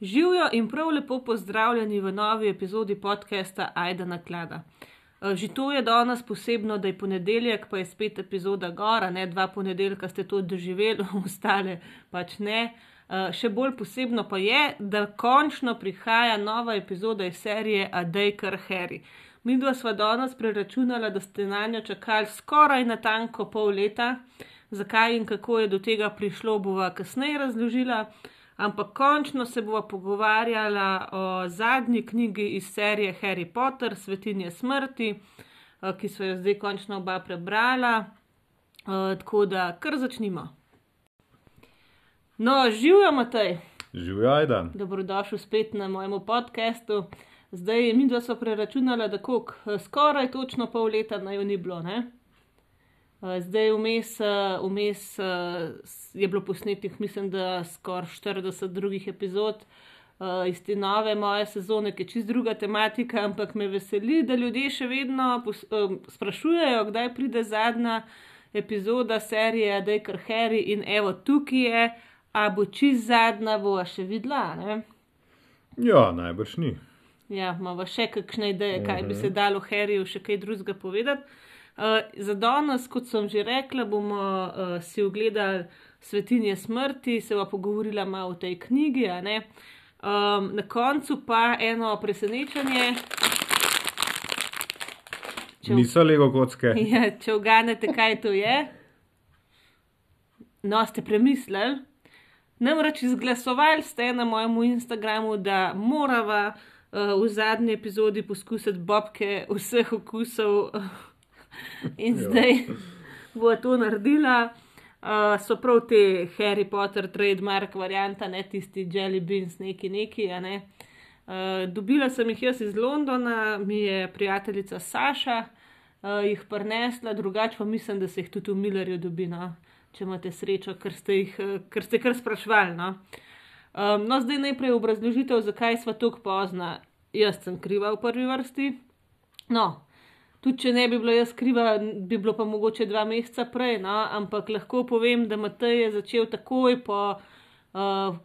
Živijo in prav lepo pozdravljeni v novi epizodi podcasta Aida na klada. Eh, Že to je danes posebno, da je ponedeljek, pa je spet epizoda gora, ne dva ponedeljka ste to doživeli, ostale pač ne. Eh, Še bolj posebno pa je, da končno prihaja nova epizoda iz serije A Day Car Harry. Mi dva sva danes preračunala, da ste na njo čakali skoraj natanko pol leta. Zakaj in kako je do tega prišlo, bova kasneje razložila. Ampak končno se bova pogovarjala o zadnji knjigi iz serije Harry Potter, Svetinje smrti, eh, ki so jo zdaj končno oba prebrala. Eh, Tako da kar začnimo. No, živijo, Matej, Živijo, Ajdan. dobrodošel spet na mojem podkastu. Zdaj mi dva so preračunala, da koliko, eh, skoraj točno pol leta naj jo ni bilo. Ne? Eh, Zdaj vmes, eh, vmes eh, je bilo posnetih, mislim, da skoraj 40 drugih epizod iz te nove moje sezone, ki je čist druga tematika, ampak me veseli, da ljudje še vedno sprašujejo, kdaj pride zadnja epizoda serije Dejker Harry in evo tukaj je, a bo čist zadnja, bo še videla. Ne? Ja, najbrž ni. Ja, imamo še kakšne ideje, kaj bi Mhm. se dalo Harryju še kaj drugega povedati. Uh, za danes, kot sem že rekla, bomo uh, si ogledali Svetinje smrti, se bomo pogovorila malo o tej knjigi. Um, na koncu pa eno presenečenje. Če Niso lego kocke. Ja, če uganete, kaj to je. No, ste premislili. Namreč izglasovali ste na mojem Instagramu, da morava uh, v zadnji epizodi poskusiti bobke vseh okusov. In Ja. zdaj bo to naredila. Uh, so prav te Harry Potter, trademark varianta, ne tisti Jelly Beans, neki neki. Ne? Uh, dobila sem jih jaz iz Londona, mi je prijateljica Saša uh, jih prinesla, drugače pa mislim, da se jih tudi v Millerju dobi, no? če imate srečo, ker ste jih ker ste kar sprašvali. No? Um, no, zdaj najprej obrazložitev, zakaj smo tako pozna. Jaz sem kriva v prvi vrsti. No, tudi če ne bi bila jaz kriva, bi bilo pa mogoče dva meseca prej, no? ampak lahko povem, da Matej je začel takoj po uh,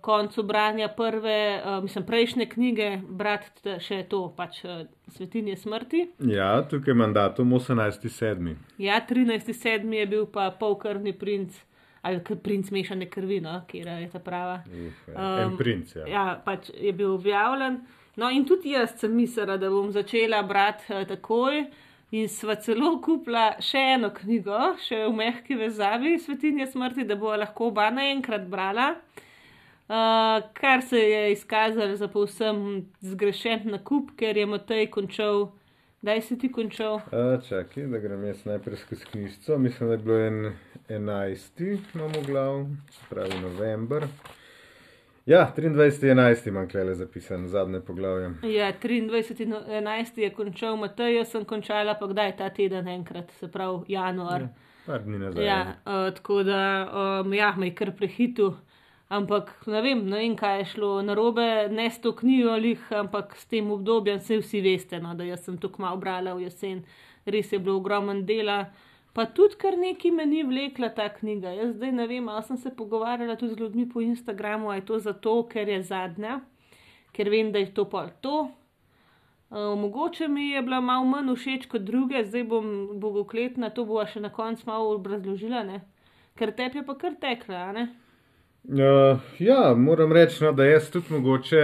koncu branja prve, uh, mislim, prejšnje knjige, brati še to, pač uh, Svetinje smrti. Ja, tukaj je mandatum 18.7. Ja, 13.7. je bil pa polkrvni princ, ali k- princ mešane krvi, no, kjer je ta prava. Um, princ. Ja. Ja, pač je bil objavljen. No, in tudi jaz sem mislila, da bom začela brati uh, takoj. In sva celo kupila še eno knjigo, še v mehki vezavi, Svetinje smrti, da bo lahko oba naenkrat brala. Uh, kar se je izkazalo za povsem zgrešen nakup, ker je Matej končal, kdaj si ti končal? A, čakaj, da grem jaz najprej skozi knjižico. Mislim, da je bilo en 11. imamo glav, pravi november. Ja, 23.11. imam klele zapisan, zadnje poglavje. Ja, 23.11. je končal Matej, jaz sem končala pa kdaj ta teden enkrat, se pravi januar. Ja. Par dni nazaj. Ja, uh, tako da um, ja, me je kar prehitil. Ampak ne vem, ne vem, kaj je šlo narobe, ne s to knjigo, lih, ampak s tem obdobjem, vse vsi veste, no, da jaz sem tako malo brala v jesen, res je bilo ogromen dela. Pa tudi kar neki me ni vlekla ta knjiga. Jaz zdaj ne vem, ali sem se pogovarjala tudi z ljudmi po Instagramu, ali je to zato, ker je zadnja, ker vem, da je to pol to. Uh, mogoče mi je bila malo manj všeč kot druge, zdaj bom bogokletna, to bo še na koncu malo obrazložila, ne? ker tebi je pa kar tekla? Uh, ja, moram reči, no, da jaz tudi mogoče,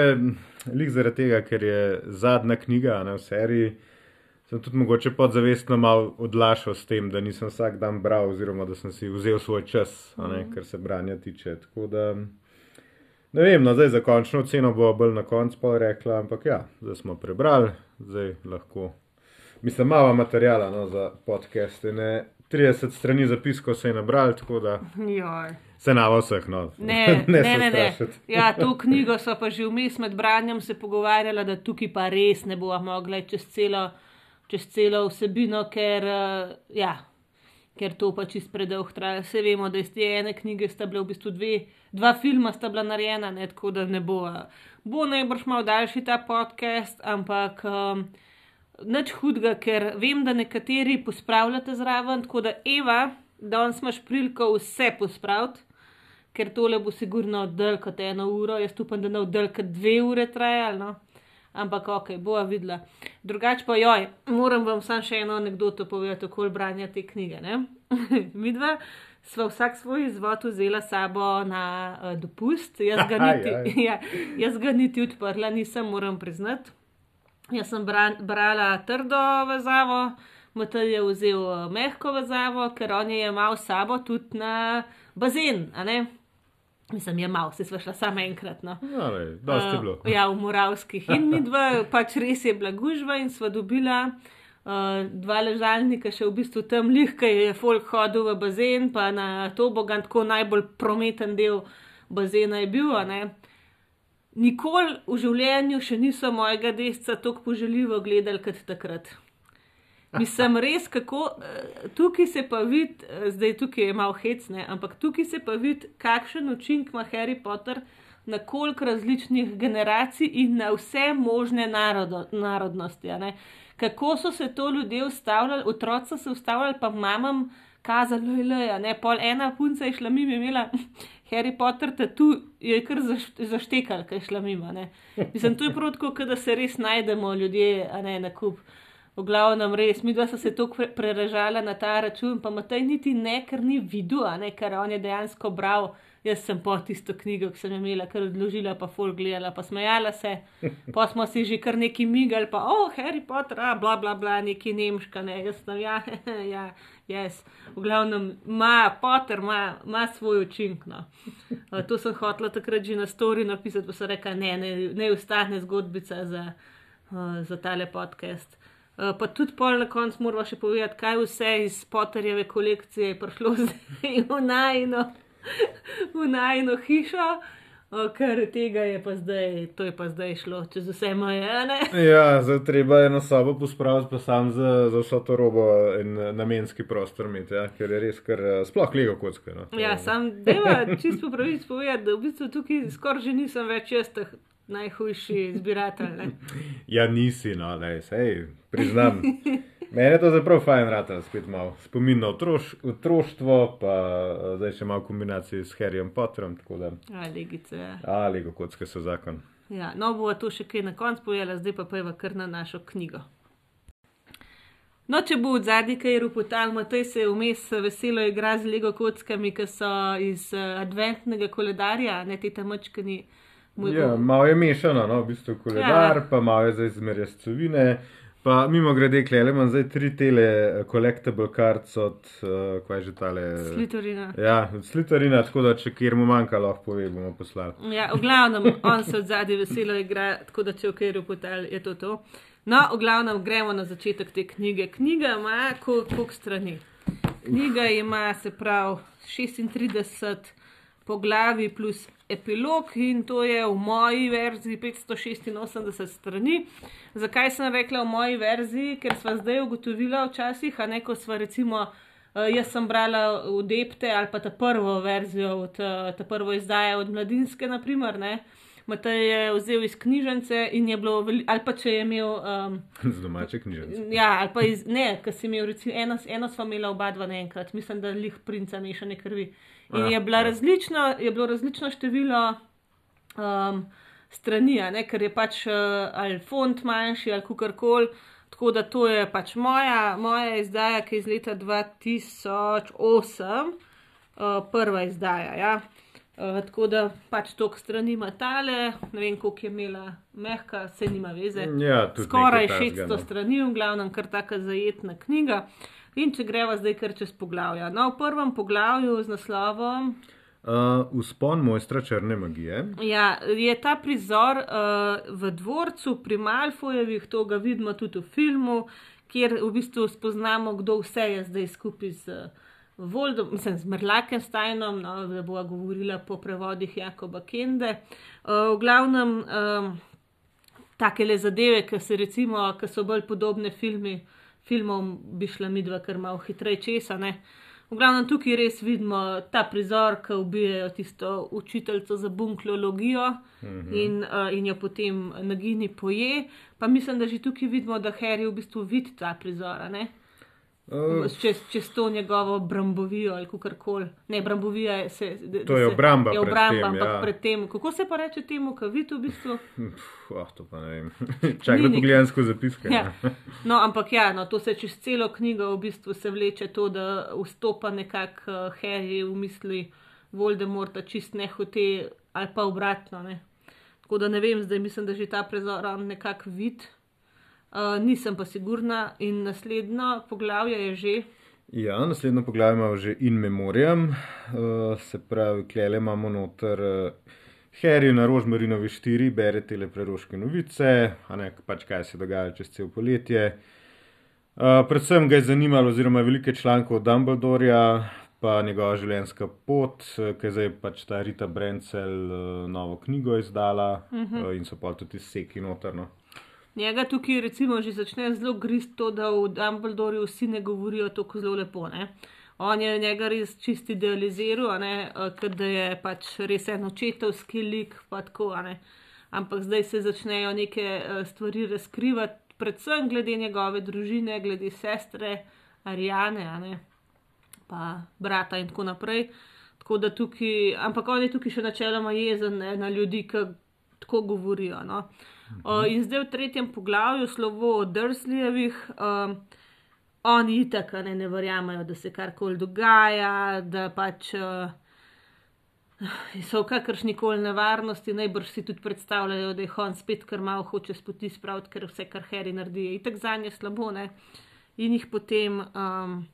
lik zaradi tega, ker je zadnja knjiga ne, v seriji, sem tudi mogoče podzavestno malo odlašal s tem, da nisem vsak dan bral, oziroma da sem si vzel svoj čas, a ne, kar se branja tiče. Tako da, ne vem, no, zdaj za končno oceno bo bolj na koncu pa rekla, ampak ja, zdaj smo prebrali, zdaj lahko. Mislim, malo materijala no, za podcaste, ne 30 strani zapiskov se je nabral, tako da Joj. se na vseh, no. Ne, ne, ne. ne. strašiti. Ja, to knjigo so pa že vmes med branjem se pogovarjala, da tukaj pa res ne bova mogla čez celo, čez celo vsebino, ker, eh, ja, ker to pač čist predolg traja. Vse vemo, da iz te ene knjige sta bile v bistvu dve, dva filma sta bila narejena, ne, tako da ne bo. eh, Bo najbrž malo daljši ta podcast, ampak. Um, Nič hudega, ker vem, da nekateri pospravljate zraven, tako da Eva, danes imaš priliko vse pospraviti, ker tole bo sigurno dlje kot eno uro, jaz upam, da ne bo dlje kot dve ure trajalo. No? Ampak ok, bova videla. Drugače pa joj, moram vam samo še eno anegdoto povedati okoli branja te knjige. Mi dva sva vsak svoj izvod vzela sabo na uh, dopust, jaz ga, niti, ja, jaz ga niti odprla, nisem, moram priznati. Jaz sem bran, brala trdo vezavo, Matej je vzel uh, mehko vezavo, ker on je imel sabo tudi na bazen, a ne? Mislim, je malo, se sva šla samo enkrat. No. Ja, le, dosti je bilo. Uh, ja, v Moravskih. In mi dva, pač res je bila gužva in sva dobila uh, dva ležalnika, še v bistvu tam lihka je folk hodil v bazen, pa na to bogan tako najbolj prometen del bazena je bil. Nikoli v življenju še niso mojega desca tako poželjivo gledali kot takrat. Mislim, res, kako eh, tukaj se pa vidi, eh, zdaj tukaj je malo hecne, ampak tukaj se pa vidi, kakšen učinek ima Harry Potter na koliko različnih generacij in na vse možne narodo, narodnosti. Kako so se to ljudje ustavljali, otroci so se ustavljali, pa mamam kazali, da je ne, pol ena punca je šla mimo, imela Harry Potter, tu je kar zaštekal, kaj je šla mimo. Mislim, to je prav tako, da se res najdemo ljudje, a ne na kup. V glavnem, res, mi dva so se tako prerežala na ta račun, pa Matej niti ne, ker ni videl, ne, ker on je dejansko bral. Jaz sem po tisto knjigo, ki sem imela, kar odložila, pa ful gledala, pa smejala se. Pa smo si že kar neki migali, pa oh, Harry Potter, a, bla, bla, bla, neki nemška, ne, jaz sem, ja, ja, jaz. V glavnem, ima Potter, ima svoj učinek. No. To sem hotela takrat že na stori napisati, pa so rekla, ne, ne, ne ustane zgodbica za, za tale podcast. Uh, pa tudi pol na koncu moramo še povedati, kaj vse iz Potterjeve kolekcije je prišlo zdaj v najno, v najno hišo. Ker tega je pa zdaj, to je pa zdaj šlo, čez vse moje. Ja, zdaj treba eno sobo pospraviti, pa sam za, za vso to robo in namenski prostor imeti, ja, ker je res, ker sploh lego kocka. No. Ja, sam deva čisto pravic povedati, da v bistvu tukaj skoraj že nisem več jaz teh najhujši zbiratelj. ja, nisi, no, da se priznam. Mene je to zelo fajn, rata, spet malo spomin na otroš, otroštvo, pa zdaj še malo kombinacije s Harryjem Potterom. Ali legice. Ja. Ali go kocke so zakon. Ja, no, bo to še kaj na koncu povedala, zdaj pa pojva kar na našo knjigo. No, če bo od zadnji kaj rupotal, Matej se vmes veselo igra z Lego kockami, ki so iz adventnega koledarja, ne te tamočkani. Ja, malo je mešano, no, v bistvu koledar, ja. pa malo je za izmerjascovine. Pa mimo grede, klele imam zdaj tri tele eh, collectible cards od, uh, kaj že tale. Slitorina. Ja, od Slitorina, tako da če kjer mu manjka, lahko pove, bomo poslali. Ja, v glavnem, on se od zadnji veselo igra, tako da če v kjer upotel, je to to. No, v glavnem, gremo na začetek te knjige. Knjiga ima koliko strani? Knjiga ima, se pravi, 36 poglavi plus epilog in to je v moji verziji 586 strani. Zakaj sem rekla v moji verziji? Ker smo zdaj ugotovili včasih, a neko smo recimo. Uh, jaz sem brala v Depte ali pa ta prvo verzijo, od, uh, ta prvo izdajo od Mladinske, naprimer. Matej je vzel iz knjižnice in je bilo, ali pa če je imel. Um, z domače knjižnice. Ja, ali pa iz, ne, ker si imel, recimo, eno, eno smo imeli oba dva naenkrat, mislim, da jih princa mešane krvi. Uh, In je, bila različna, je bilo različno število um, strani, ne, ker je pač uh, ali font manjši ali kar koli. Tako da to je pač moja, moja izdaja, ki je iz leta 2008, uh, prva izdaja. Ja. Uh, tako da pač tok strani ima tale, ne vem, koliko je imela mehka, se nima veze. Ja, Skoraj 600 no. strani, v glavnem, kar taka zajetna knjiga. Uh, In če greva zdaj kar čez poglavja. No, v prvem poglavju z naslovom. Uh, Uspon mojstra črne magije. Ja, je ta prizor uh, v dvorcu pri Malfojevih, to ga vidimo tudi v filmu, kjer v bistvu spoznamo, kdo vse je zdaj skupaj z Voldom, mislim, z Merlakensteinom, no, da bo govorila po prevodih Jakoba Kende. Uh, v glavnem, um, take le zadeve, ki se recimo, ki so bolj podobne filmi filmom bi šla mi dva kar malo hitreje česa. Ne? V glavnem tukaj res vidimo ta prizor, ki ubijajo tisto učiteljico za bunklologijo mm -hmm. in, uh, in jo potem nagini poje. Pa mislim, da že tukaj vidimo, da Harry v bistvu vidi ta prizor. Ne? Uh, čez, čez to njegovo brambovijo ali kako koli. Ne, brambovija je se. da- To je obramba Je pred obramba, tem, ampak ja. predtem, kako se pa reče temu, kaj vi tu v bistvu. Oh, to pa ne vem. Čakaj, da pogledam skozi zapiske. Ja. No, ampak ja, no, to se čez celo knjigo v bistvu se vleče to, da vstopa nekako uh, Harry v misli Voldemorta čist nehote ali pa obratno. Ne. Tako da ne vem, zdaj mislim, da že ta prizor on nekako vid. Uh, nisem pa sigurna in naslednjo poglavje je že. Ja, naslednjo poglavje imamo že in memoriam, uh, se pravi, klele imamo noter uh, Harry na Rožmarinovi 4, bere te preroške novice, a ne pač kaj se dogaja čez cel poletje. Uh, predvsem ga je zanimalo, oziroma velike članke od Dumbledorja, pa njegova življenjska pot, eh, ki je zdaj pač ta Rita Brencel uh, novo knjigo izdala uh -huh. uh, in so pa tudi seki notrno. Njega tukaj recimo že začne zelo grist to, da v Dumbledorju vsi ne govorijo tako zelo lepo. Ne? On je njega res čist idealiziral, eh, da je pač res en očetovski lik, pa tako. Ampak zdaj se začnejo neke eh, stvari razkrivati, predvsem glede njegove družine, glede sestre Arijane, pa brata in tako naprej. Tako da tukaj, ampak on je tukaj še načeloma jezen ne, na ljudi, ki tako govorijo. No. Uh, in zdaj v tretjem poglavju, slovo o Drslejevih, um, oni itak a ne, ne verjamejo, da se karkoli dogaja, da pač uh, so v kakršni koli nevarnosti, najbrž si tudi predstavljajo, da jih on spet kar malo hoče spoti spraviti, ker vse, kar Harry naredi, je itak za nje slabo. Ne? In jih potem um,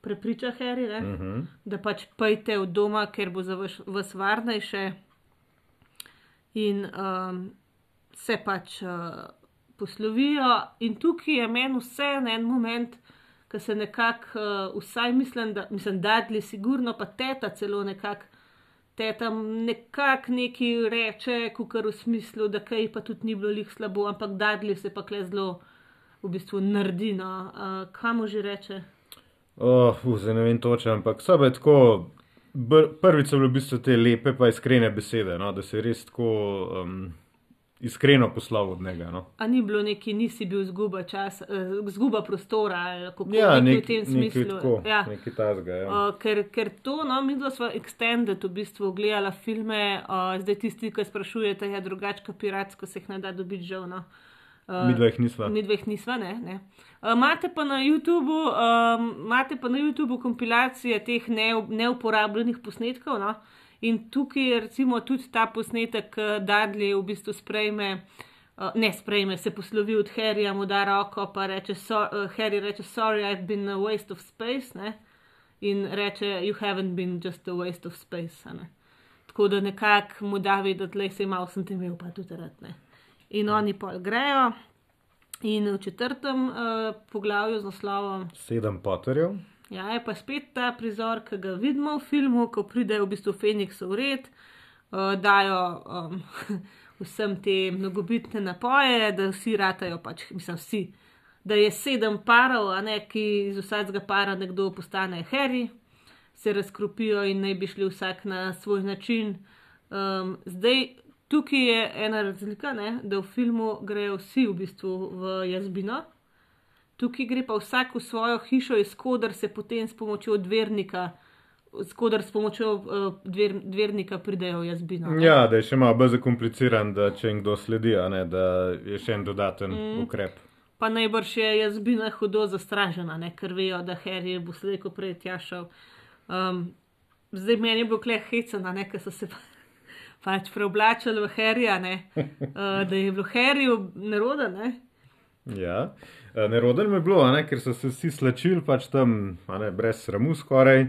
prepriča Harry, ne? Uh -huh. da pač pejte od doma, ker bo za vas varnejše. In um, se pač uh, poslovijo, in tukaj je meni vse na en moment, ki se nekako, uh, vsaj mislim, da mislim, dadli, sigurno pa teta celo nekako. Teta nekako nekaj reče, kar v smislu, da kaj pa tudi ni bilo lih slabo, ampak dadli se pa kle zelo v bistvu naredi. No. Uh, Kamu že reče? Oh, uh, zdaj ne vem točno, ampak so bile tako. br- Prvič so bile v bistvu te lepe, pa iskrene besede, no, da se je res tako um, iskreno poslal od njega. No. A ni bilo neki, nisi bil zguba časa, uh, zguba prostora ali kako Ja, nekaj nek, v tem smislu. tako, ja. nekaj tazga. Ja. Uh, ker, ker to, no, mi dva smo extended v bistvu gledala filme, uh, zdaj tisti, ki sprašujete, je drugače, piratsko se jih ne da dobiti žal. No. Uh, Mi dva jih nisva. Mi dveh nisva, ne. ne. Uh, Imate pa na YouTubu, um, imate pa na YouTubu kompilacije teh ne, neuporabljenih posnetkov. No? In tukaj je recimo tudi ta posnetek, Dudley v bistvu sprejme, uh, ne sprejme, se poslovi od Harryja, mu da roko, pa reče, so, uh, Harry reče, sorry, I've been a waste of space. Ne? In reče, you haven't been just a waste of space. Ne? Tako da nekako mu da videti, da se malo sem te imel, pa tudi rad. Ne? In oni pol grejo. In v četrtem uh, poglavju z naslovom, Sedem poterjev. Ja, je pa spet ta prizor, ki ga vidimo v filmu, ko pridejo v bistvu Feniks v red, uh, dajo um, vsem te mnogobitne napoje, da vsi ratajo, pač, mislim, vsi. Da je sedem parov, a ne ki iz vsakega para nekdo postane Harry, se razkropijo in naj bi šli vsak na svoj način. Um, zdaj, tukaj je ena razlika, ne, da v filmu grejo vsi v bistvu v jazbino, tukaj gre pa vsak v svojo hišo, iz koder se potem s pomočjo dvernika, skoder s pomočjo uh, dver, dvernika pridejo jazbino. ne. Ja, da je še malo bolj zakompliciran, da če jim kdo sledi, a ne, da je še en dodaten mm. ukrep. Pa najbrž je jazbina hudo zastražena, ne? ker vejo, da Harry bo slej, ko prej tja šel. Um, zdaj meni je bilo kleh hecena, ne? ker so se pa, pač preoblačili v Harryja, ne? uh, da je bilo Harryju neroden. Ne? Ja. Eh, Neroden mi je bilo, ne, ker so se vsi slačili, pač tam, ne, brez sramu skoraj,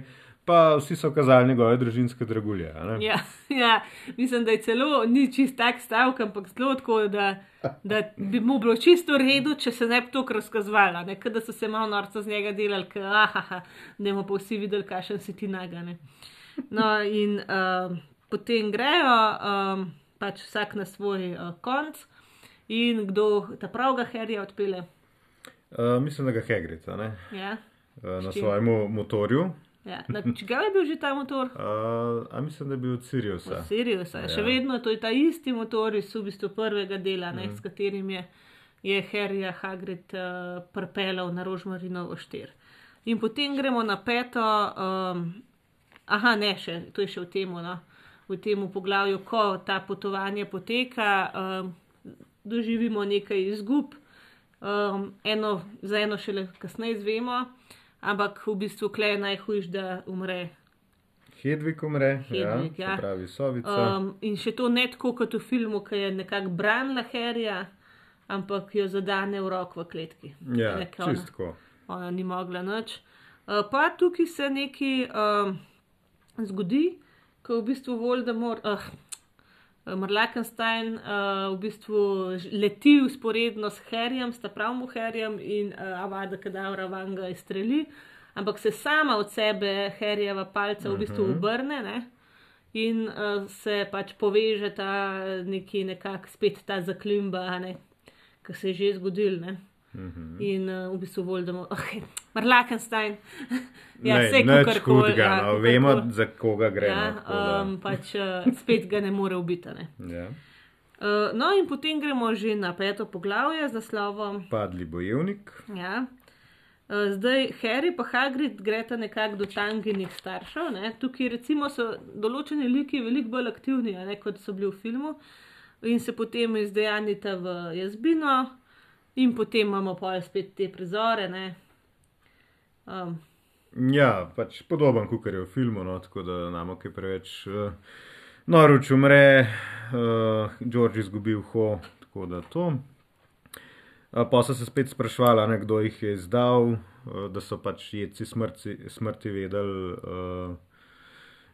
pa vsi so kazali njegove družinske dragulje. ne. Ja, ja, mislim, da je celo ni čist tak stavek, ampak zelo tako, da, da bi mu bilo čisto v redu, če se ne bi to razkazovala, ne? Ker da so se malo norca z njega delali, ker ah, da bomo pa vsi videli, kakšen si ti nagane. No, in uh, potem grejo, um, pač vsak na svoj uh, konc, in kdo ta pravega herja odpele. Uh, mislim, da ga Hagrid, ne, Ja, uh, na S čim? svojem motorju. ja. Na čigav je bil že ta motor? Uh, a mislim, da je bil od Siriusa. Sirius, ja. še Ja. vedno to je ta isti motor iz v bistvu prvega dela, ne, mm. s katerim je, je Harry Hagrid uh, prepelal na Rožmarinovo štir. In potem gremo na peto, um, aha, ne, še, to je še v tem, no, v tem poglavju, ko ta potovanje poteka, um, doživimo nekaj izgub, um, eno, za eno šele kasneje izvemo, ampak v bistvu klej je najhujš, da umre. Hedvig umre, Hedvig, ja, ja. pravi sovica. Um, in še to ne tako kot v filmu, ki je nekako branila Herja, ampak jo zadane v rok v kletki. ja, ne, ke ona- čistko. ona ni mogla nič. Uh, pa tukaj se nekaj um, zgodi, ko v bistvu Voldemort, uh, Marlakenstein uh, v bistvu leti usporedno s Herjem, sta pravmu Herjem in uh, Avada Kedavra van ga izstreli, ampak se sama od sebe Herjeva palca v bistvu Mhm. obrne. Ne? In uh, se pač poveže ta neki nekak spet ta zaklimba, ki se je že zgodil. Ne? Mhm. In uh, v bistvu Voldemort, oh, Marlakenstein. ja, Ne, vse kakorkoli. hudega, ja, no, vemo, kakorkoli. za koga gre. Ja, no, tako um, pač uh, spet ga ne more ubiti. Ne? ja. Uh, no, in potem gremo že na peto poglavje z naslovom. Padli bojevnik. Ja. Uh, zdaj, Harry pa Hagrid greta nekako do tanginih staršev. Ne? Tukaj recimo so določeni liki veliko bolj aktivni, ne, kot so bili v filmu, in se potem izdejanita v jazbino, in potem imamo pa spet te prizore. Um, Ja, pač podoben, kot je v filmu, no, tako da nam je preveč. Uh, Noruč umre, uh, George izgubi uho, tako da to. Uh, pa so se spet sprašvali, ne, kdo jih je izdal, uh, da so pač jedci smrti, smrti vedeli. Uh,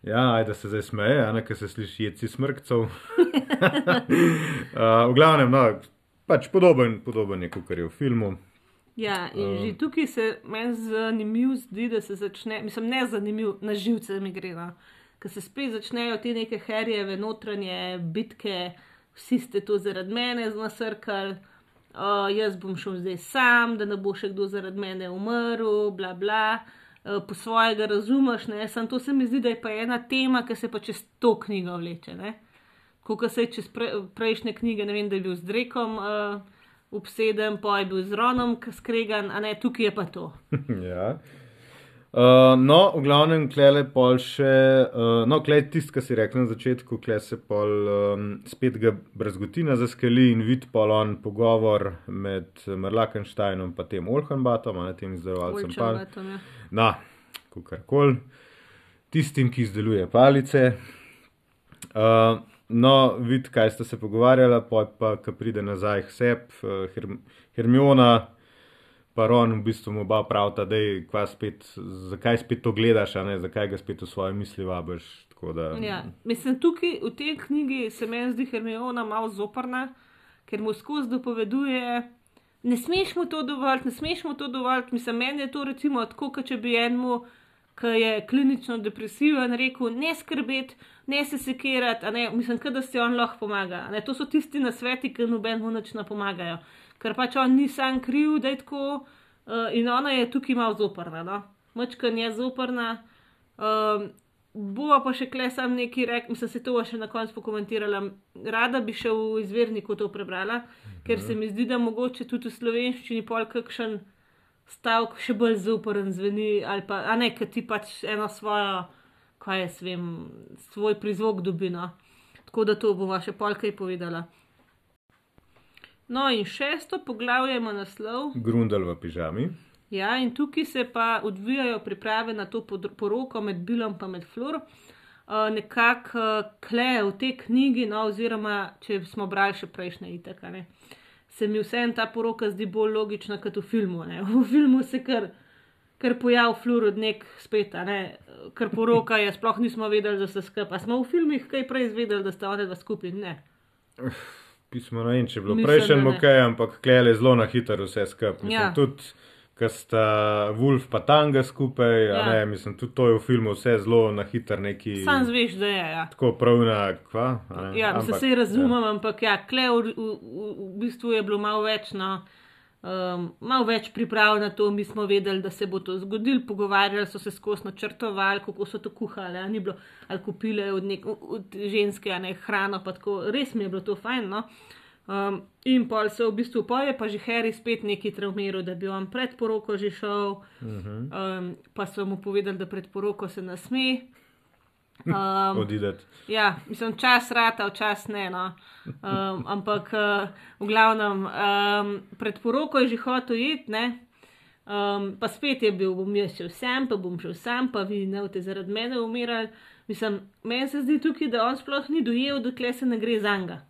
ja, ajde se zdaj smeje, a ne, ker se sliši jedci smrkcev. uh, v glavnem, no, pač podoben, podoben je, kot je v filmu. Ja, in Um. že tukaj se meni zanimivo zdi, da se začne, mislim, ne zanimivo, na živce mi gre. No. Ker se spet začnejo te neke herjeve notranje bitke, vsi ste to zaradi mene nasrkali, uh, jaz bom šel zdaj sam, da ne bo še kdo zaradi mene umrl, bla bla. Uh, po svojega razumeš, ne, samo to se mi zdi, da je pa ena tema, ki se pa čez to knjigo vleče. Kot se je čez pre, prejšnje knjige, ne vem, da je bil z Drekom uh, obseden, pa je bil z Ronom skregan, a ne tukaj je pa to. ja. Uh, no, v glavnem, klele pol še, uh, no, klej tisti, ki si rekel na začetku, klej se pol um, spet ga brazgotina zaskeli in vid pol on pogovor med Merlakensteinom in tem Olhenbatom, a ne tem izdelovalcem Olčen pal. batom, ja. Na, kakorkoli, tistim, ki izdeluje palice. Uh, no, vid, kaj sta se pogovarjala, poj pa, ko pride nazaj k sebi, uh, Herm Hermiona. Pa Ron v bistvu mu oba pravita, da je spet, zakaj spet to gledaš, ne zakaj ga spet v svoje misli vabiš. Da, Ja. Mislim, tukaj v tej knjigi se meni zdi Hermiona malo zoprna, ker mu skozi dopoveduje, ne smeš mu to dovoliti, ne smeš mu to dovoliti. Mislim, meni je to recimo tako, kot če bi enemu, ki je klinično depresiven, rekel: ne skrbeti, ne se sekirati, ne, mislim, da si on lahko pomaga. Ne, to so tisti nasveti, ki nobenemu nič ne pomagajo, ker pač on ni sam kriv, da je tako. Uh, in ona je tukaj malo zoprna, no? mačkan je zoprna. Um, Bova pa še kle sam nekaj rekel, mislim, se to bova še na koncu pokomentirala. Rada bi še v izvirniku to prebrala, ker se mi zdi, da mogoče tudi v slovenščini pol kakšen stavek še bolj zoporen zveni, ali pa, a ne, ker ti pač eno svojo, kaj jaz vem, svoj prizvok dobi. No. Tako da to bova še pol kaj povedala. No, in šesto poglavje ima naslov. Grundel v pižami. Ja, in tukaj se pa odvijajo priprave na to poroko med Bilom in med Flor. Uh, Nekako uh, kle v tej knjigi, no, oziroma če smo brali še prejšnje itaka, ne, se mi vseeno ta poroka zdi bolj logična kot v filmu. Ne. V filmu se kar, kar pojav Flor od nek spet, ne, kar poroka je, sploh nismo vedeli, da se skupaj. Smo v filmih kaj prej izvedeli, da sta ona dva skupaj? Ne. Pismo ne vem, če je bilo ne. ok, ampak klele zelo na hitro vse skupaj. Ja. Tudi, ker sta Wolf pa Tanga skupaj, ja. Ne, mislim, tudi to je v filmu vse zelo na hitro neki. Sam zveš, da je. Ja. Tako pravna, kva. Ja, se ampak, vse razumem, ja. ampak ja, kle v, v, v, bistvu je bilo malo več, no, um, malo več priprav na to, mi smo vedeli, da se bo to zgodilo, pogovarjali so se skozi načrtovali, kako so to kuhali, ni bilo, ali kupile od, nek, od ženske, a ne hrano, pa tako, res mi je bilo to fajn. No. Um, in pol se v bistvu poje, pa že Harry spet neki traumiral, da bi on pred poroko že šel, um, pa so mu povedali, da pred poroko se ne sme. Um, Odideti. Ja, mislim, čas rata, včasih ne. No. Um, ampak uh, v glavnem, um, pred poroko je že hotel iti, ne. Um, pa spet je bil, bom jaz šel sem, pa bom šel sem, pa vi ne boste zaradi mene umirali. Mislim, meni se zdi tukaj, da on sploh ni dojel, dokler se ne gre za njega.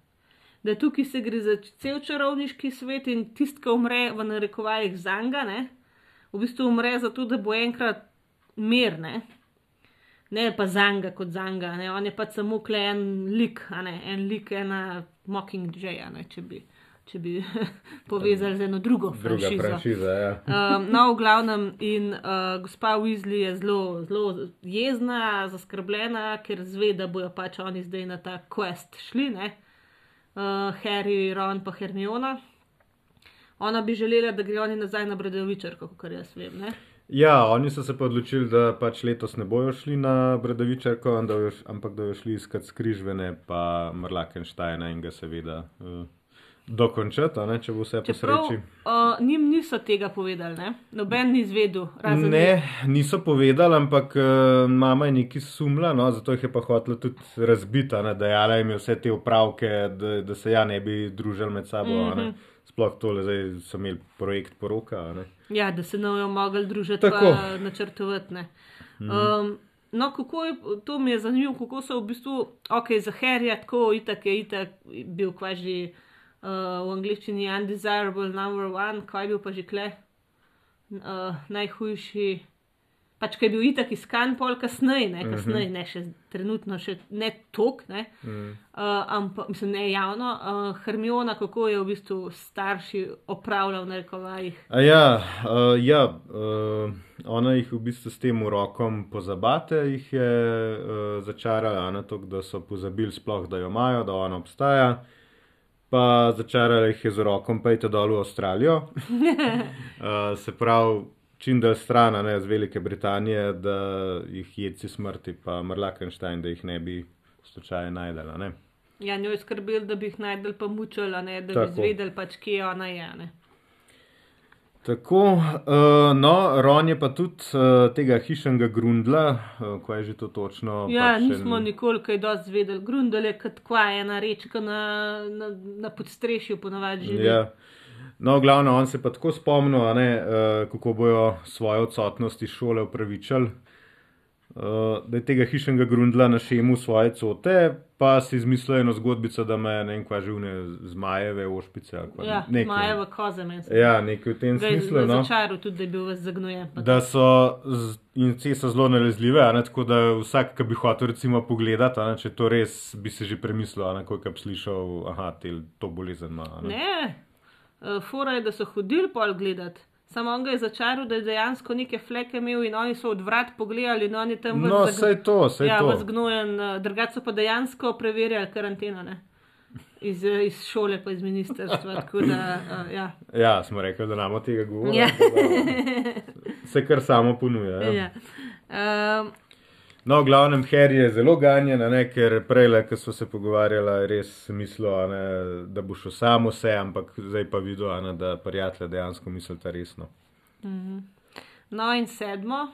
Da tukaj se gre za cel čarovniški svet in tisti, ki umre v narekovajih za njega, v bistvu umre zato, da bo enkrat mir, ne. Ne pa za njega kot za njega, on je pa samo kle en lik, ne, en lik, ena Mockingjay, ne, če bi, če bi povezali z eno drugo Druga franšizo. franšiza, ja. Um, no, v glavnem, in uh, gospa Weasley je zelo, zelo jezna, zaskrbljena, ker zve, da bojo pač oni zdaj na ta quest šli, ne? Uh, Harry, Ron pa Hermiona. Ona bi želela, da gre oni nazaj na Bredovičarko, kot jaz vem. Ne? Ja, oni so se pa odločili, da pač letos ne bojo šli na Bredovičarko, da š- ampak da bojo šli iskat skrižvene pa Mrlakenštajna in ga seveda uh, dokončati, ne, če bo vse po Čeprav sreči. uh, njim niso tega povedali, ne? noben ni izvedel, Ne, niso povedali, ampak uh, mama je neki sumla, no, zato jih je pa hotela tudi razbita, ne, dajala jim je vse te upravke, da, da se ja ne bi družili med sabo. Mm. -hmm. Sploh tole, zdaj so imeli projekt poroka. Ja, da se ne bojo mogli družiti, Tako. načrtovati. ne. Um, no, kako je, to mi je zanimivo, kako so v bistvu, ok, za Harryja, tako itak je itak bil kvaži v angliščini undesirable number one, kaj je bil pa že kle, uh, najhujši. Pač, ki je bil itak iskan, pol kasneje, ne, kasneje, ne še trenutno, še ne tok, ne, Mm. uh, ampak mislim, ne javno. Uh, Hermiona, kako je v bistvu starši opravljal na rekovajih. A ja, uh, ja uh, ona jih v bistvu s tem urokom pozabate, jih je uh, začarala na to, da so pozabili sploh, da jo imajo, da ona obstaja. Pa začarala jih je z rokom, pejte dol v Avstralijo. uh, se pravi, čim dalj stran, ne z Velike Britanije, da jih jedci smrti, pa Mrlakenstein, da jih ne bi slučajno najdela. Ne? Ja, njo je skrbel, da bi jih najdel pa mučil, a ne, da Tako. bi izvedel, pač, kje ona je. Ne. Tako, uh, no, Ron je pa tudi uh, tega hišnega grundla, uh, kaj je že to točno. Ja, pač nismo en- nikoli kaj dosti zvedeli. Grundel je kot kva ena rečka na, na, na podstrešju, ponavadi živi. Ja. No, glavno, on se pa tako spomnil, ne, uh, kako bojo svojo odsotnost iz šole upravičali. Uh, da je tega hišnega grundla našel v svoje cote, pa si izmislil eno zgodbico, da me ne vem, kva že une zmajeve, ošpice. kva, ja nekaj. Majeva koza meni se. Ja, nekaj v tem je smislu. na No. začaru tudi, da je bil vas zagnojen. Da so z- in te so zelo nalezljive, ne, tako da vsak, ki bi hotel recimo pogledati, ne, če to res bi si že premislil, ne, koliko bi slišal, aha, te, to bolezen ima. a Ne. Ne, uh, fora je, da so hodili pol gledati. Samo on ga je začaral, da je dejansko neke fleke imel in oni so od vrat pogledali in oni tam No, sej to, sej ja, to. vzgnojen, uh, drugače so pa dejansko preverjali karanteno. Ne? Iz, eh, iz šole, pa iz ministrstva. Da, uh, ja. Ja, smo rekli, da nam od tega govori. Ja. Se kar samo ponuja. Ja. Ja. Um, No, v glavnem, Harry je zelo ganjen, ne, ker prej, ko smo se pogovarjali, res mislil, ne, da bo šel samo vse, ampak zdaj pa videl, ne, da prijatelja dejansko mislita resno. no, in sedmo,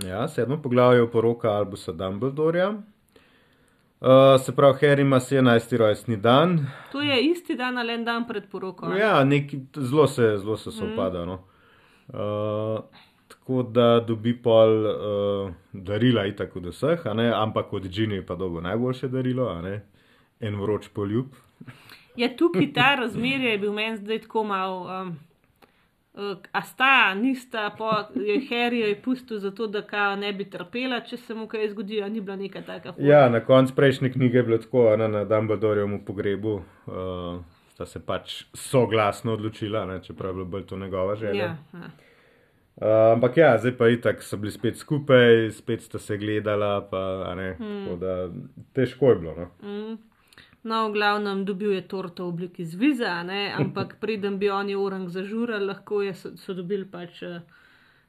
Ja, sedmo poglavje je poroka Albusa Dumbledorja. Uh, se pravi, Harry ima 17. rojstni dan. to je isti dan ali en dan pred poroko. Ja, neki, zelo se, zelo se sovpada. No. Uh, tako da dobi pol uh, darila, itak od vseh, ampak od Džini je pa dolgo najboljše darilo, en vroč poljub. Ja, tukaj ta razmerje je bil meni zdaj tako mal. Um, a sta, nista, po Harry je pustil zato, da kao ne bi trpela, če se mu kaj zgodi, a ni bila neka taka fora. Ja, na koncu prejšnje knjige je bilo tako, ne, na Dumbledorjevem pogrebu. Uh, Sta se pač soglasno odločila, ne, čeprav je bilo bolj to njegova želja. ja, ja. Uh, ampak ja, zdaj pa itak so bili spet skupaj, spet sta se gledala, pa ne. Hmm. Tako da težko je bilo. No. Mm. No, v glavnem dobil je torto v obliki zviza, ne? ampak preden bi oni orang zažurali, lahko je, so, so dobili pač. eh,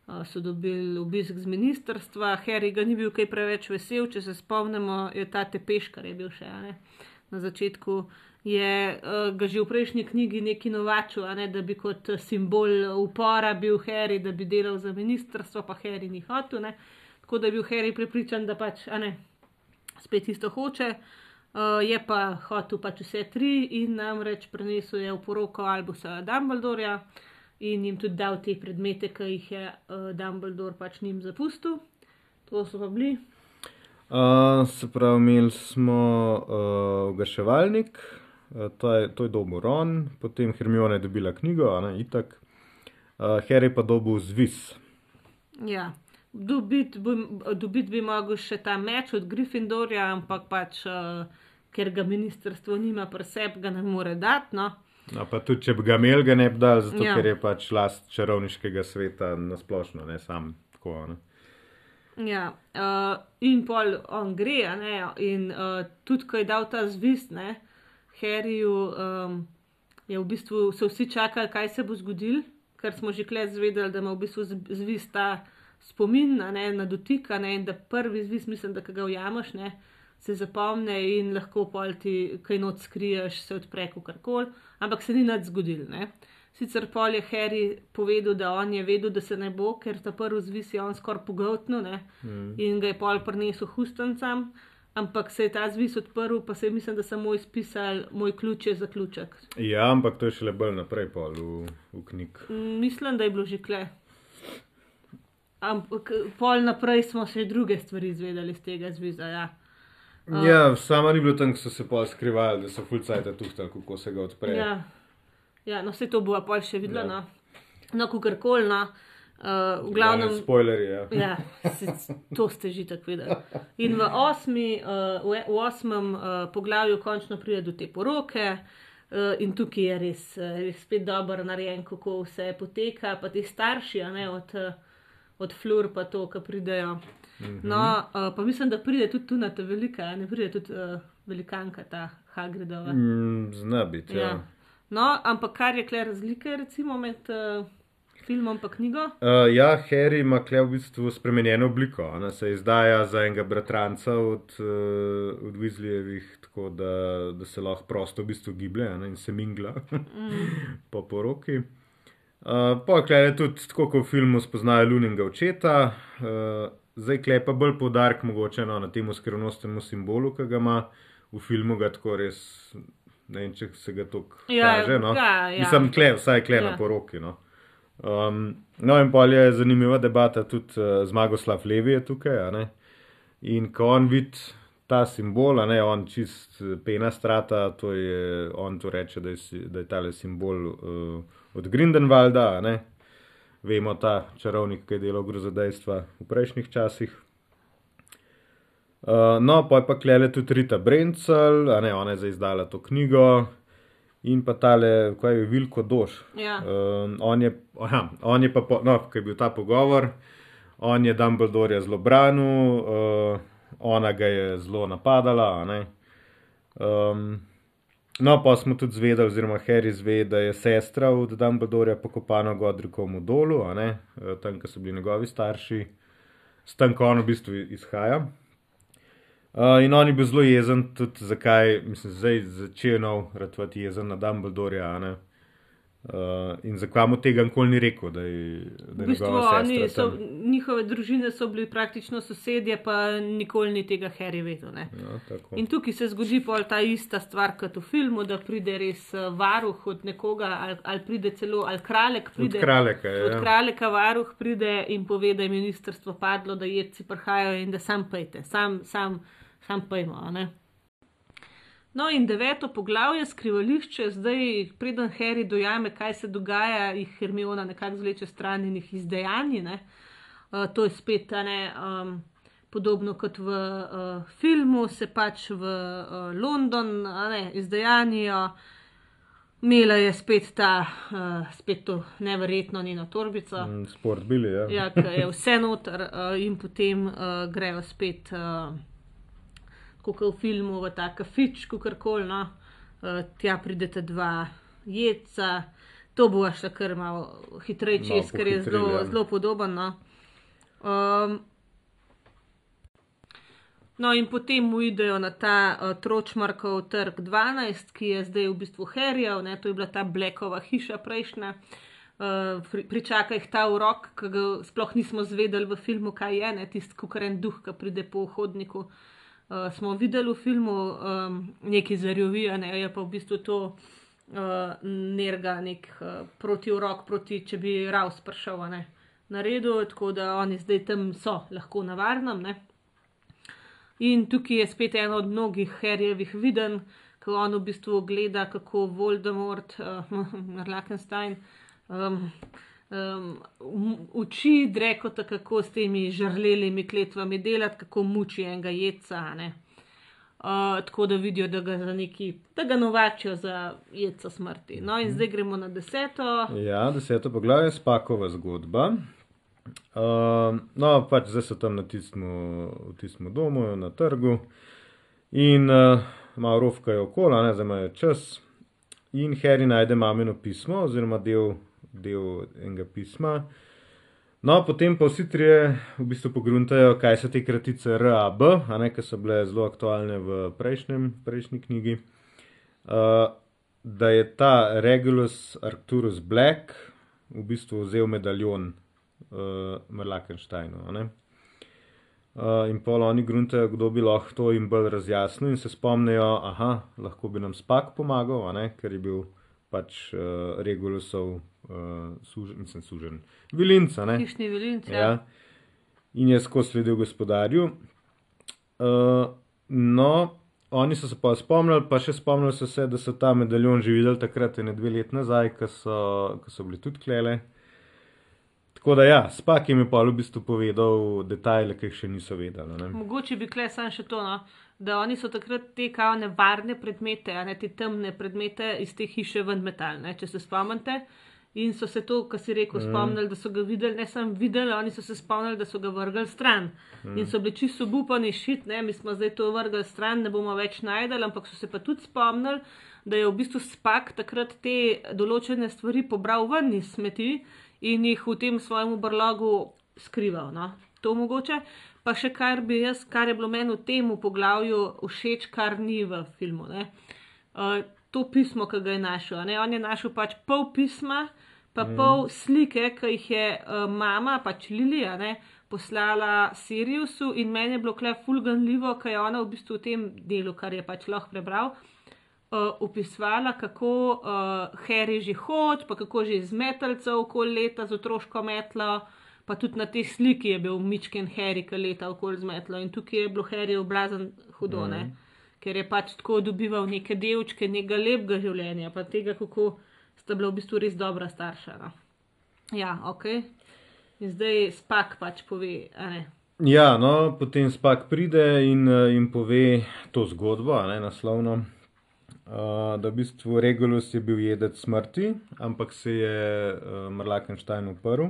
eh, So dobili obisk z ministrstva, Harry ga ni bil kaj preveč vesel, če se spomnimo, je ta tepeškar je bil še ne, na začetku. Je uh, ga že v prejšnji knjigi neki novačil, ne, da bi kot simbol upora bil Harry, da bi delal za ministrstvo, pa Harry ni hotel. Ne. Tako da je bil Harry pripričan, da pač ne, spet isto hoče. Uh, je pa hotel pač vse tri in namreč prenesel je v poroko Albusa Dumbledorja in jim tudi dal te predmete, ki jih je uh, Dumbledore pač njim zapustil. To so pa bili. Uh, se pravi, imeli smo uh, ugaševalnik, uh, to je, je dobil Ron, potem Hermione je dobila knjigo, ne, itak, uh, Harry pa dobil zvis. Ja, dobiti bi, dobit bi mogel še ta meč od Gryffindorja, ampak pač, uh, ker ga ministrstvo nima preseb, ga ne more dati. No. No, pa tudi, če bi ga imel, ga ne bi dal, zato ja. ker je pač last čarovniškega sveta nasplošno, ne sam tako. Ne. Ja, uh, in pol on gre, ne, in uh, tudi, ko je dal ta zvist, ne, Harryju, um, je v bistvu so vsi čakali, kaj se bo zgodil, ker smo že kle zvedeli, da ima v bistvu zvist ta spomin ne, na dotika, ne, in da prvi zvist, mislim, da ga ujameš, ne, se zapomne in lahko pol ti kaj not skriješ, se odpre karkoli, ampak se ni nad zgodil, ne. Sicer pol je Harry povedal, da on je vedel, da se ne bo, ker ta prvi zvis je on skoraj pogotno mm. in ga je pol prinesel hustancam, ampak se je ta zvis odprl, pa se je mislim, da samo izpisal moj ključ je zaključek. Ja, ampak to je šele bolj naprej pol v, v knjig. Mm, mislim, da je bilo že kle. Ampak pol naprej smo še druge stvari izvedeli iz tega zviza. Ja. Uh, ja, sama ni bilo tam, ko so se pol skrivali, da so fulcajta tuhta, kako se ga odpre. Ja. Ja, no, vse to bo pa še videlo, ja. no, no kako koli. No. Uh, v glavnem, ja, spoilerji. Ja. ja, to ste že tako videli. In v, osmi, uh, v, v osmem uh, poglavju končno pride do te poroke, uh, in tukaj je res, res spet dobro narejen, kako vse poteka, pa ti starši, ne, od, od flur pa to, ki pridejo. Mhm. No, uh, pa mislim, da pride tudi tu na ta velika, ne pride tudi uh, velikanka, ta Hagridova. Mm, zna biti. Ja. Ja. No, ampak kar je kle razlike, recimo med uh, filmom in knjigo? Uh, ja, Harry ima kle v bistvu spremenjeno obliko. Ona se izdaja za enega bratranca od, uh, od Weasleyjevih, tako da, da se lahko prosto v bistvu giblje ne, in se mingla mm. po poroki. Uh, Pokle je tudi tako, kot v filmu spoznajo Luninga očeta. Uh, zdaj klepa bolj podarek mogoče no, na tem skrivnostnemu simbolu, ki ga ima v filmu, ga tako res ne vem, če se ga tako ja, kaže. No. Ja, ja. Mislim, kle, vsaj kle ja. na poroki. No. Um, no, in pa je zanimiva debata tudi uh, zmagoslav Levi je tukaj. In ko on vidi ta simbol, ne, on čist eh, pena strata, to je, on to reče, da je, da je tale simbol uh, od Grindenwalda, ne. vemo ta čarovnik, ki je delal grozodejstva v prejšnjih časih. Uh, no, pa je pa klele tudi Rita Brencel, a ne, ona je zdaj izdala to knjigo in pa tale, kaj je Vilko Dož. Ja. Uh, on, je, aha, on je pa, po, no, kaj je bil ta pogovor, on je Dumbledore zelo branil, uh, ona ga je zelo napadala. Um, no, pa smo tudi zvedeli, oziroma Harry zve, da je sestra od Dumbledorja pokopana v Godrikovem dolu, ne, tam, ko so bili njegovi starši, s tem, ko on v bistvu izhaja. Uh, in on je bil zelo jezen, tudi zakaj, mislim, zdaj začel nov ratovati jezen na Dumbledorja. Uh, in zakaj mu tega nikoli ni rekel, da je, da je v bistvu so, njihove družine so bili praktično sosedje, pa nikoli ni tega Harry vedel. Ja, in tukaj se zgodi pol ta ista stvar kot v filmu, da pride res uh, varuh od nekoga, ali, ali pride celo, ali kralek pride. Od kraleka, ja. od kraleka varuh pride in pove, da je ministrstvo padlo, da jedci prihajajo in da sam pejte, sam. sam sam pojmo. No, in deveto poglavje, skrivališče, zdaj, preden Harry dojame, kaj se dogaja, jih Hermiona nekako zleče stran in jih izdejanji. Uh, to je spet ne, um, podobno kot v uh, filmu, se pač v uh, London ne, izdejanjijo. Mela je spet ta, uh, spet to neverjetno njeno torbico. Mm, sport bili, ja. ja, je vse noter uh, in potem uh, grejo spet. Uh, kot v filmu, v ta kafič, kako koli. No. Uh, tja pridete dva jedca, to bo še kar malo hitreje čez, ker je zelo, ja. zelo podoben. No. Um, No, in potem mu idejo na ta uh, Tročmarkov trg 12, ki je zdaj v bistvu Herjev, to je bila ta Blekova hiša prejšnja. Uh, pri, pričaka jih ta urok, ki ga sploh nismo zvedeli v filmu, kaj je, ne tisti kukaren duh, ki pride po hodniku. Uh, smo videli v filmu um, neki zarjovijo, ne je pa v bistvu to uh, nerga, nek uh, proti urok, proti če bi Raus prišel na redu, tako da oni zdaj tam so lahko na varnem. In tukaj je spet eno od mnogih herjevih viden, ko on v bistvu gleda, kako Voldemort, uh, Lakenstein, um, um, uči Drekota, kako s temi žrlelimi kletvami delati, kako muči enega jedca. Uh, tako da vidijo, da ga neki, da ga novačijo za jedca smrti. No, in zdaj gremo na deseto. Ja, deseto poglavje, spakova zgodba. Uh, no, pač zdaj so tam na tistem domu, na trgu in uh, malo rovkajo okoli, ne zdaj imajo čas. In Harry najde mamino pismo, oziroma del, del enega pisma. No, potem pa vsi trije v bistvu pogruntajo, kaj so te kratice RAB, ki so bile zelo aktualne v prejšnjem, prejšnji knjigi. Uh, da je ta Regulus Arcturus Black v bistvu vzel medaljon uh, Merlakensteinu. Uh, in pol oni gruntajo, kdo bi lahko to jim bolj razjasnil, in se spomnijo, da lahko bi nam spak pomagal, ker je bil pač uh, Regulusov uh, sužen, mislim, sužen. Vilinca. Kišni vilinca. Ja. ja. In je skozi sledil gospodarju. Uh, no, oni so se pa spomnili, pa še spomnili so se, da so ta medaljon že videli takrat, ne dve leti nazaj, ko so, ko so bili tudi klele. Tako da, ja, spak je pa v bistvu povedal detajle, ki jih še niso vedeli. Ne? Mogoče bi kle sam še to, no? da oni so takrat te kao nevarne predmete, ne te temne predmete iz te hiše ven metal, ne? če se spomnite. In so se to, kar si rekel, mm. spomnili, da so ga videli, ne samo videli, oni so se spomnili, da so ga vrgli stran. Mm. In so bili čisto obupani, šit, ne, mi smo zdaj to vrgli stran, ne bomo več najdeli, ampak so se pa tudi spomnili, da je v bistvu spak takrat te določene stvari pobral ven iz smeti in jih v tem svojem brlogu skrival. No? To mogoče. Pa še kar bi jaz, kar je bilo meni v tem poglavju všeč, kar ni v filmu. Uh, to pismo, ki ga je našel. Ne? On je našel pač pol pisma, pa mm. pol slike, ki jih je uh, mama, pač Lilija, ne? poslala Siriusu in meni je bilo kle fulganljivo, ker je ona v bistvu v tem delu, kar je pač lahko prebral uh, opisovala, kako uh, Harry že hodi, pa kako že iz metalcev okoli leta z otroško metlo. Pa tudi na tej sliki je bil Mičken Harry, ki leta okoli z metlo. In tukaj je bilo Harry oblazen hudo, mm. ker je pač tako dobival neke delčke, nekega lepega življenja, pa tega, kako sta bila v bistvu res dobra starša. No. Ja, ok. In zdaj spak pač pove. Ja, no, potem spak pride in jim pove to zgodbo, ne naslovno da v bistvu Regulus je bil jedec smrti, ampak se je uh, Marlakenstein uprl.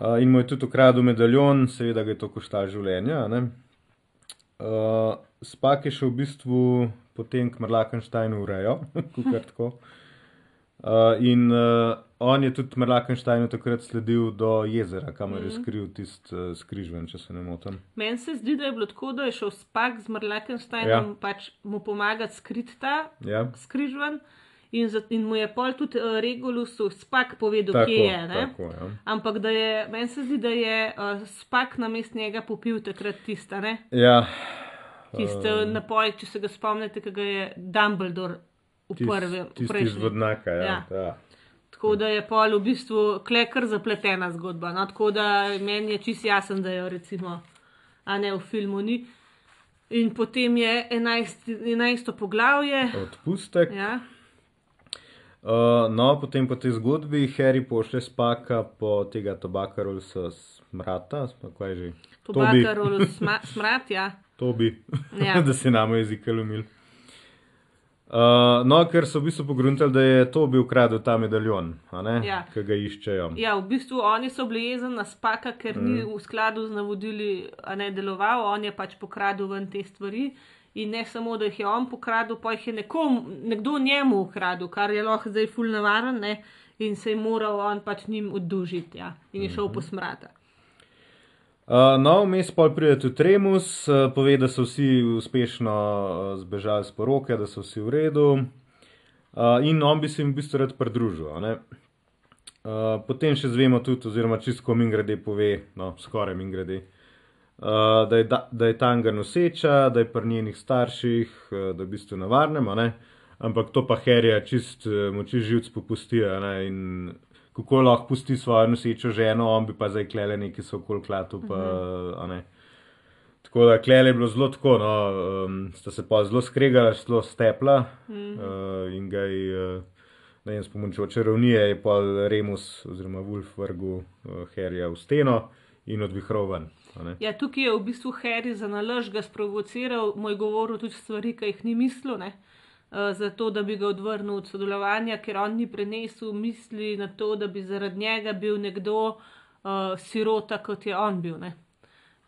Uh, in mu je tudi ukradel medaljon, seveda ga je to koštalo življenja. Uh, spak je šel v bistvu potem k Marlakensteinu v Rejo, kot je tako. Uh, in uh, on je tudi Merlakensteinu takrat sledil do jezera, kamor mm -hmm. je mhm. skril tisti uh, skrižven, če se ne motim. Meni se zdi, da je bilo tako, da je šel spak z Merlakensteinom ja. pač mu pomagati skriti ta ja. skrižven. In, za, in mu je pol tudi uh, Regulus spak povedal, tako, kje je. Tako, ja. Ampak da je, meni se zdi, da je uh, spak na mest njega popil takrat tista. Ja. Tiste uh, napoj, če se ga spomnite, ki ga je Dumbledore v prvem, v prejšnjem. Vodnaka, ja, ja. Tako da je pol v bistvu klekar zapletena zgodba. No? Tako da meni je čist jasen, da jo recimo, a ne v filmu ni. In potem je enajsto poglavje. Odpustek. Ja. Uh, no, potem po tej zgodbi Harry pošlje spaka po tega tobakarul s smrata, kako je že? Tobakarul smrat, ja. To bi, ja. da se nam jezik umil. Uh, no, ker so v bistvu pogruntali, da je to bil ukradel ta medaljon, ja. ki ga iščejo. Ja, v bistvu oni so bili jezni na spaka, ker mm. ni v skladu z navodili ne deloval, on je pač pokradil ven te stvari. In ne samo, da jih je on pokradil, pa jih je nekom, nekdo njemu ukradil, kar je lahko zdaj fulno varen, in se je moral on pač njim oddužiti ja, in je šel mm -hmm. po smrata. Uh, no, vmes pol pride tudi Remus, uh, pove, da so vsi uspešno uh, zbežali z poroke, da so vsi v redu. Uh, in on bi se jim v bistvu rad pridružil. Uh, potem še zvemo tudi, oziroma čisto min grede pove, no, skoraj min grede, uh, da, je da, da je tanga noseča, da je pri njenih starših, uh, da je v bistvu na varnem, ampak to pa Herja čist uh, moči živc popusti, a ne. In kako lahko pusti svojo nosečo ženo, on bi pa zdaj klele neki so okoli klatu, pa a ne. Tako da klele je bilo zelo tako, no, um, sta se pa zelo skregala, zelo stepla uh, in ga je, uh, ne vem, s pomočjo čarovnije je pa Remus oziroma Wolf vrgel uh, Herja v steno in odvihral ven. Ja, tukaj je v bistvu Harry za nalož ga sprovociral, moj govoril tudi stvari, ki jih ni mislil, ne? Uh, zato, da bi ga odvrnil od sodelovanja, ker on ni prenesel misli na to, da bi zaradi njega bil nekdo uh, sirota, kot je on bil. Ne?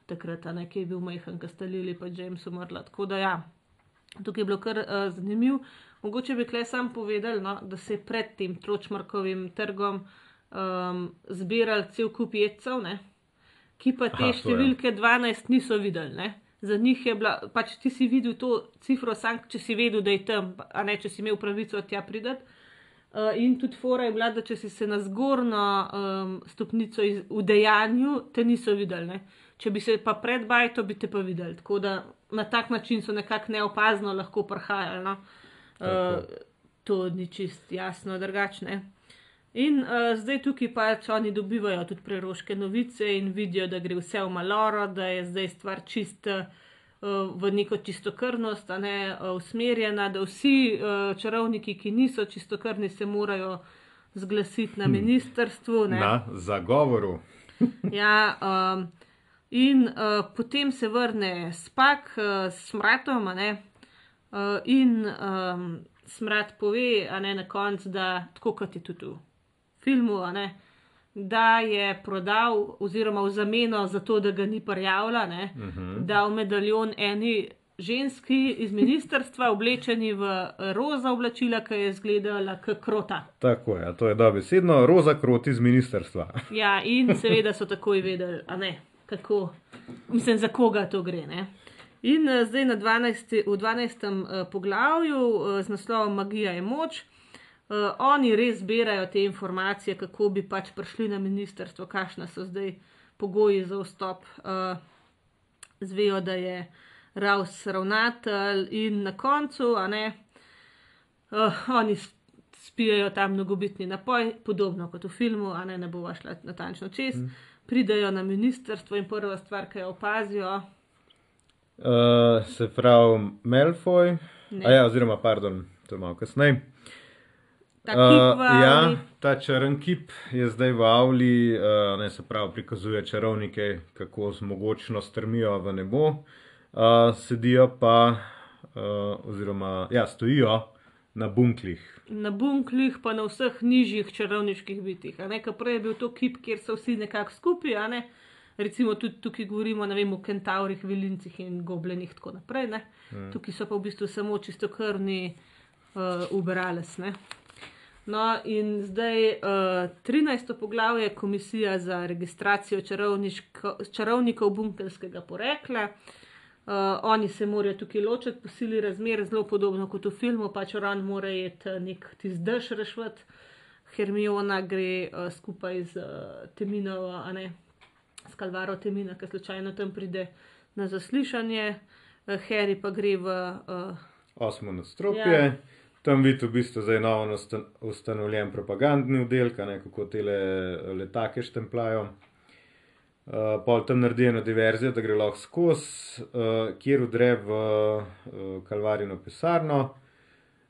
Takrat, ki je bil majhen, ki sta Lili pa James umrla. Tako da ja, tukaj je bilo kar uh, zanimivo. Mogoče bi klej sam povedal, no, da se je pred tem Tročmarkovim trgom um, zbiral cel kup jedcev, ne, ki pa te Aha, to je. številke 12 niso videli. Ne. Za njih je bila, pač ti si videl to cifro, sam, če si vedel, da je tam, a ne če si imel pravico tja pridati. Uh, in tudi fora je bila, da če si se na zgornjo um, stopnico iz, v dejanju, te niso videli. Ne. Če bi se pa pred bajto, bi te pa videli. Tako da na tak način so nekako neopazno lahko prihajali. No. Uh, to ni čist jasno, drugačne. In uh, zdaj tukaj pač oni dobivajo tudi preroške novice in vidijo, da gre vse v maloro, da je zdaj stvar čista uh, v neko čistokrvnost, a ne uh, usmerjena, da vsi uh, čarovniki, ki niso čistokrvni, se morajo zglasiti na ministrstvu. Ne? Na zagovoru. Ja, um, in uh, potem se vrne spak uh, s smratom, uh, in um, smrat pove, a ne na koncu, da tako kot je tudi v filmu, ne, da je prodal, oziroma v zameno za to, da ga ni prijavila, ne, uh -huh. dal medaljon eni ženski iz ministrstva, oblečeni v roza oblačila, ki je izgledala kot krota. Tako je, to je dobesedno roza kroti iz ministrstva. Ja, in seveda so takoj vedeli, ne, kako, mislim, za koga to gre. Ne? In uh, zdaj na 12, v 12. Uh, poglavju uh, z naslovom Magija je moč. Uh, oni res zbirajo te informacije, kako bi pač prišli na ministrstvo, kakšne so zdaj pogoji za vstop. Uh, zvejo, da je Raus ravnatelj in na koncu, a ne, uh, oni spijajo tam mnogobitni napoj, podobno kot v filmu, a ne, ne bo šla natančno čez. Mm. Pridejo na ministrstvo in prva stvar, ki jo opazijo, Uh, se pravi, a ja, oziroma, pardon, to je malo kasneje. Ta kip v ja, avli. ta črn kip je zdaj v avli, uh, ne se pravi, prikazuje čarovnike, kako zmogočno strmijo v nebo, uh, sedijo pa, uh, oziroma, ja, stojijo na bunklih. na bunklih, pa na vseh nižjih čarovniških bitih. a ne, Ker prej je bil to kip, kjer so vsi nekako skupaj, ne. Recimo tudi tukaj govorimo vem, o kentaurih, vilincih in gobljenih in tako naprej. Ne. Tukaj so pa v bistvu samo čistokrvni uh, uberales. Ne. No, in zdaj uh, 13. poglavje je komisija za registracijo čarovnikov bunkerskega porekla. Uh, oni se morajo tukaj ločiti po sili razmer, zelo podobno kot v filmu, pač Ron mora iti eh, nek tizdež rešvat, Hermiona gre uh, skupaj z uh, Teminovo, a ne s Kalvaro Temina, ki slučajno tam pride na zaslišanje, uh, Harry pa gre v. Uh, Osmo nadstropje, Ja. Tam vidite v bistvu zdaj novo ustanovljen propagandni oddelek, kako te letake štemplajo. Uh, pol tam naredi eno diverzijo, da gre lahko skozi, uh, kjer udre v uh, Kalvarino pisarno.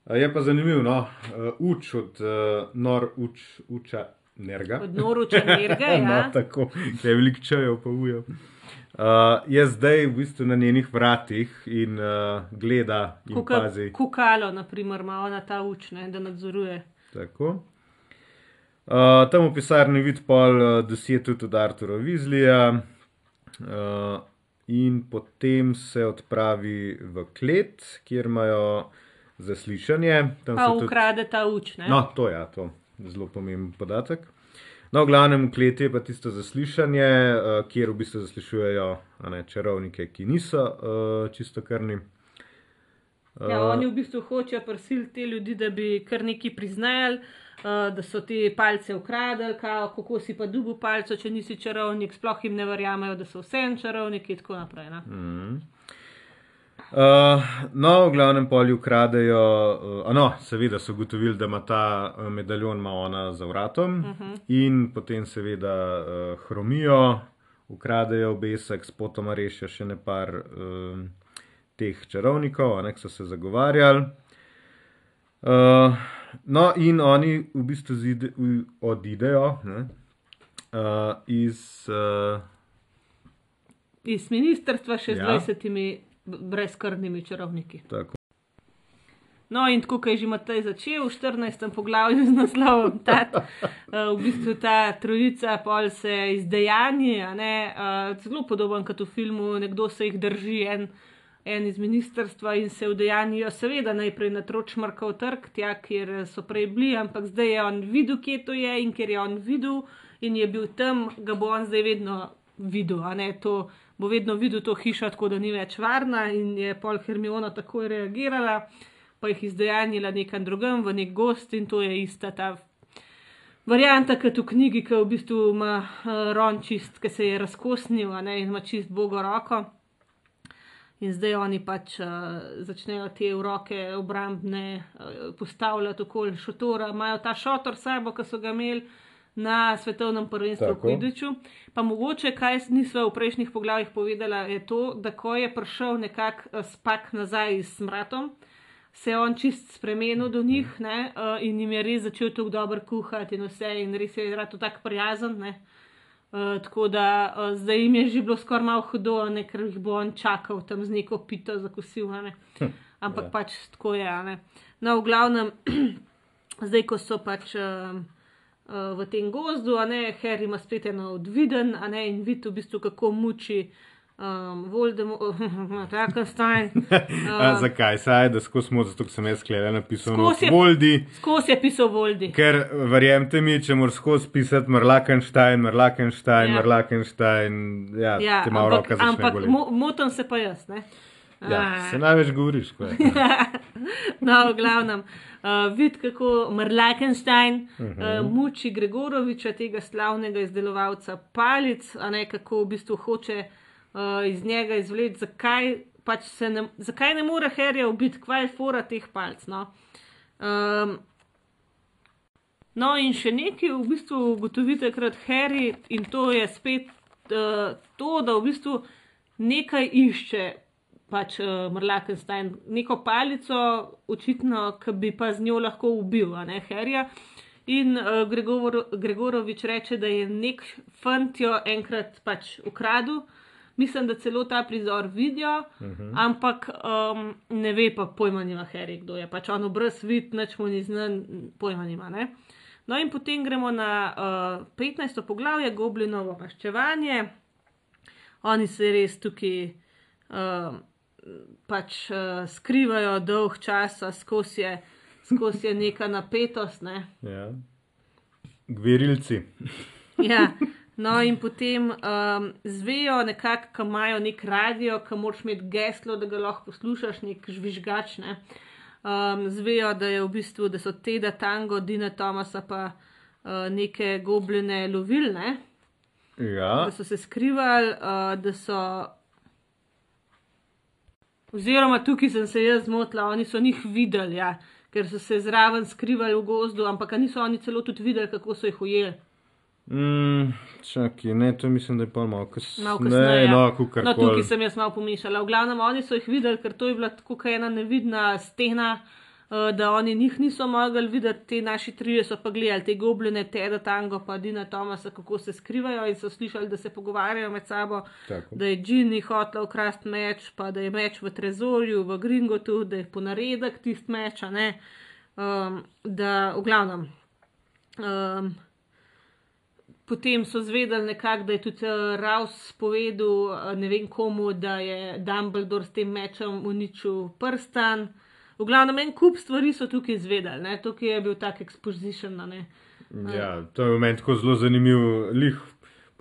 Uh, je pa zanimivo, no, uh, uč od uh, nor uč, uča nerga. od Noruča Nerga, no, ja. tako, ki je veliko čajev, pa ujo. Uh, je zdaj v bistvu na njenih vratih in uh, gleda in Kuka, pazi. kukalo, naprimer, ima ona ta učne, da nadzoruje. Tako. Uh, tam v pisarni vidi pol uh, dosje tudi od Artura Vizlija, uh, in potem se odpravi v klet, kjer imajo zaslišanje. Tam Pa so tudi- ukrade ta učne. No, to je ja, to zelo pomemben podatek. No, v glavnem, v kleti je pa tisto zaslišanje, uh, kjer v bistvu zaslišujejo ne, čarovnike, ki niso uh, čisto krni. Uh, ja, oni v bistvu hočejo prisiliti te ljudi, da bi kar nekaj priznali, uh, da so te palce ukradili, kako si pa dugo palco, če nisi čarovnik, sploh jim ne verjamejo, da so vse čarovniki in tako naprej. Mm. Uh, no, v glavnem polju ukradejo, uh, no, seveda so ugotovili, da ima ta medaljon ima ona za vratom uh mhm. -huh. in potem seveda uh, hromijo, ukradejo obesek, spotoma rešijo še ne par. Uh, teh čarovnikov, ki so se zagovarjali. Uh, no, in oni v bistvu zide, v, odidejo ne, uh, iz. Uh, iz ministrstva še ja. z 20 brezkrvnimi čarovniki. Tako. No, in tako je že Matej začel v 14. poglavju z naslovom Tat. Uh, v bistvu ta trojica pol se izdejanje, uh, zelo podoben kot v filmu, nekdo se jih drži en en iz ministrstva in se vdejanijo, seveda, najprej na Tročmarkov trg, tja, kjer so prej bili, ampak zdaj je on videl, kje to je in ker je on videl in je bil tam, ga bo on zdaj vedno videl, a ne to. Bo vedno videl to hišo, tako da ni več varna, in je pol Hermiona tako reagirala, pa jih izdejanila nekam drugam, v nek gost, in to je ista ta varianta, kot v knjigi, ki v bistvu ima uh, ron čist, ki se je razkosnil, ne, in ima čist bogo roko. In zdaj oni pač uh, začnejo te roke obrambne uh, postavljati okoli šotora, imajo ta šotor sabo, ki so ga imeli na svetovnem prvenstvu v Kvidiču. Pa mogoče, kaj nismo v prejšnjih poglavjih povedali, je to, da ko je prišel nekak uh, spak nazaj s smratom, se je on čist spremenil do njih ne, uh, in jim je res začel tako dobro kuhati in vse, in res je rado tako prijazen. Ne. Eh, tako da uh, zdaj jim je že bilo skoraj malo hudo, ne, ker jih bo on čakal tam z neko pito za kosil. Hm, Ampak ja. pač tako je. No, v glavnem, zdaj ko so pač uh, uh, v tem gozdu, a ne, Harry ima spet eno odviden, a ne, in vidi v bistvu, kako muči um, Voldemort, Frankenstein. Um, zakaj? Saj, da skozi smo, zato sem jaz sklepal, napisal skozi Voldi. Skozi je pisal Voldi. Ker, verjemite mi, če moraš skozi pisati Merlakenstein, Merlakenstein, ja. Merlakenstein, ja, ja, ti malo roka za to. Ampak mo motam se pa jaz, ne? Ja, se največ govoriš, ko je. no, v glavnem, uh, vidi, kako Merlakenstein uh -huh. uh, muči Gregoroviča, tega slavnega izdelovalca palic, a ne kako v bistvu hoče uh, iz njega izvleči, zakaj, pač ne, zakaj ne more Harry ubiti, kvaj je fora teh palc. No? Um, no, in še nekaj v bistvu ugotovite, krat Harry, in to je spet uh, to, da v bistvu nekaj išče. Pač uh, Mrlakenstein, neko palico, očitno, ki bi pa z njo lahko ubil, ne Herja. In uh, Gregor, Gregorovič reče, da je nek fantjo enkrat pač ukradel, mislim, da celo ta prizor vidijo, uh mhm. -huh. ampak um, ne ve pa pojma nima Harry, kdo je. Pač ono brez vid, neč mu ni znan, pojma nima. Ne? No in potem gremo na uh, 15. poglavje, Goblinovo maščevanje. Oni se res tukaj uh, pač uh, skrivajo dolg čas, skozi je, skos je neka napetost. Ne? Ja. Gverilci. ja. No, in potem um, zvejo, nekako, ki imajo nek radio, ki moraš imeti geslo, da ga lahko poslušaš, nek žvižgač. Ne? Um, zvejo, da je v bistvu, da so te da tango, Dina Tomasa pa uh, neke gobline lovilne. Ja. Da so se skrivali, uh, da so. Oziroma, tukaj sem se jaz zmotila, oni so njih videli, ja, ker so se zraven skrivali v gozdu, ampak niso oni celo tudi videli, kako so jih ujeli. Mm, čakaj, ne, to mislim, da je pa malo kasneje. Ne, no, kukar. No, tukaj sem jaz malo pomišljala. V glavnem, oni so jih videli, ker to je bila tako ena nevidna stena, da oni njih niso mogli videti, ti naši trije so pa gledali te gobline, Teda Tango, pa Dina Tomasa, kako se skrivajo in so slišali, da se pogovarjajo med sabo, tako. da je Džini hotel ukrasti meč, pa da je meč v Trezorju, v Gringotu, da je ponaredek tist meč, um, da v glavnem. Um, Potem so zvedeli nekako, da je tudi uh, Raus povedal uh, ne vem komu, da je Dumbledore s tem mečem uničil prstan. V glavnem, en kup stvari so tukaj izvedeli, tukaj je bil tak exposition. Ja, to je moment, ko zelo zanimiv. Lih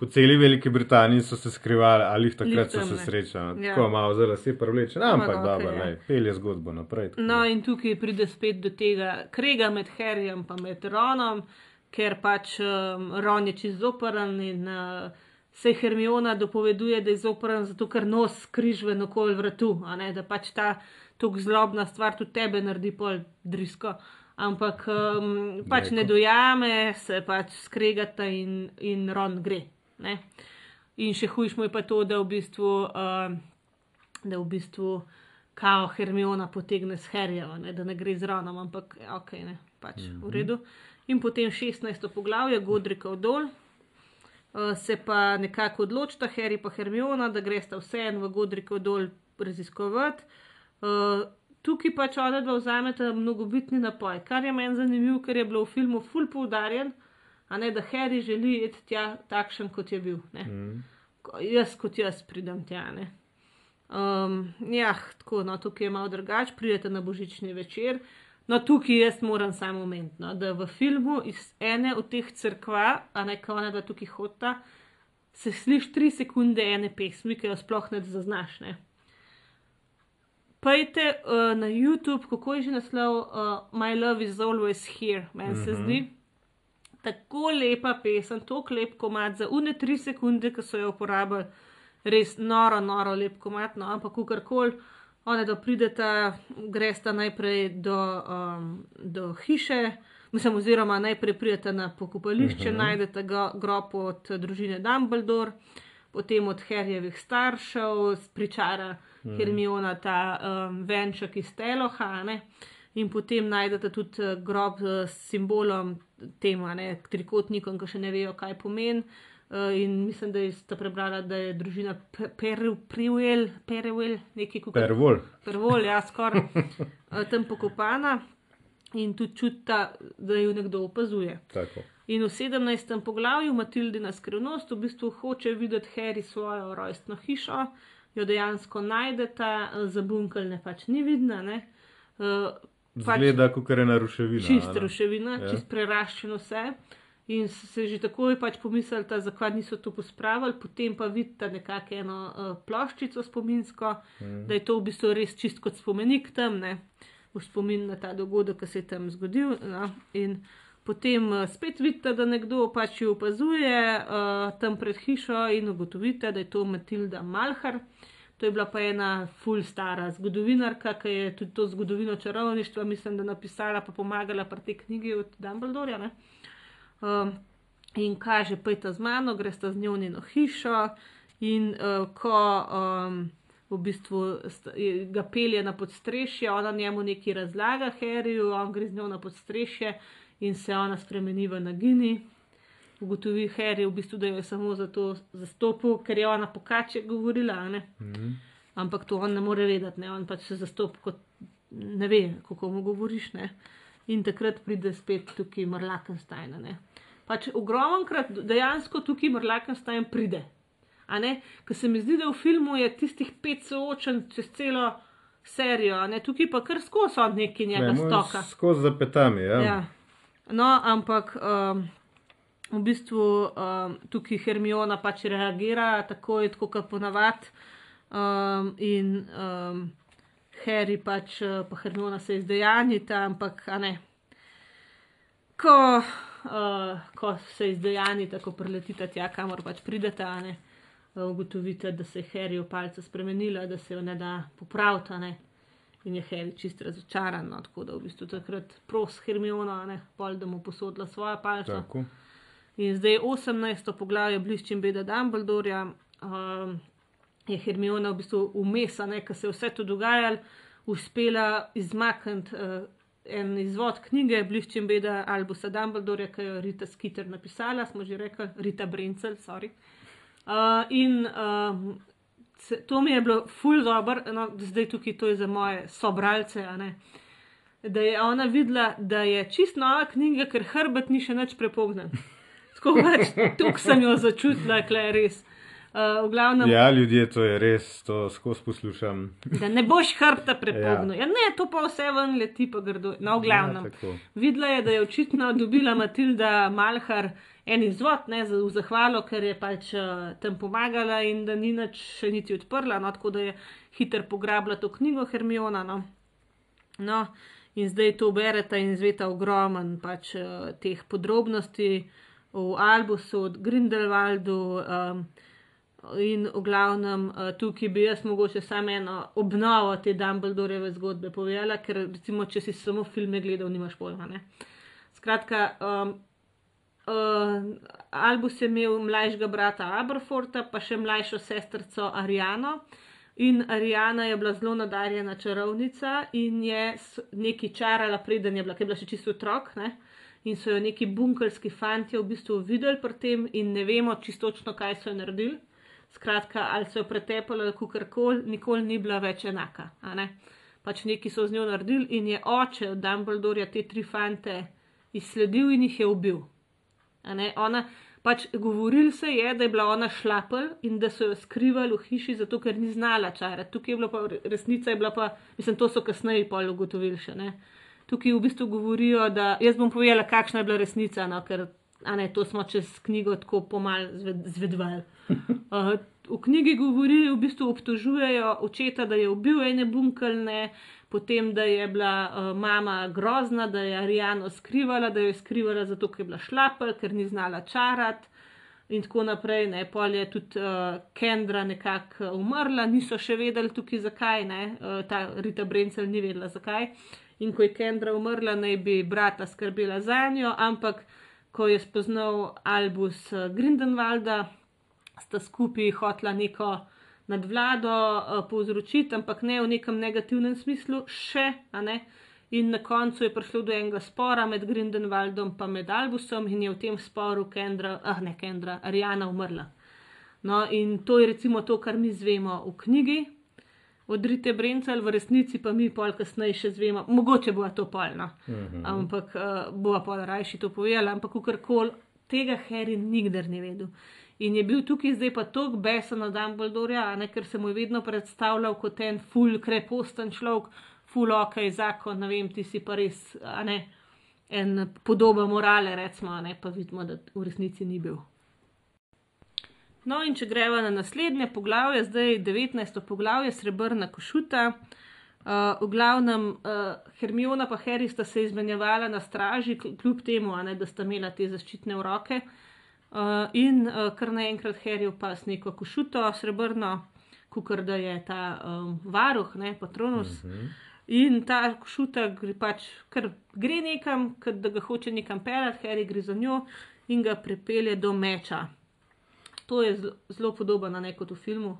po celi Veliki Britaniji so se skrivali, ali jih takrat Lih so se ne. srečali. Ja. Tako malo zelo se prevleče, no, ampak Ampak dobro, okej, ja. okay, pelje zgodbo naprej. tako No, in tukaj pride spet do tega krega med Harryjem in med Ronom, ker pač um, Ron je čez zoprn in uh, se Hermiona dopoveduje, da je zoprn, zato ker nos križven okoli vratu, ne, da pač ta tako zlobna stvar tudi tebe naredi pol drisko. Ampak um, pač ne Mleko. dojame, se pač skregata in, in Ron gre. Ne? In še hujš mu je pa to, da v bistvu, uh, da v bistvu kao Hermiona potegne s Harryjem, ne, da ne gre z Ronom, ampak ja, ok, ne, pač mm -hmm. v redu. In potem 16. poglavje, Godrika dol. Uh, se pa nekako odločita, Harry pa Hermiona, da gresta vseeno v Godrika dol raziskovati. Uh, tukaj pač ona dva vzameta mnogobitni napoj, kar je meni zanimivo, ker je bilo v filmu full poudarjen, a ne da Harry želi iti tja takšen, kot je bil. Ne. Mm. Jaz kot jaz pridem tja. Ne. Um, ja, tako, no, tukaj je malo drugače, pridete na božični večer. No, tukaj jaz moram samo omeniti, no, da v filmu iz ene od teh crkva, a ne kao da tukaj hota, se sliši tri sekunde ene pesmi, ki jo sploh ne zaznaš. Ne. Pejte uh, na YouTube, kako je že naslov uh, My Love is Always Here, meni se Mhm. zdi. Tako lepa pesem, tako lep komat za une tri sekunde, ki so jo uporabili, res noro, noro lep komat, no, ampak kakorkoli, one da prideta, gresta najprej do, um, do hiše, mislim, oziroma najprej prideta na pokopališče, uh Mhm. -huh. najdete grob od družine Dumbledore, potem od Harryjevih staršev, pričara uh -huh. Hermiona ta um, venček iz Teloha, ne. In potem najdete tudi eh, grob eh, s simbolom tema, ne, trikotnikom, ki še ne vejo, kaj pomeni. Uh, in mislim, da ste prebrali, da je družina Pe- Peru- Preuel, Pereuel, nekaj kot Pervol. Prvol, ja, skoraj eh, tam pokopana in tudi čuta, da jo nekdo opazuje. Tako. In v 17. poglavju Matildina skrivnost v bistvu hoče videti Harry svojo rojstno hišo, jo dejansko najdeta, eh, za bunkelne pač ni vidna, ne. Uh, Zgleda, kot je naruševina. čist a ne? ruševina, Ja. čist preraščeno vse. In se že takoj pač pomislili, zakaj niso to pospravili, potem pa vidite nekako eno uh, ploščico spominsko, mm. da je to v bistvu res čist kot spomenik tam, ne, v spomin na ta dogodek, ki se je tam zgodil. No. In potem uh, spet vidite, da nekdo pač jo opazuje uh, tam pred hišo in ugotovite, da je to Matilda Malhar. To je bila pa ena ful stara zgodovinarka, ki je tudi to zgodovino čarovništva, mislim, da napisala, pa pomagala pri tej knjigi od Dumbledorja. ne. Um, in kaže, pojte z mano, greste z njo v njeno hišo. In uh, ko um, v bistvu ga pelje na podstrešje, ona njemu nekaj razlaga, Harryju, on gre z njo na podstrešje in se ona spremeni v nagini. Ugotovi Harry, v bistvu, da jo je samo zato zastopil, ker je ona pokače govorila. Ne? Mhm. Ampak to on ne more vedeti, ne? on pač se zastopi kot ne ve, kako mu govoriš. Ne? In takrat pride spet tukaj ne. Pač ogromkrat dejansko tukaj Marlakenstein pride. Ker se mi zdi, da v filmu je tistih pet soočen čez celo serijo, ne? tukaj pa kar skozi on neki njega Ne, stoka. Skozi zapetami, ja. Ja. No, ampak um, v bistvu um, tukaj Hermiona pač reagira tako kot ponavadi. Um, in um, Harry pač, uh, pa Hermiona se izdejanita, ampak ne. Ko, uh, ko se izdejanita, ko preletita tja, kamor pač prideta, a ne. uh, Ugotovite, da se je Harry v palce spremenila, da se jo ne da popraviti. In je Harry čist razočaran, no, tako da v bistvu takrat pros Hermiona, ne, pol, da mu posodila svojo palčo. Tako. In zdaj 18. poglavje bliščim beda Dumbledorja. Um, je Hermiona v bistvu umesa, ker se je vse to dogajalo, uspela izmakniti uh, en izvod knjige Bliščim beda Albusa Dumbledorja, ki jo je Rita Skeeter napisala, smo že rekli, Rita Brencel, sorry. Uh, in um, to mi je bilo ful dobro, no, zdaj tukaj to je za moje sobralce. Da je ona videla, da je čist nova knjiga, ker hrbet ni še nič prepognen. Tako pač, sem jo začutila, kle res. Uh, glavnem, Ja, ljudje, to je res, to skozi poslušam. da ne boš hrbta prepognil. Ja. Ja, ne, to pa vse ven leti, pa grdo. No, v glavnem. Ja, tako. Videla je, da je očitno dobila Matilda Malhar en izvod ne, za, v zahvalo, ker je pač uh, tam pomagala in da ni nič še niti odprla, no, tako da je hiter pograbila to knjigo Hermiona. No. No, in zdaj to berete in zveta ogromen pač, uh, teh podrobnosti v Albusu, od Grindelwaldu. Um, In v glavnem tukaj bi jaz mogoče samo eno obnovo te Dumbledoreve zgodbe povedala, ker recimo, če si samo filme gledal, nimaš pojma. Ne? Skratka, um, uh, Albus je imel mlajšega brata Aberforta, pa še mlajšo sestrico Ariano. In Arijana je bila zelo nadarjena čarovnica in je nekaj čarala, preden je bila, ker je bila še čisto otrok. Ne? In so jo neki bunkerski fanti v bistvu videli pri tem, in ne vemo čisto točno, kaj so jo naredili. Skratka, ali so jo pretepali ali kakorkoli, nikoli ni bila več enaka. ne. Pač neki so z njo naredili in je oče od Dumbledorja te tri fante izsledil in jih je ubil. Ona, pač govoril se je, da je bila ona šlapel in da so jo skrivali v hiši, zato ker ni znala čarati. Tukaj je bila pa resnica, je bila pa, mislim, to so kasneje pol ugotovili še. Ne. Tukaj v bistvu govorijo, da jaz bom povedala, kakšna je bila resnica, no, ker ne, to smo čez knjigo tako pomal zved, zvedvali. Uh, v knjigi govori, v bistvu obtožujejo očeta, da je ubil ene bunkelne, potem da je bila uh, mama grozna, da je Arijano skrivala, da jo je skrivala zato, ker je bila šlapel, ker ni znala čarati. In tako naprej, ne, pol je tudi uh, Kendra nekako umrla, niso še vedeli tukaj zakaj, ne, uh, ta Rita Brencel ni vedela zakaj. In ko je Kendra umrla, naj bi brata skrbela za njo, ampak ko je spoznal Albus eh, Grindenwalda, sta skupaj hotla neko nadvlado uh, povzročiti, ampak ne v nekem negativnem smislu, še. In na koncu je prišlo do enega spora med Grindenwaldom in med Albusom, in je v tem sporu Kendra, ah ne Kendra, Arijana umrla. No, in to je recimo to, kar mi zvemo v knjigi. Odrite Brencel, v resnici pa mi pol kasneje še zvemo, mogoče bo to polno, Mhm. ampak uh, bo pa rajši to povedala, ampak kakorkoli tega Harry nikdar ni vedel. In je bil tukaj zdaj pa tako besen na Dumbledorja, ker se mu je vedno predstavljal kot en full kreposten človek, full ok, zakon, ne vem, ti si pa res, a ne, en podoba morale, recimo, a ne, pa vidimo, da v resnici ni bil. No, in če greva na naslednje poglavje, zdaj 19. poglavje, srebrna košuta. Uh, v glavnem, uh, Hermiona in Harry sta se izmenjevala na straži, kl- kljub temu, ne, da sta imela te zaščitne roke. Uh, in uh, kar naenkrat Harry opas neko košuto, srebrno, kukar da je ta um, varuh, ne, patronus. Mhm. In ta košuta gre pač, kar gre nekam, ker da ga hoče nekam pelati, Harry gre za njo in ga pripelje do meča. To je zelo- podobno na neko v filmu.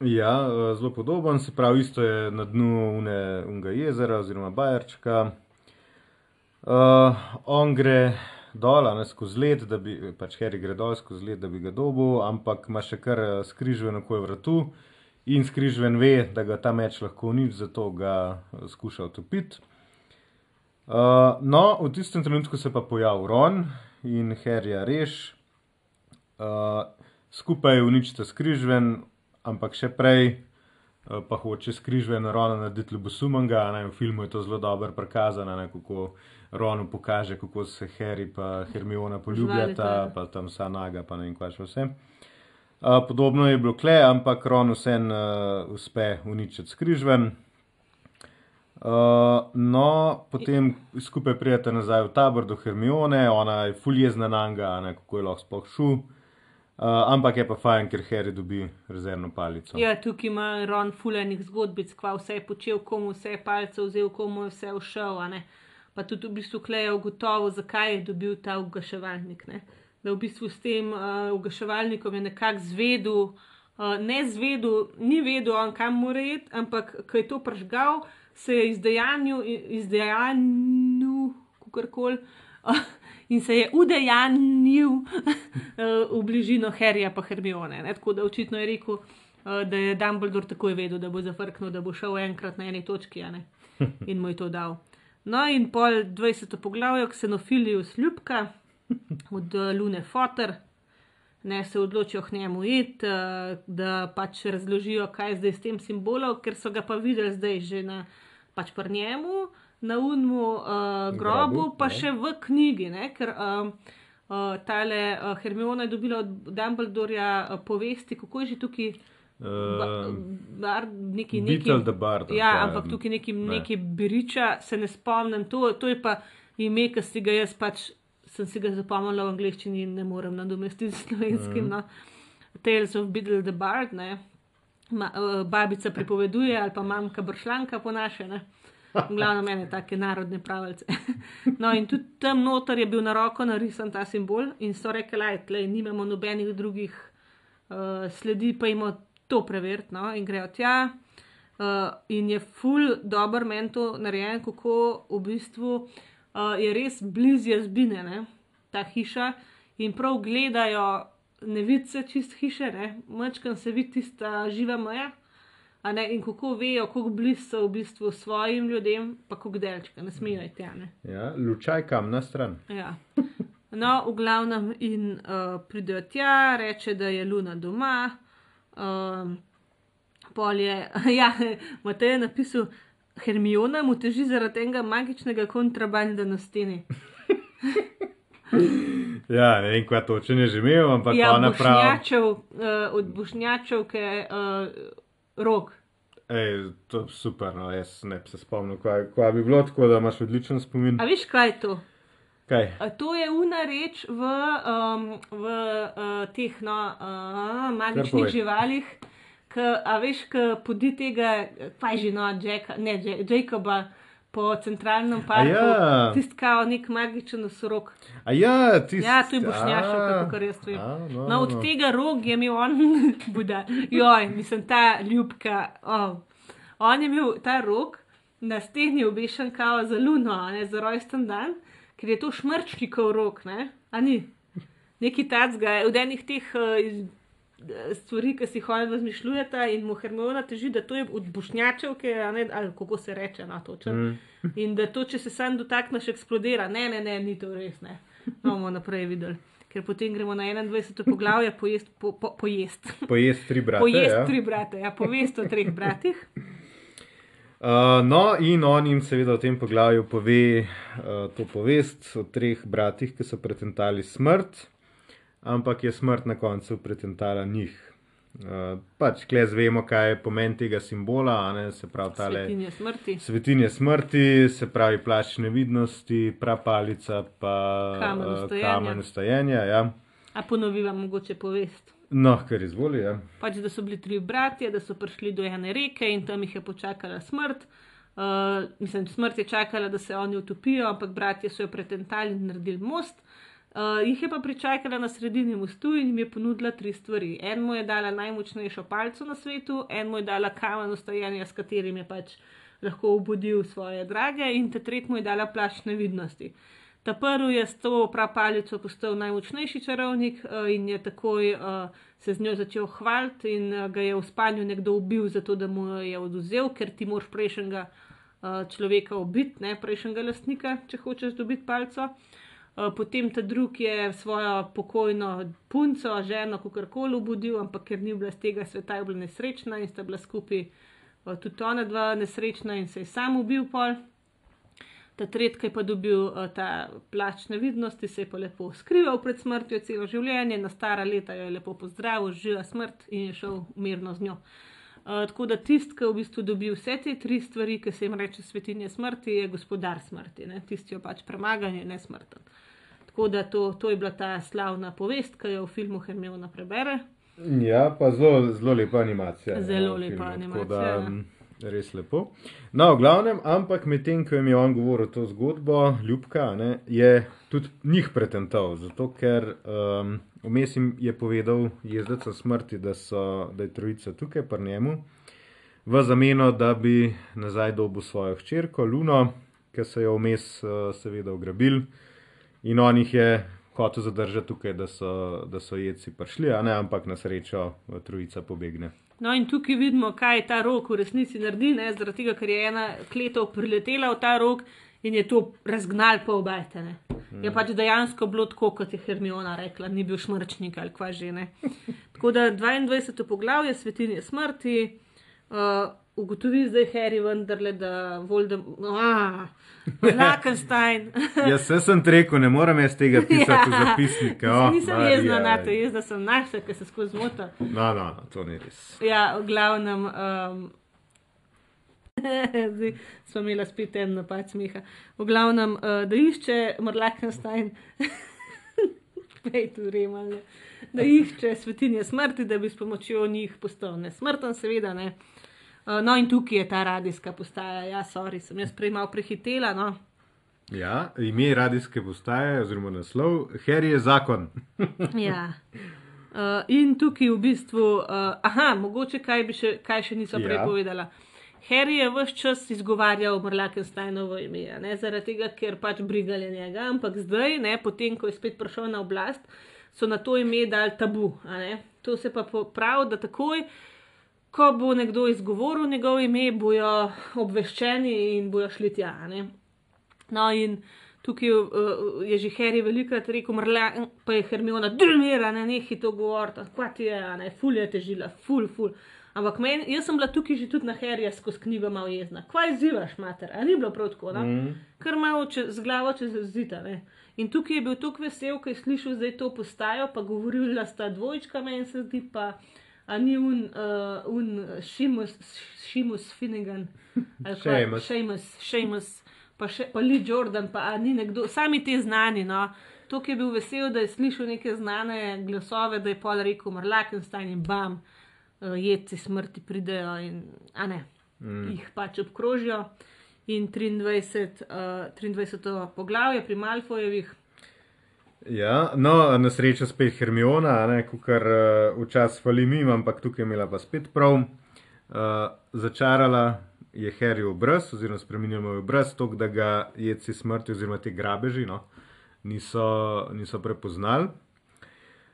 Ja, eh, zelo podoben, se pravi, isto je na dnu une, unga jezera oziroma Bajerčka. Uh, on gre dol, ne skozi led, da bi, pač Harry gre dol skozi led, da bi ga dobil, ampak ima še kar eh, skrižven okoli vratu in skrižven ve, da ga ta meč lahko uniči, zato ga eh, skuša utopiti. Uh, no, v tistem trenutku se pa pojavi Ron in Harry reš. Uh, skupaj uničita skrižven, ampak še prej uh, pa hoče skrižven Rona narediti ljubosumnega. Ne, v filmu je to zelo dobro prikazano, ne, kako Ronu pokaže, kako se Harry in Hermiona poljubljata, ja. pa tam vsa naga, pa ne vem, kaj še vse. Uh, podobno je bilo kle, ampak Ron vsem uh, uspe uničiti skrižven. Uh, no, potem skupaj prijete nazaj v tabor do Hermione, ona je fuljezna na njega, kako je lahko sploh šel. Uh, ampak je pa fajn, ker Harry dobi rezervno palico. Ja, tukaj ima Ron fulejnih zgodbic, kva vse je počel, komu vse je palce vzel, komu je vse a ne. Pa tudi v bistvu kleje ugotovo, zakaj je dobil ta ugaševalnik. Ne. Da v bistvu s tem uh, ugaševalnikom je nekako zvedel, uh, ne zvedel, ni vedel, on kam mora iti, ampak ko je to pržgal, se je izdejanju, izdejanju, kakorkoli. Uh, In se je udejanil eh, v bližino Harryja pa Hermione. Ne? Tako da očitno je rekel, eh, da je Dumbledore takoj vedel, da bo zafrknil, da bo šel enkrat na eni točki in mu je to dal. No, in pol 20. poglavje, Xenofilius ljubka od eh, Lune Fotter. ne se odločijo k njemu iti, uh, da pač razložijo, kaj je zdaj s tem simbolom, ker so ga pa videli zdaj že na pač pri njemu, na unmu uh, grobu, Grobu, pa ne. še v knjigi, ne? ker um, uh, tale uh, Hermiona je dobila od Dumbledorja uh, povesti, kako je že tukaj. Uh, bar, neki, neki, the Bard. ja, ampak tukaj neki, ne. neki biriča, se ne spomnim. To, to je pa ime, ki si ga jaz pač sem si ga zapomnila v angleščini in ne morem nadomestiti s slovenskim. Mm. No. Tales of Beetle the Bard, ne. Ma, uh, babica pripoveduje ali pa mamka bršljanka po naše. Ne. Glavno mene take narodne pravice. No, in tudi tam noter je bil na roko narisan ta simbol in so rekli, da nimamo nobenih drugih uh, sledi, pa jim to preveriti. No, in grejo tja. Uh, in je full dober meni to narejen, kako v bistvu uh, je res blizu jazbine, ne, ta hiša. In prav gledajo, ne vidi se čist hiše, mačkam se vidi tista živa meja. Ne, in kako vejo, kako blizu so v bistvu svojim ljudem, pa kako delčka, ne smejo iti. Ne. Ja, lučaj kam na stran. Ja. No, v glavnem, in uh, pridejo tja, reče, da je Luna doma. Um, pol je, ja, Matej je napisal, Hermiona mu teži zaradi tega magičnega kontrabanda na steni. Ja, ne vem, kva točen je že imel, ampak Ja, ona pravi. uh, od bošnjačevke uh, rok. Ej, to je super, no, jaz ne bi se spomnil, kva, kva bi bilo tako, da imaš odličen spomin. A veš, kaj je to? Kaj? A To je una reč v, um, v uh, teh no, uh, magičnih živalih. K, a veš, ki podi tega, kaj že no, Jacka, ne, Ja- Jacoba po centralnem parku, ja. tisti kao nek magičen osorok. A ja, ti Ja, to je bošnjaško, kako jaz vem. A, no, No, od no. tega rok je imel on, buda, joj, mislim, ta ljubka. Oh. On je imel ta rok na steni obešen kao za luno, ne za rojsten dan, ker je to šmrčnikov rok, ne? A ni. Neki tacga, od enih teh uh, stvari, ki si jih oni razmišljujeta in mu Hermiona teži, da to je od bošnjačevke, ne, ali kako se reče na to. Mm. In da to, če se sam dotakneš, eksplodira. Ne, ne, ne, ni to res. Ne. No, bomo naprej videli. Ker potem gremo na 21. poglavje, pojest, po, po, pojest. Pojest tri brate. pojest ja. tri brate, ja, povest o treh bratih. Uh, no, in on jim seveda v tem poglavju pove uh, to povest o treh bratih, ki so pretentali smrt, ampak je smrt na koncu pretentala njih. Uh, pač, klez vemo, kaj je pomen tega simbola, ne se pravi tale. Svetinje smrti. Svetinje smrti, se pravi plač nevidnosti, prapalica, pa Kamen eh, vstajenja. kamen vstajenja. Ja. A ponoviva mogoče povest. No, kar izvoli. Ja. Pač, da so bili tri bratje, da so prišli do ene reke in tam jih je počakala smrt. Uh, mislim, smrt je čakala, da se oni utopijo, ampak bratje so jo pretentali in naredili most. Uh, jih je pa pričakala na sredini mostu in jim je ponudila tri stvari. En mu je dala najmočnejšo palco na svetu, en mu je dala kamen ustajanja, s katerim je pač lahko obudil svoje drage, in ta tretji mu je dala plašč nevidnosti. Ta prvi je s to prapalico postal najmočnejši čarovnik eh, in je takoj uh, se z njo začel hvaliti in uh, ga je v spanju nekdo ubil, zato da mu je oduzel, ker ti moraš prejšnjega uh, človeka ubiti, ne prejšnjega lastnika, če hočeš dobiti palco. Uh, potem ta drugi je svojo pokojno punco, ženo, kakorkoli obudil, ampak ker ni bila z tega sveta, je bila nesrečna in sta bila skupaj uh, tudi ona dva nesrečna in se je sam ubil pol. Ta tretji, ki je pa dobil uh, ta plač nevidnosti, se je pa lepo skrival pred smrtjo celo življenje, na stara leta jo je lepo pozdravil, živa smrt in je šel mirno z njo. Uh, tako da tisti, ki v bistvu dobi vse te tri stvari, ki se jim reče svetinje smrti, je gospodar smrti, ne? tisti jo pač premaga in je nesmrten. Tako da to, to je bila ta slavna povest, ki jo v filmu Hermiona prebere. ja, pa zelo, zelo lepa animacija. Zelo lepa filmu, animacija, Da, ja. Res lepo. No, v glavnem, ampak medtem, ko jim je on govoril to zgodbo, ljubka, ne, je tudi njih pretental, zato ker um, vmes jim je povedal jezdec smrti, da, so, da je trojica tukaj pri njemu, v zameno, da bi nazaj dobil svojo hčerko Luno, ki so jo vmes uh, seveda ugrabili. In on jih je hotel zadržati tukaj, da so, da so jedci prišli, ne, ampak na srečo eh, trojica pobegne. No, in tukaj vidimo, kaj ta rok v resnici naredi, ne? zaradi tega, ker je ena kletov priletela v ta rok in je to razgnal po obetene. Je pač dejansko bilo tako, kot je Hermiona rekla, ni bil šmrčnik ali kva že ne. Tako da 22. poglavje svetinje smrti. Uh, ugotovi zdaj Harry vendarle, da Voldemort, Lakenstein. Jaz se sem rekel, ne morem jaz tega pisati ja. v zapisnik. Oh, Nisem jezna na to, jezna sem na vse, ki se skozi zmota. No, no, no, to ni res. Ja, v glavnem. Um, Zdaj smo imeli spet en napad smeha. V glavnem, uh, da išče Morlakenstein, pej tu remalne, da išče svetinje smrti, da bi s pomočjo njih postal nesmrten, seveda ne. Uh, no, in tukaj je ta radijska postaja, ja, sorry, sem jaz prej malo prehitela. No. Ja, ime radijske postaje, oziroma naslov, Harry je zakon. ja. Uh, in tukaj v bistvu, uh, aha, mogoče kaj, še, kaj še niso prej ja. povedala. Harry je vse čas izgovarjal Mrlakensteinovo ime, ne zaradi tega, ker pač brigali njega, ampak zdaj, ne, potem, ko je spet prišel na oblast, so na to ime dali tabu. To se pa pravi, da takoj, ko bo nekdo izgovoril njegovo ime, bojo obveščeni in bojo šli tja. No, in tukaj uh, je že Harry velikrat rekel, mrla, pa je Hermiona, drmira, ne, nehi to govoriti, kva ti je, ne, ful je težila, ful, ful. Ampak men, jaz sem bila tukaj že tudi na herju, skozi knjigo malo jezna. Kaj izzivaš, mater? Ali ni bilo prav tako, no? mm. kar malo če, z glavo čez zita. Ne? In tukaj je bil tako vesel, ker je slišal zdaj to postajo, pa govorila sta dvojčka, meni se zdi pa. A ni un, uh, un Šimus, Šimus Finnegan, ali pa Šimus, Šimus, pa še pa Lee Jordan, pa ni nekdo, sami ti znani. No? To, ki je bil vesel, da je slišal neke znane glasove, da je pol rekel Marlakenstein in bam uh, jedci smrti pridejo in ne, mm. jih pač obkrožijo. In 23, uh, 23. poglavje pri Malfojevih. Ja, no, na srečo spet Hermiona, kar uh, včasih hvali mi, ampak tukaj je imela pa spet prav. Uh, začarala je Harry obraz, oziroma spremenila je obraz, tako da ga jedci smrti, oziroma te grabeži, no, niso, niso prepoznali.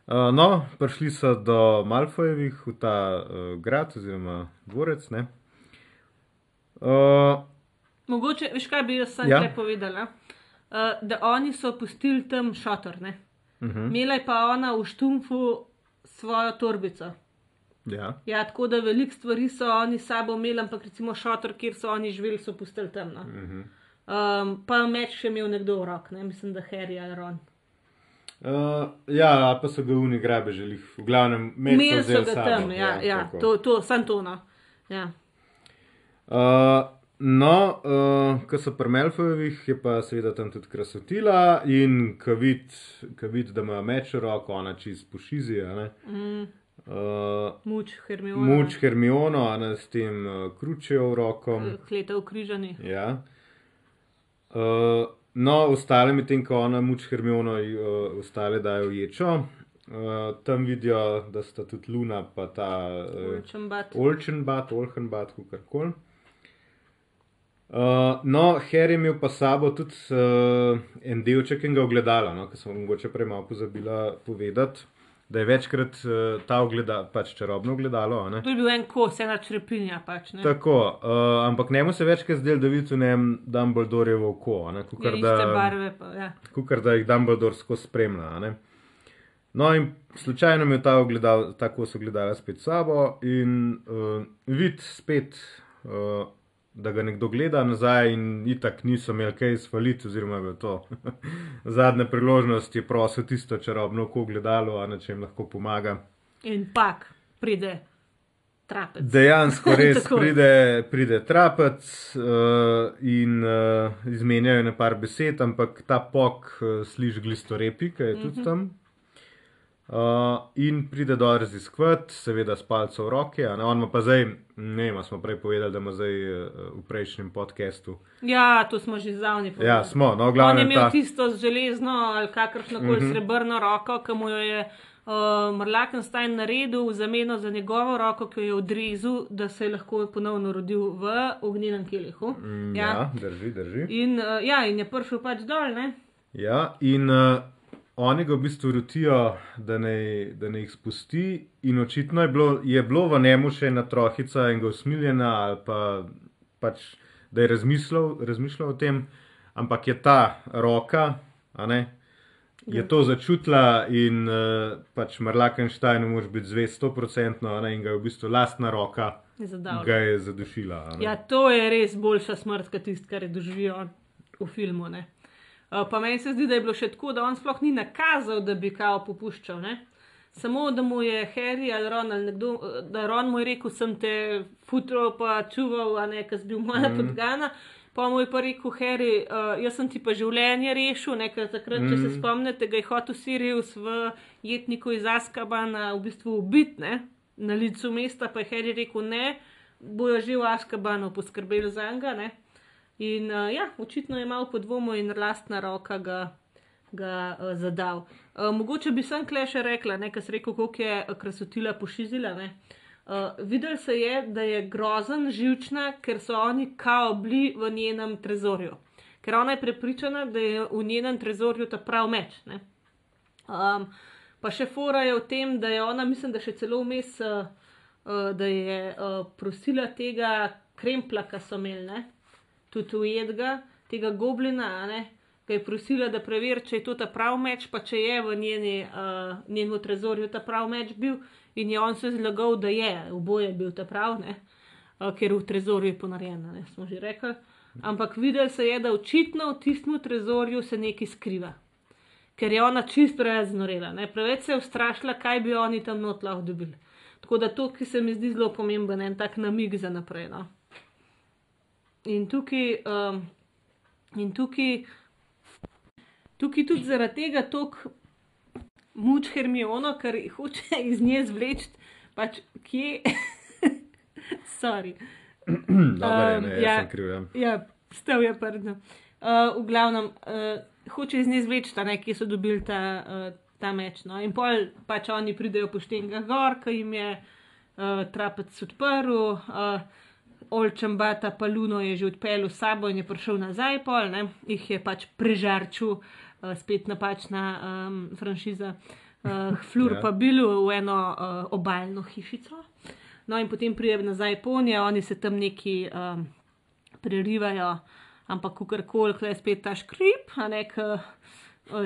Uh, no, prišli so do Malfojevih v ta uh, grad, oziroma dvorec. Uh, Mogoče, veš kaj bi jaz sam ja? povedala? Uh, da oni so pustili tam šator. Uh mhm. -huh. Mela je pa ona v štumfu svojo torbico. Ja. ja, tako da veliko stvari so oni sabo imeli, ampak recimo šator, kjer so oni živeli, so pustili tam. No. Uh -huh. um, pa meč še imel nekdo v rok, ne? mislim, da Harry ali Ron. Uh, ja, pa so ga uni grabe želi, v glavnem, meni so ga tam, ja, ja, ja to, to, sem to. No, ja. uh, no uh, ko so pri Melfojevih, je pa seveda tam tudi krasotila in ko vidi, vid, da ima meč roko, ona čist pošizija. Mm. Uh, muč Hermiona. Muč Hermiona, ona s tem uh, kručejo v roko. Kleta v križani. Ja. Uh, No, ostale, medtem ko ona muč Hermiono, uh, ostale dajo ječo. Uh, tam vidijo, da sta tudi Luna, pa ta uh, Olčenbat, Olhenbat, kako koli. Uh, no, Harry je imel pa sabo tudi uh, en delček in ga ogledala, no, ki sem mogoče prej malo pozabila povedati da je večkrat uh, ta ogleda, pač čarobno gledalo. To je bil en kos, ena črepinja. Pač, Tako, uh, ampak njemu se večkrat zdel, da vidi v njem Dumbledorevo oko. Kukar, ja, da, barve, pa, ja. kukar, da jih Dumbledore skozi spremlja. No, in slučajno je ta ogledal, tako so gledali spet sabo in uh, vid spet. Uh, da ga nekdo gleda nazaj, in itak niso imeli kaj izvaliti, oziroma je to zadnja priložnost, je prosil tisto čarobno oko gledalo, a na čem lahko pomaga. In pak pride. Trapec. Dejansko res pride, pride trapec uh, in uh, izmenjajo ne par besed, ampak ta pok uh, sliši glistorepi, ki je tudi uh mhm. -huh. tam. Uh, in pride do raziskovati, seveda s palcem v roki. On ima pa zdaj, ne vem, smo prej povedali, da ima zdaj uh, v prejšnjem podkastu. Ja, to smo že zdavni povedali. Ja, smo, no, glavno. On je imel ta... tisto železno ali kakršno koli uh mhm. -huh. srebrno roko, ki mu jo je uh, Marlakenstein naredil v zameno za njegovo roko, ki jo je odrezal, da se je lahko ponovno rodil v ognjenem kelihu. Mm, ja. ja, drži, drži. In, uh, ja, in je prišel pač dol, ne? Ja, in. Uh, oni ga v bistvu rotijo, da ne, da ne jih spusti, in očitno je bilo, je bilo v njemu še ena trohica in ga usmiljena, ali pa pač, da je razmišljal, razmišljal o tem. ampak je ta roka, ne, je to začutila in uh, pač Marlakensteinu moraš biti zvest 100% a ne, in ga je v bistvu lastna roka zadal. ga je zadušila. Ja, to je res boljša smrt, kot tisto, kar je doživel v filmu. Ne? Uh, pa meni se zdi, da je bilo še tako, da on sploh ni nakazal, da bi kao popuščal. Ne? Samo da mu je Harry ali Ron ali nekdo, eh, da Ron mu je rekel, sem te futro pa čuval, a ne, ker si bil moja mm. podgana. Pa mu je pa rekel, Harry, uh, jaz sem ti pa življenje rešil, nekaj takrat, mm. če se spomnite, ga je hotel Sirius v jetniku iz Askabana v bistvu ubitne na licu mesta, pa je Harry rekel, ne, bojo že v Askabanu poskrbeli za njega. ne. In uh, ja, očitno je malo podvomil in lastna roka ga, ga uh, zadal. Uh, mogoče bi sem kle še rekla, nekaj rekel, koliko je krasotila pošizila. Ne? Uh, videl se je, da je grozen, živčna, ker so oni kao bili v njenem trezorju. Ker ona je prepričana, da je v njenem trezorju ta prav meč. ne. Um, pa še fora je v tem, da je ona, mislim, da še celo vmes, uh, uh, da je uh, prosila tega krempla, ki so imeli? Tudi ujedga, tega goblina, ne? ga je prosila, da preveri, če je to ta prav meč, pa če je v njeni, uh, njenem trezorju ta prav meč bil. In je on se zlagal, da je, oboje je bil ta prav, ne? uh, ker v trezorju je ponarejena, ne smo že rekli. Ampak videl se je, da očitno v tistem trezorju se nekaj skriva ker je ona čist preveč znorela, ne? preveč se je ustrašila, kaj bi oni tam not lahko dobili. Tako da to, ki se mi zdi zelo pomemben, en tak namig za naprej. No? In tukaj, um, in tukaj, tukaj tudi zaradi tega tok muč Hermiono, ker hoče iz nje zvleči, pač kje. Sorry. Je, Um, ne, jaz ja. sem kriv. Ja. Ja, stav je prdno. Uh, v glavnem, uh, hoče iz nje zvleči, ta neki so dobili ta, uh, ta meč. No? In pol pač oni pridejo poštenega gor, ki jim je uh, trapec odprl, uh, Olčem Bata pa Luno je že odpeljal s sabo in je prišel nazaj, pol, ne? jih je pač prežarčil, uh, spet napačna um, franšiza. Uh, Flur Ja. pa bil v eno uh, obaljno hišico. No, in potem pride nazaj ponje, oni se tam neki um, prerivajo, ampak kakorkoli, kle je spet ta škrip, a nek uh,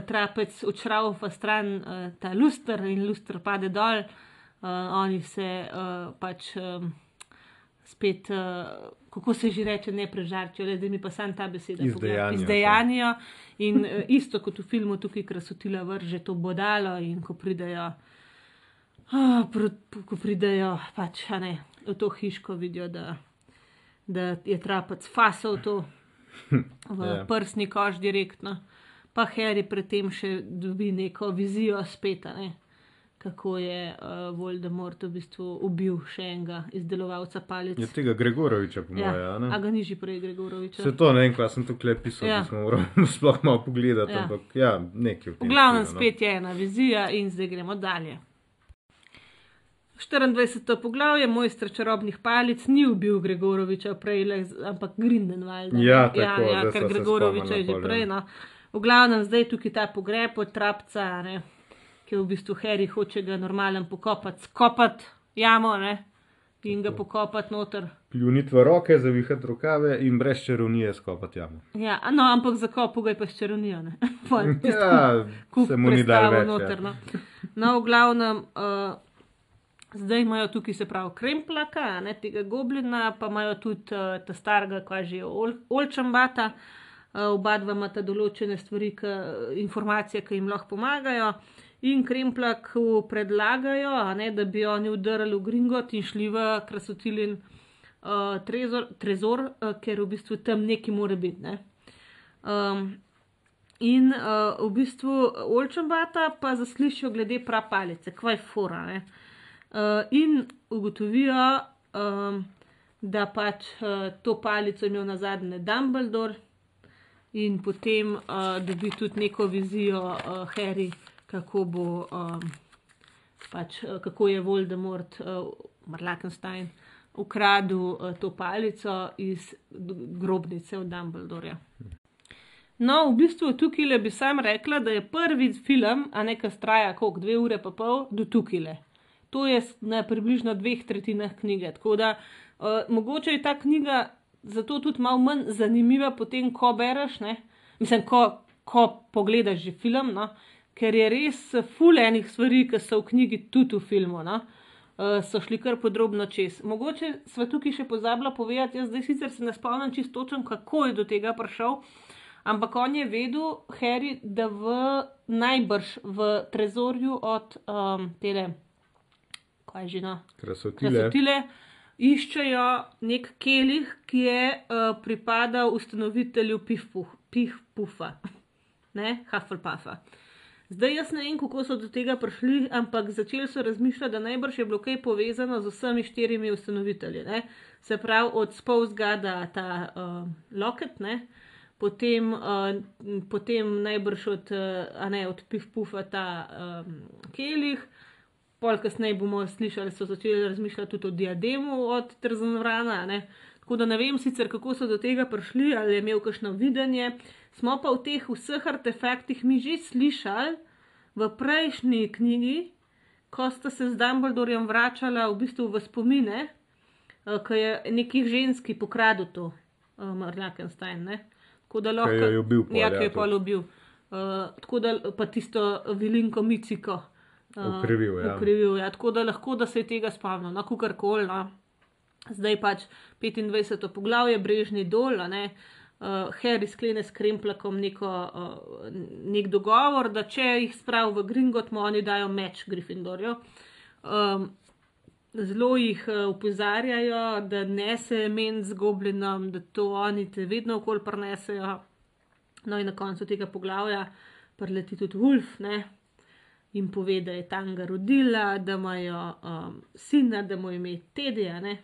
trapec odšraufa stran uh, ta luster in luster pade dol, uh, oni se uh, pač um, spet, uh, kako se že reče, ne prežarčijo, le da mi pa sam ta beseda pogleda. Izdejanijo. Izdejanijo. In uh, isto kot v filmu, tukaj krasotila vrže to bodalo in ko pridejo. Ah, pro- ko pridejo pač, ne, v to hiško, vidijo, da, da je trapec fasal to v Ja. prsni kož direktno. Pa Harry predtem še dobi neko vizijo spet, ne, kako je uh, Voldemort v bistvu ubil še enega izdelovalca palic. Je tega Gregoroviča, po mojem. ja. Ja, A ga ni že prej Gregoroviča? Se to ne vem, kaj sem tukaj pisal, Ja. ja. da smo morali sploh malo pogledati, Ja. ja. ampak ja, nekaj v glavnem no. spet je ena vizija in zdaj gremo dalje. 24. poglavje, mojster čarobnih palic, ni ubil Gregoroviča prej, le, ampak Grindenwald. Ja, tako, ja, ja ker Gregoroviča je že pol, ja. prej. No. V glavnem zdaj tukaj ta pogreb od trapca, ne, ki v bistvu Harry hoče ga normalen pokopati, skopati jamo ne, in ga pokopati noter. Pljuniti v roke, zavihati rokave in brez čarovnije skopati jamo. Ja, no, ampak zakopal ga je pa s čarovnijo. Ja, se mu ni dal več. noter. ja. No. no, v glavnem, uh, zdaj imajo tukaj se pravi kremplaka, ne tega goblina, pa imajo tudi uh, ta starega, kaj že je ol, olčambata. Uh, oba dva imata določene stvari, k, informacije, ki jim lahko pomagajo. In kremplaku predlagajo, ne, da bi oni udarili v Gringot in šli v krasotilin uh, trezor, trezor uh, ker v bistvu tam neki more biti. Ne. Um, In uh, v bistvu Olčambata pa zaslišijo glede prapalice, kvaj fora. ne. Uh, in ugotovijo, um, da pač uh, to palico imel na zadnje Dumbledore, in potem uh, dobi tudi neko vizijo uh, Harry, kako bo. Um, pač, uh, kako je Voldemort, uh, Marlakenstein, ukradel uh, to palico iz grobnice od Dumbledorja. No, v bistvu tukaj le bi sam rekla, da je prvi film, a nekaj traja, koliko dve ure pa pol, do tukaj le. To je na približno dveh tretjinah knjige. Tako da uh, mogoče je ta knjiga zato tudi malo manj zanimiva, potem ko bereš, ne? mislim, ko, ko pogledaš že film, no, ker je res ful enih stvari, ki so v knjigi, tudi v filmu. No. Uh, so šli kar podrobno čez. Mogoče smo tukaj še pozabili povedati, jaz zdaj sicer se ne spomnim čisto točno, kako je do tega prišel, ampak on je vedel, Harry, da v najbrž v trezorju od um, tele, kaj že no, Krasotile. krasotile, iščejo nek kelih, ki je uh, pripadal ustanovitelju Pihpufa, ne Hufflepuffa. Zdaj jaz ne vem, kako so do tega prišli, ampak začeli so razmišljati, da najbrž je bilo kaj povezano z vsemi štirimi ustanovitelji. Ne? Se pravi, od Spolzgada ta uh, Loket, potem, uh, potem najbrž od, uh, ne, od Pihpufa ta um, Kelih, pol kasneje bomo slišali, so začeli razmišljati tudi o diademu od Trzonvrana. Ne? Tako da ne vem sicer, kako so do tega prišli, ali je imel kakšno videnje. Smo pa v teh vseh artefaktih mi že slišali v prejšnji knjigi, ko sta se z Dumbledorjem vračala v bistvu v spomine, eh, ko je nekih ženski pokradil to, Marlakenstein. Tako da lahko. Ki jo je ubil pol, Ja, je pol ubil. Uh, tako da pa tisto vilinko miciko. uh, Ukrivil, ja. ukrivil, ja. Tako da lahko, da se je tega spomnil, no, kukorkoli. No. Zdaj pač 25. poglavje, Brežni dol, ne. Uh, Harry sklene s kremplakom neko, uh, nek dogovor, da če jih spravi v Gringot, mu oni dajo meč Gryffindorju. Um, zelo jih uh, opozarjajo, da ne se men z goblinom, da to oni te vedno okol prenesejo. No in na koncu tega poglavja preleti tudi Wolf, ne, in pove, da je Tanga rodila, da imajo um, sina, da mu je ime Teddy, a ne,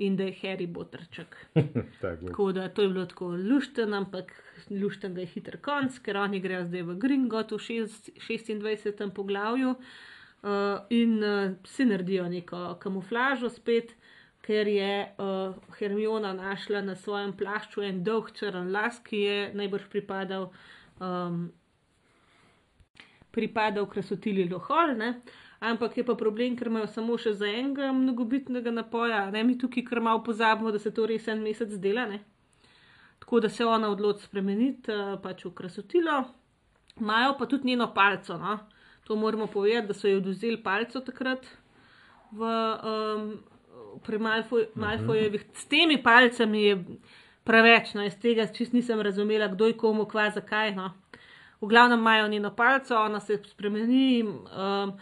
in da je Harry Botrček. Tako. Tako da to je bilo tako lušten, ampak lušten ga je hiter konc, ker oni grejo zdaj v Gringot v šest- 26. poglavju uh, in uh, si naredijo neko kamuflažo spet, ker je uh, Hermiona našla na svojem plašču en dolg črn las, ki je najbrž pripadal. Um, Pripada v krasotili Lohol, ne? Ampak je pa problem, ker imajo samo še za enega mnogobitnega napoja, ne mi tukaj kar malo pozabimo, da se to res en mesec dela. Ne? Tako da se ona odloči spremeniti uh, pač v krasotilo, imajo pa tudi njeno palco. No? To moramo povedati, da so ji oduzeli palco takrat v um, pri Malfoj, Malfojevih. S temi palcami je preveč, no iz tega čist nisem razumela, kdo je komu kva, zakaj. No? V glavnem imajo njeno palco, ona se spremeni, um,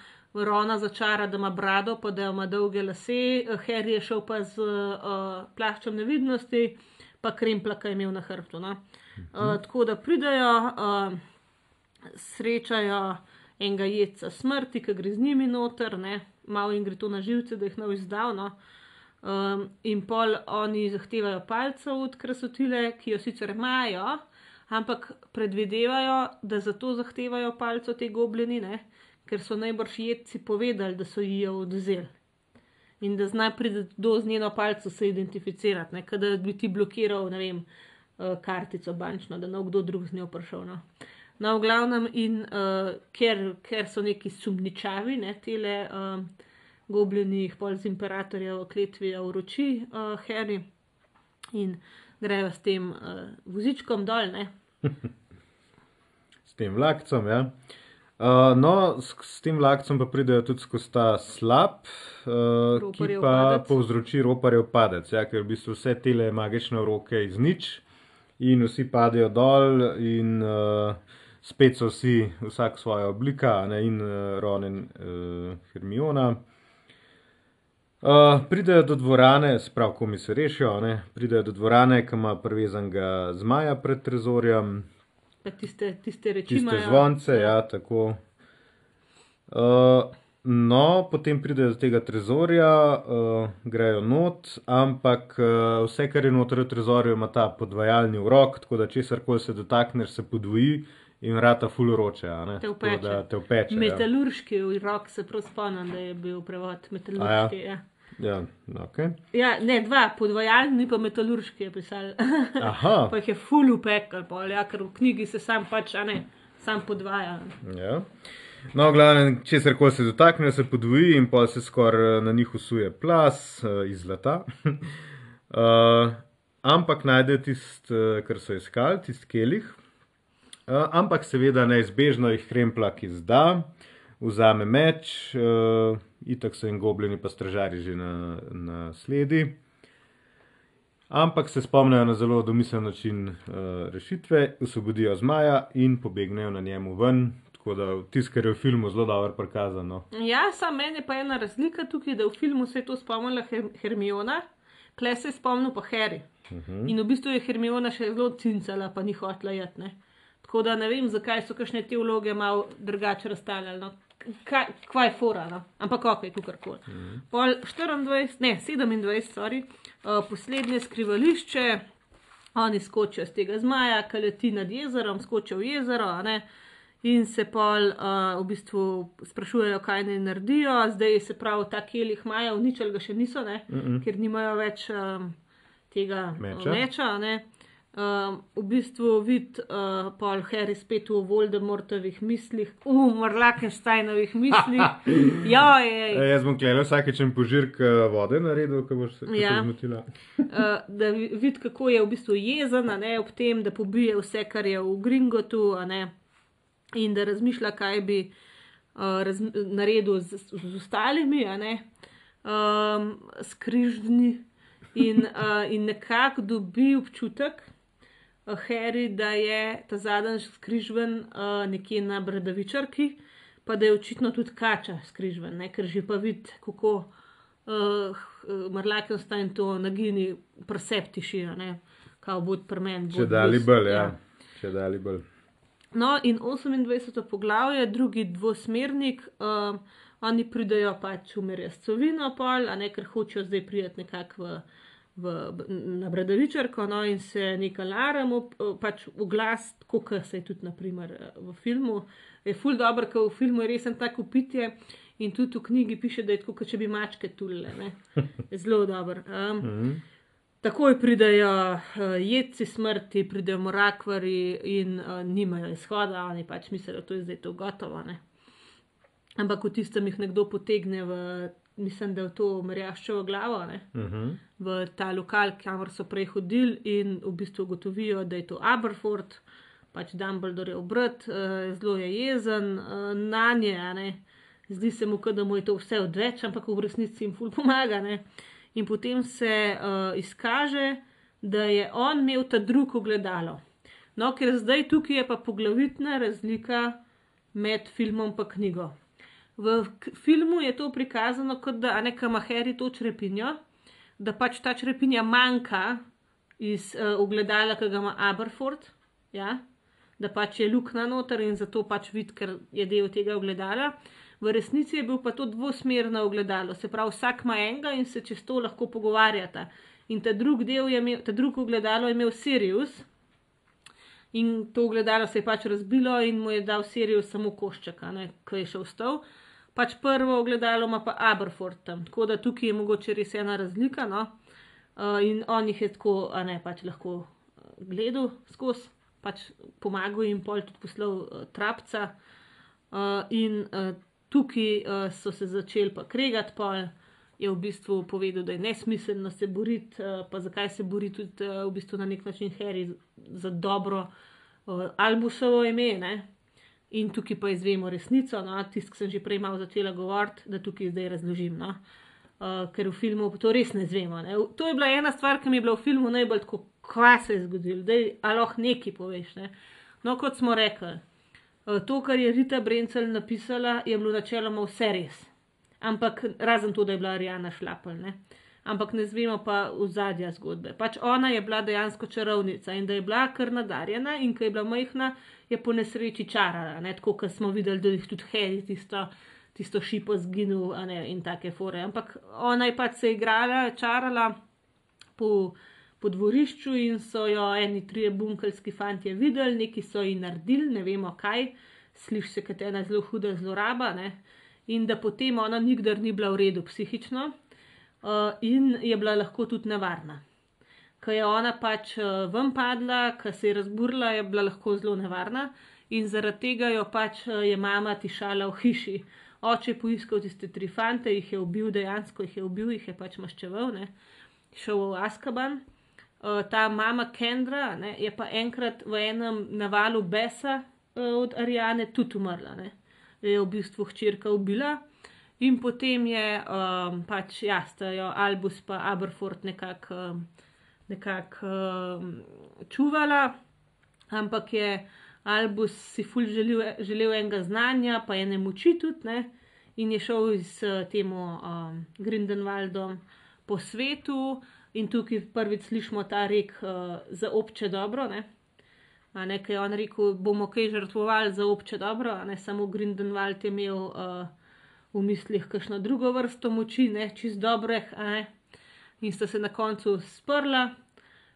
Rona začara, da ima brado, pa da ima dolge lase, Harry je šel pa z uh, plaščem nevidnosti, pa kremplaka je imel na hrbtu. No? Uh, tako da pridajo, uh, srečajo enega jedca smrti, ki gre z njimi noter, ne? malo jim gre to na živce, da jih ne izdal. No? Um, in pol oni zahtevajo palcev od krasotile, ki jo sicer imajo, ampak predvidevajo, da zato zahtevajo palco te goblinine, ker so najbrž jedci povedali, da so ji jo oduzeli. In da zna priti do z njeno palco se identificirati, ne, kada bi ti blokiral, ne vem, uh, kartico bančno, da ne bo kdo drug z njo prišel. No. No, v glavnem, in uh, ker, ker so neki sumničavi, ne, tele uh, goblini, jih pol z imperatorja v kletvi uroči uh, Harry in grejo s tem uh, vozičkom dol, ne. S tem vlakcem, ja. Uh, no, s, s tem vlakcem pa pridejo tudi skozi ta slab, uh, ki pa padec. povzroči roparjev padec, ja, ker v bistvu vse tele magične roke iz nič in vsi padejo dol, in uh, spet so vsi, vsak svoja oblika, ne, in uh, Ron in uh, Hermiona. Uh, pridejo do dvorane, sprav, ko mi se rešijo, ne, pridejo do dvorane, ki ima privezanega zmaja pred trezorjem, Pa tiste, tiste reči tiste imajo. zvonce, ja, tako. Uh, no, potem pridejo do tega trezorja, uh, grejo not, ampak uh, vse, kar je noter v trezorju, ima ta podvajalni urok, tako da česar koli se dotakneš, se podvoji in vrata full roče. a ne, Te tako upeče. da te upeče. ja. Metalurški rok se prav spomnim, da je bil prevod metalurški. Ja. Ja, no, okay. Ja, ne, dva, podvajalni pa metalurški je pisal. Aha, pa jih je full upekal, ja, ker v knjigi se sam pač, a ne, sam podvaja. ja. No, glavno, česar koli se dotakne, se podvoji in pa se skoraj na njih usuje plas uh, iz zlata. uh, ampak najdejo tisto, uh, kar so iskali, tisti kelih. Uh, ampak seveda neizbežno jih kremplak izda, vzame meč, uh, itak so jim gobljeni pa stražari že na, na sledi. Ampak se spomnijo na zelo domislen način uh, rešitve, osvobodijo zmaja in pobegnejo na njemu ven. Tako da tisto, kar je v filmu zelo dobro prikazano. Ja, samo meni pa je ena razlika tukaj, da v filmu se je to spomnila Her Hermiona, kle se je spomnil pa Harry. Uh -huh. In v bistvu je Hermiona še zelo cincala, pa ni hotla jeti. Tako da ne vem, zakaj so kakšne te vloge malo drugače razstavljali. No. Kaj, kaj je fora, no? ampak ok, kakorkoli. Mm -hmm. Pol 24, ne 27, sorry, uh, poslednje skrivališče, oni skočijo z tega zmaja, ki leti nad jezerom, skočijo v jezero, in se pol uh, v bistvu sprašujejo, kaj naj naredijo. Zdaj se pravi, ta kelih imajo, ničel ga še niso, mm -hmm. ker nimajo več um, tega meča. meča Um, v bistvu vidi uh, Paul Harry spet v Voldemortovih mislih, v Marlakensteinovih mislih. ja, je, je. Jaz bom gledal vsake čem požirk vode naredil, ko boš se ja. zmotila. uh, da vidi, kako je v bistvu jezen, ne ob tem, da pobije vse, kar je v Gringotu, in da razmišlja, kaj bi uh, raz, naredil z, z ostalimi, um, skrižni. In, uh, in nekako dobi občutek, Harry, da je ta zadnji skrižven uh, nekje na Bradavičarki, pa da je očitno tudi kača skrižven, ne? ker že pa vidi, kako uh, mrlake ostaje in to nagini preseptišijo, kao bod premen. Če dali bolj, ja. ja. Če dali bolj. No, in 28. poglavje, drugi dvosmernik, um, oni pridejo pač v Merjascovino, a ne ker hočejo zdaj prijeti nekako v v, na Bradavičarko no, in se nekaj laramo, pač v glas, kot se je tudi naprimer, v filmu. Je ful dobro, ker v filmu je resen tako upitje in tudi v knjigi piše, da je tako, kot če bi mačke tulile. Zelo dobro. Um, mm -hmm. Takoj pridejo uh, jedci smrti, pridejo morakvari in uh, nimajo izhoda, oni pač mislijo, da je zdaj to gotovo. Ne? Ampak v tistem jih nekdo potegne v mislim, da je to Marjaščevo glavo, uh mhm. -huh. v ta lokal, kamor so prej hodili in v bistvu ugotovijo, da je to Aberford, pač Dumbledore je obrt, uh, zelo je jezen uh, na nje. Zdi se mu, da mu je to vse odveč, ampak v resnici jim ful pomaga. Ne? In potem se uh, izkaže, da je on imel ta drug ogledalo. No, ker zdaj tukaj je pa poglavitna razlika med filmom in knjigo. V filmu je to prikazano kot da neka Maheri to črepinjo, da pač ta črepinja manjka iz uh, ogledala, ki ga ima Aberford, ja? da pač je luknja noter in zato pač vidi, ker je del tega ogledala. V resnici je bil pa to dvosmerno ogledalo, se pravi, vsak ima enega in se čez to lahko pogovarjata. In ta drug del je imel, ta drug ogledalo je imel Sirius. In to ogledalo se je pač razbilo, in mu je dal Sirius samo košček, ki je šel stol pač prvo ogledalo ima pa Aberford tam, tako da tukaj je mogoče res ena razlika. No? Uh, in on jih je tako, a ne pač lahko uh, gledal skozi, pač pomagal jim pol tudi poslal uh, trapca. Uh, in uh, tukaj uh, so se začeli pa kregati, pol je v bistvu povedal, da je nesmiselno se boriti, uh, pa zakaj se bori tudi uh, v bistvu na nek način Harry za dobro uh, Albusovo ime. Ne? In tukaj pa izvemo resnico, no, tisto, ki sem že prej malo začela govoriti, da tukaj zdaj razložim. No. Uh, ker v filmu to res ne znemo. To je bila ena stvar, ki mi je bila v filmu najbolj tako, kaj se je zgodilo, da lahko nekaj poveš. Ne. No, kot smo rekli, uh, to, kar je Rita Brencel napisala, je bilo načeloma vse res. Ampak razen to, da je bila Arijana šlapel. Ne. Ampak ne znemo pa v zadnja zgodbe. Pač ona je bila dejansko čarovnica in da je bila kar nadarjena in ko je bila majhna je po nesreči čarala, ne? tako kot smo videli, da jih tudi hej, tisto, tisto šipo zginil in take fore. Ampak ona je pač se igrala, čarala po, po dvorišču in so jo eni trije bunkelski fanti videli, neki so ji naredili, ne vemo kaj, sliši se, kot ena zelo huda zloraba. Ne? In da potem ona nikdar ni bila v redu psihično uh, in je bila lahko tudi nevarna ko je ona pač uh, ven padla, ko se je razburila, je bila lahko zelo nevarna in zaradi tega jo pač uh, je mama tišala v hiši. Oče je poiskal tiste tri fante, jih je ubil, dejansko jih je ubil, jih je pač maščeval, ne? šel v Askaban. uh, ta mama Kendra ne, je pa enkrat v enem navalu besa uh, od Arijane tudi umrla. Ne. Je v bistvu hčerka ubila. In potem je um, pač jastajo Albus pa Aberford nekako um, nekak, um, čuvala, ampak je Albus si ful želel, želel enega znanja, pa je ne moči tudi, ne? in je šel s tem um, Grindenwaldom po svetu, in tukaj prvič slišimo ta rek uh, za obče dobro. Ne? A nekaj je on rekel, bomo kaj žrtvovali za obče dobro, a ne samo Grindenwald je imel uh, v mislih kakšno drugo vrsto moči, ne čist dobreh, in sta se na koncu sprla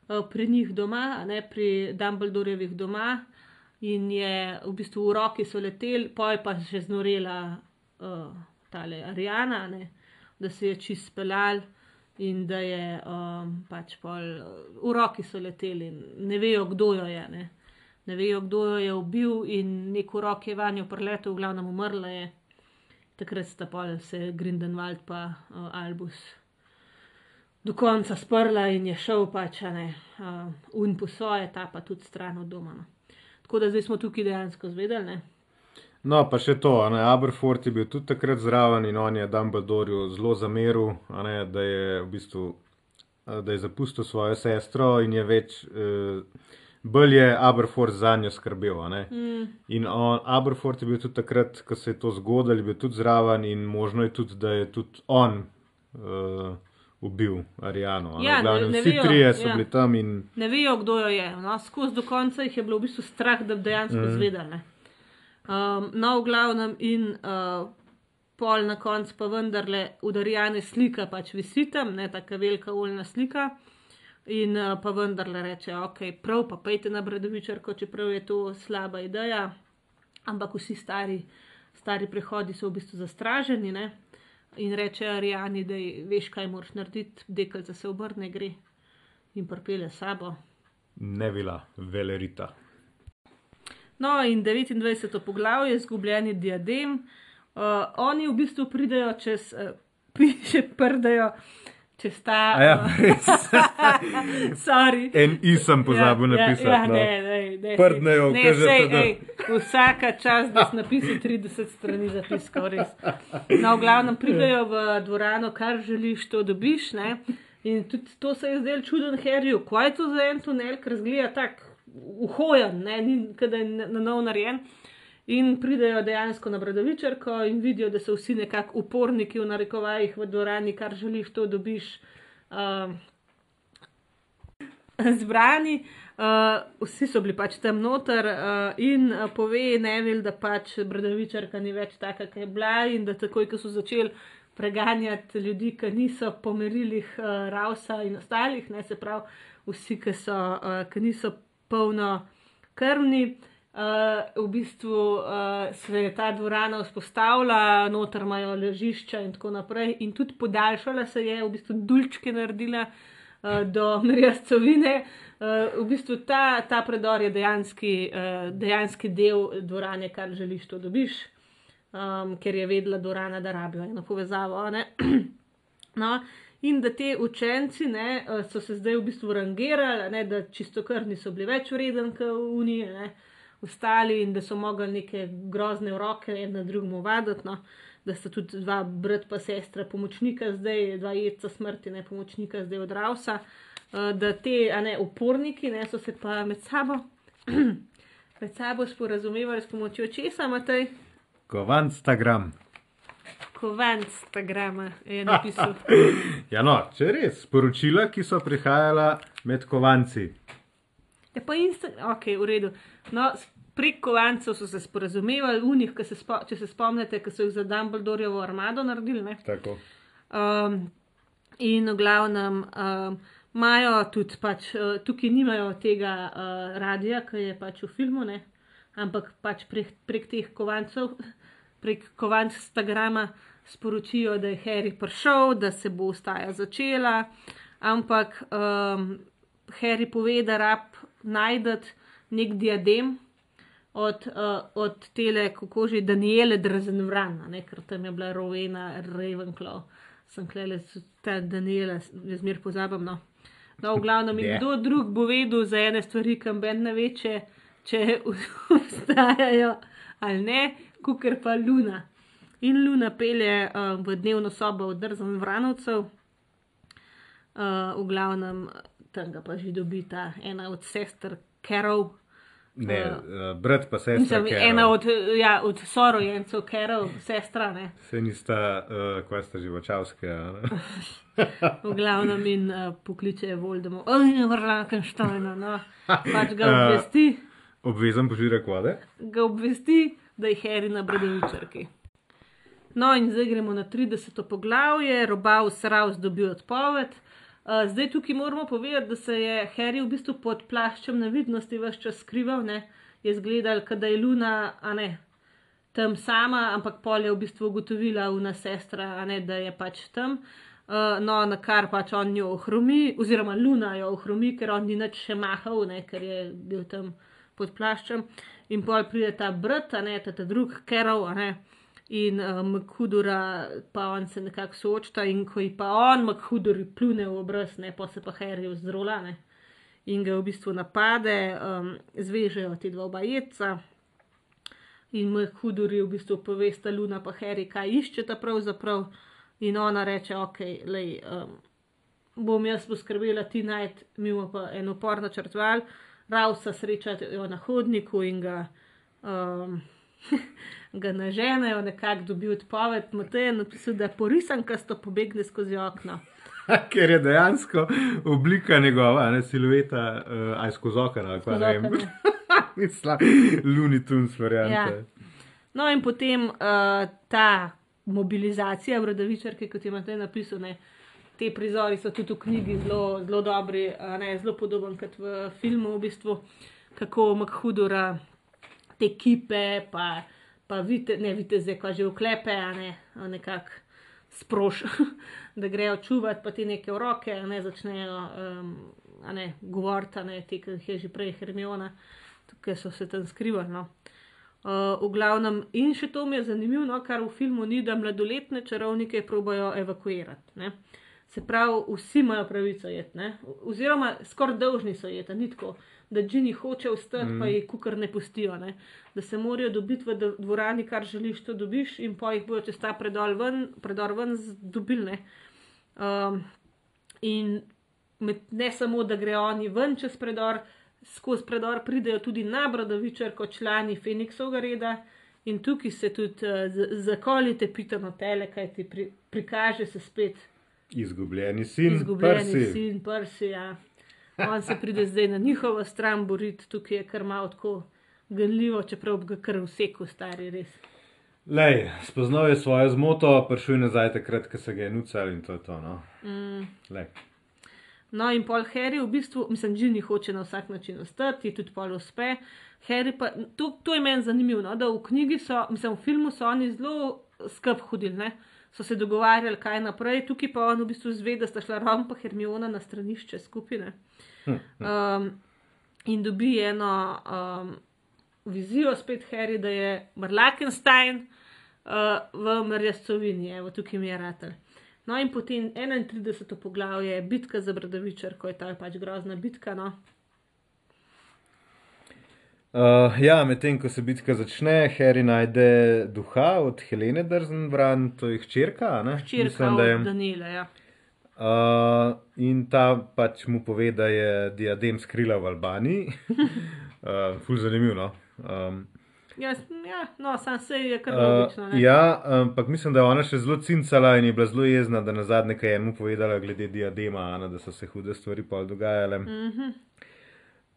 uh, pri njih doma, ne pri Dumbledorevih doma, in je v bistvu v roki so leteli, poj pa še znorela uh, tale Arijana, da se je čist spelal. In da je um, pač pol, v roki so leteli, ne vejo, kdo jo je. Ne, ne vejo, kdo jo je ubil, in neko rok je vanjo preletel, v glavnem umrla je. Takrat sta pa se Grindenwald pa uh, Albus do konca sprla in je šel pač ne, uh, un po svoje, ta pa tudi stran od doma. No. Tako da zdaj smo tukaj dejansko zvedeli. No, pa še to, ne, Aberford je bil tudi takrat zraven in on je Dumbledoreu zelo zameril, ne, da je v bistvu. Da je zapustil svojo sestro in je več, uh, bolj je Aberford za njo skrbel. Mm. In on, Aberford je bil tudi takrat, ko se je to zgodilo, je bil tudi zraven in možno je tudi, da je tudi on uh, ubil Arijano. Ja, Glavnem, ne, ne vsi vejo, trije so ja. bili tam. In... Ne vejo, kdo jo je. No, Skozi do konca jih je bilo v bistvu strah, da bi dejansko mm. zvedeli. Um, no, v glavnem in uh, pol na koncu pa vendarle udarjane slika, pač visi tam, ne tako velika oljna slika. In uh, pa vendarle reče, ok, prav pa pejte na Bredovičarko, čeprav je to slaba ideja, ampak vsi stari, stari prehodi so v bistvu zastraženi. Ne? In reče Arijani, da veš, kaj moraš narediti, deklica se obrne, gre in pripelje sabo. Ne bila velerita. No, in 29. poglavje, izgubljeni diadem. Uh, oni v bistvu pridejo čez, uh, piše, prdajo čez ta. Ja, res. Sorry. En isem pozabil ja, ja napisati. Ja, ja, no. ne, ne, ne. Prdnejo, ne, sej, ej, vsaka čas, da si napisal 30 strani zapiskov, res. No, v glavnem pridejo v dvorano, kar želiš, to dobiš. Ne? In tudi to se je zdelo čuden herju, kaj je to za en tunel, ker zgleda tako uhojen, ne, ni kadaj na nov narejen. In pridejo dejansko na Brdovičarko in vidijo, da so vsi nekako uporniki v narekovajih v dvorani, kar želiš, to dobiš. Uh, zbrani, uh, vsi so bili pač tam noter uh, in uh, pove Nevil, da pač Brdovičarka ni več taka, kot je bila in da takoj, ko so začeli preganjati ljudi, ki niso pomerili uh, Rausa in ostalih, ne se pravi, vsi, ki, so, uh, ki niso polno krvni. Uh, v bistvu uh, se je ta dvorana vzpostavila, noter imajo ležišča in tako naprej, in tudi podaljšala se je, v bistvu dulčke naredila uh, do Mrjascovine. Uh, v bistvu ta, ta predor je dejanski, uh, dejanski del dvorane, kar želiš, to dobiš, um, ker je vedela dvorana, da rabijo eno povezavo. no, in da te učenci ne, so se zdaj v bistvu rangirali, ne, da čisto krvni so bili več vreden kot v Uniji ostali in da so mogli neke grozne roke en na drugemu vaditi. No. Da sta tudi dva brat pa sestra, pomočnika zdaj, dva jedca smrti, ne pomočnika zdaj od Rausa, uh, da te, a ne uporniki, ne so se pa med sabo, med sabo sporazumevali s pomočjo česa, Matej? Kovanstagram. Kovanstagrama je napisal. ja, no, če res, sporočila, ki so prihajala med kovanci. Je ja, pa insta, ok, v redu. No, prek kovancev so se sporazumevali, unih, se spo, če se spomnite, ki so jih za Dumbledoreovo armado naredili. Um, in v glavnem imajo um, tudi, pač, uh, tukaj nimajo tega uh, radia, ki je pač v filmu, ne? ampak pač prek, prek teh kovancev, prek kovanc Instagrama sporočijo, da je Harry prišel, da se bo ustaja začela. Ampak um, Harry pove, da rab najdete nek diadem, od, uh, od tele, kako že Daniele Drezenvrana, ker tam je bila Rowena Ravenclaw, sem klele, ta Daniela, jaz mir pozabam. No. No, v glavnem, Je. kdo drug bo vedel za ene stvari, kam ben ne ve, če, če obstajajo ali ne, kukar pa Luna. In Luna pelje uh, v dnevno sobo od drzan vranovcev, uh, v glavnem tam ga pa že dobi ta ena od sester Carol. Ne, Eh, uh, brat pa sestra. Mislim, Carol. ena od, ja, od sorojencev Carol, sestra, ne. Se nista, uh, kaj sta živočavske. ne? V glavnem in uh, pokliče Voldemort. Oj, Vrlakenštajna, no. Pač ga Eh. obvesti. Obvezen požirek vode. ga obvesti, da je Harry na bradavičarki. No, in zdaj gremo na 30. poglavje, robav sraus dobil odpoved. Uh, zdaj tukaj moramo povedati, da se je Harry v bistvu pod plaščem nevidnosti vse čas skrival, ne? je zgledal, da je Luna, a ne, tam sama, ampak pol je v bistvu ugotovila una sestra, ne, da je pač tam. Uh, no, na kar pač on jo ohromi, oziroma Luna jo ohromi, ker on ni nič še mahal, ne, ker je bil tam pod plaščem. In pol pride ta brat, a ne ta, ta drug Kerov, a ne. In uh, Makhudura, pa on se nekako soočta, in ko ji pa on, Makhuduri, plune v obraz, ne pa se pa Harry vzdrola, ne. In ga v bistvu napade, um, zvežejo ti dva obajeca. In Makhuduri v bistvu povesta Luna pa Harry, kaj iščeta pravzaprav. In ona reče, ok, lej, um, bom jaz poskrbela, ti najti, mi bomo pa en upor načrtovali. Rausa srečajo na hodniku in ga, um, ga naženejo, nekako dobi odpoved. Matej je napisal, da je porisankasto pobegne skozi okno. Ker je dejansko oblika njegova, ne silueta, uh, aj skozi okno, ali pa ne vem. Skozi Mislim, Looney Tunes variante. Ja. No, in potem uh, ta mobilizacija bradavičarke, kot je Matej napisal, ne, te prizori so tudi v knjigi zelo, zelo dobri, ne, zelo podoben kot v filmu, v bistvu, kako Makhudura te kipe, pa, pa vite, ne vidite zdaj, ko že vklepe, a ne, nekako sproš, da grejo čuvati, pa ti neke roke, a ne začnejo um, govoriti, a ne, te, ki jih je že prej Hermiona, tukaj so se tam skrivali. No. Uh, v glavnem, in še to mi je zanimivo, no, kar v filmu ni, da mladoletne čarovnike probojajo evakuirati. Ne. Se pravi, vsi imajo pravico jeti, oziroma skoraj dolžni so jeti, ni tako, da Džini hoče vstati, mm. pa jih kukar ne pustijo, ne. da se morajo dobiti v dv- dvorani, kar želiš, to dobiš, in pa jih bojo čez ta predor ven, predor ven z- dobili. ne. Um, in med, ne samo, da grejo oni ven čez predor, skozi predor pridejo tudi na Bradavičar kot člani Feniksovega reda. In tukaj se tudi uh, zakolite, pitano tele, kaj ti pri, prikaže se spet Izgubljeni sin, izgubljeni prsi. sin, prsi. Ja. On se pride zdaj na njihovo stran boriti, tukaj je kar malo tako ganljivo, čeprav bi ga kar vseku stari res. Lej, spoznal je svojo zmoto, prišel je nazaj takrat, ko se ga je nucal in to je to. No. Mm. Lej. No, in pol Harry v bistvu, mislim, Ginny hoče na vsak način ostati, tudi pol uspe. Harry pa, to, to je meni zanimivo, no, da v knjigi so, mislim, v filmu so oni zelo skrb hodili, ne? So se dogovarjali, kaj naprej, tukaj pa on v bistvu zve, da sta šla Ron pa Hermiona na stranišče skupine. Um, in dobi eno um, vizijo spet Harry, da je Marlakenstein uh, v Mrjascovini, evo tukaj mi je ratelj. No, in potem 31. poglavje, bitka za Bradavičar, ko je ta pač grozna bitka. No. Uh, ja, medtem ko se bitka začne, Harry najde duha od Helene Drzenbran, to je hčerka. ne? Čirka Mislim, da je. od Danila. Ja. Uh, in ta pač mu pove, da je diadem skrila v Albaniji. uh, ful zanimivo. No? Um, Ja, s- ja, no, sam se je kar uh, logično. ne. ja, ampak mislim, da je ona še zelo cincala in je bila zelo jezna, da na zadnje, kaj je mu povedala glede diadema, a ne, da so se hude stvari pol dogajale. Mhm.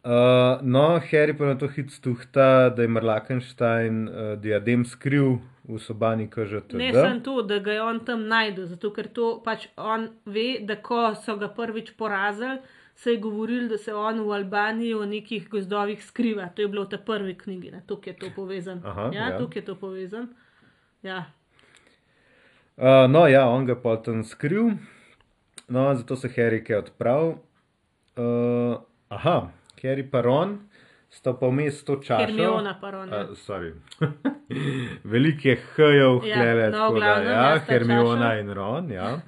Uh, no, Harry pa na to hit stuhta, da je Marlakenstein uh, diadem skril v sobani KŽT. Ne samo to, da ga je on tam najdel, zato ker to pač on ve, da ko so ga prvič porazili, se je govoril, da se on v Albaniji v nekih gozdovih skriva. To je bilo v tej prvi knjigi, tukaj je to povezano. Aha, ja, ja. tukaj je to povezano. Ja. Uh, no, ja, on ga pa tam skril, no, zato se Harry kaj odpravil. Uh, aha, Harry pa Ron sta pa vmes to čašo. Hermiona pa Ron, ja. Uh, sorry. Veliko je H-jev, Ja, klele, no, tako da, glavnem, ja, ja, Hermiona čašo. in Ron, ja.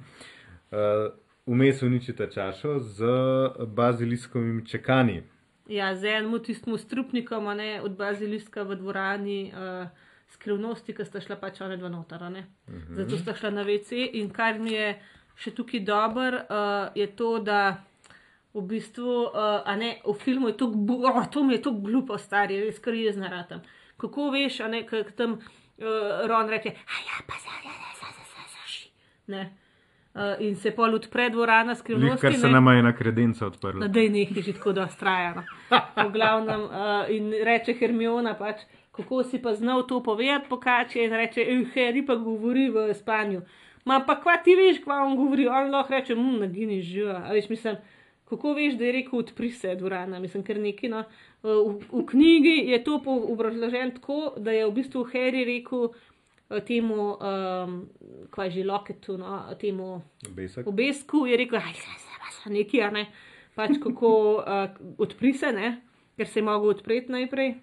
Uh, vmes uničita čašo z baziliskovimi čekani. Ja, z enim tistim strupnikom, a ne od baziliska v dvorani, uh, skrivnosti, ki sta šla pač one dva noter. a ne. Zato sta šla na WC. In kar mi je še tukaj dober, uh, je to, da v bistvu, uh, a ne, v filmu je to, oh, to mi je to glupo, stari, res kar jaz naratam. Kako veš, a ne, kaj tam uh, Ron reče, a ja, pa za, ja, ja, za, za, za, za, ši. Ne. Uh, in se pol odpre dvorana skrivnosti. kar se ne. nama je na kredenca odprla. Da je nekaj že tako dostrajano. V glavnem, uh, in reče Hermiona, pač, kako si pa znal to povedati, pokače, in reče, Harry pa govori v spanju. Ma pa kva ti veš, kva on govori, on lahko reče, mmm, nagini živa. A veš, mislim, kako veš, da je rekel, odpri se dvorana, mislim, ker neki, no. V, v knjigi je to po- obrazloženo tako, da je v bistvu Harry rekel uh, temu, um, kva je že loketu, no, temu Besek. obesku je rekel, da je nekaj, a ne, pač kako uh, odpri se, ne, ker se je mogel odpreti najprej,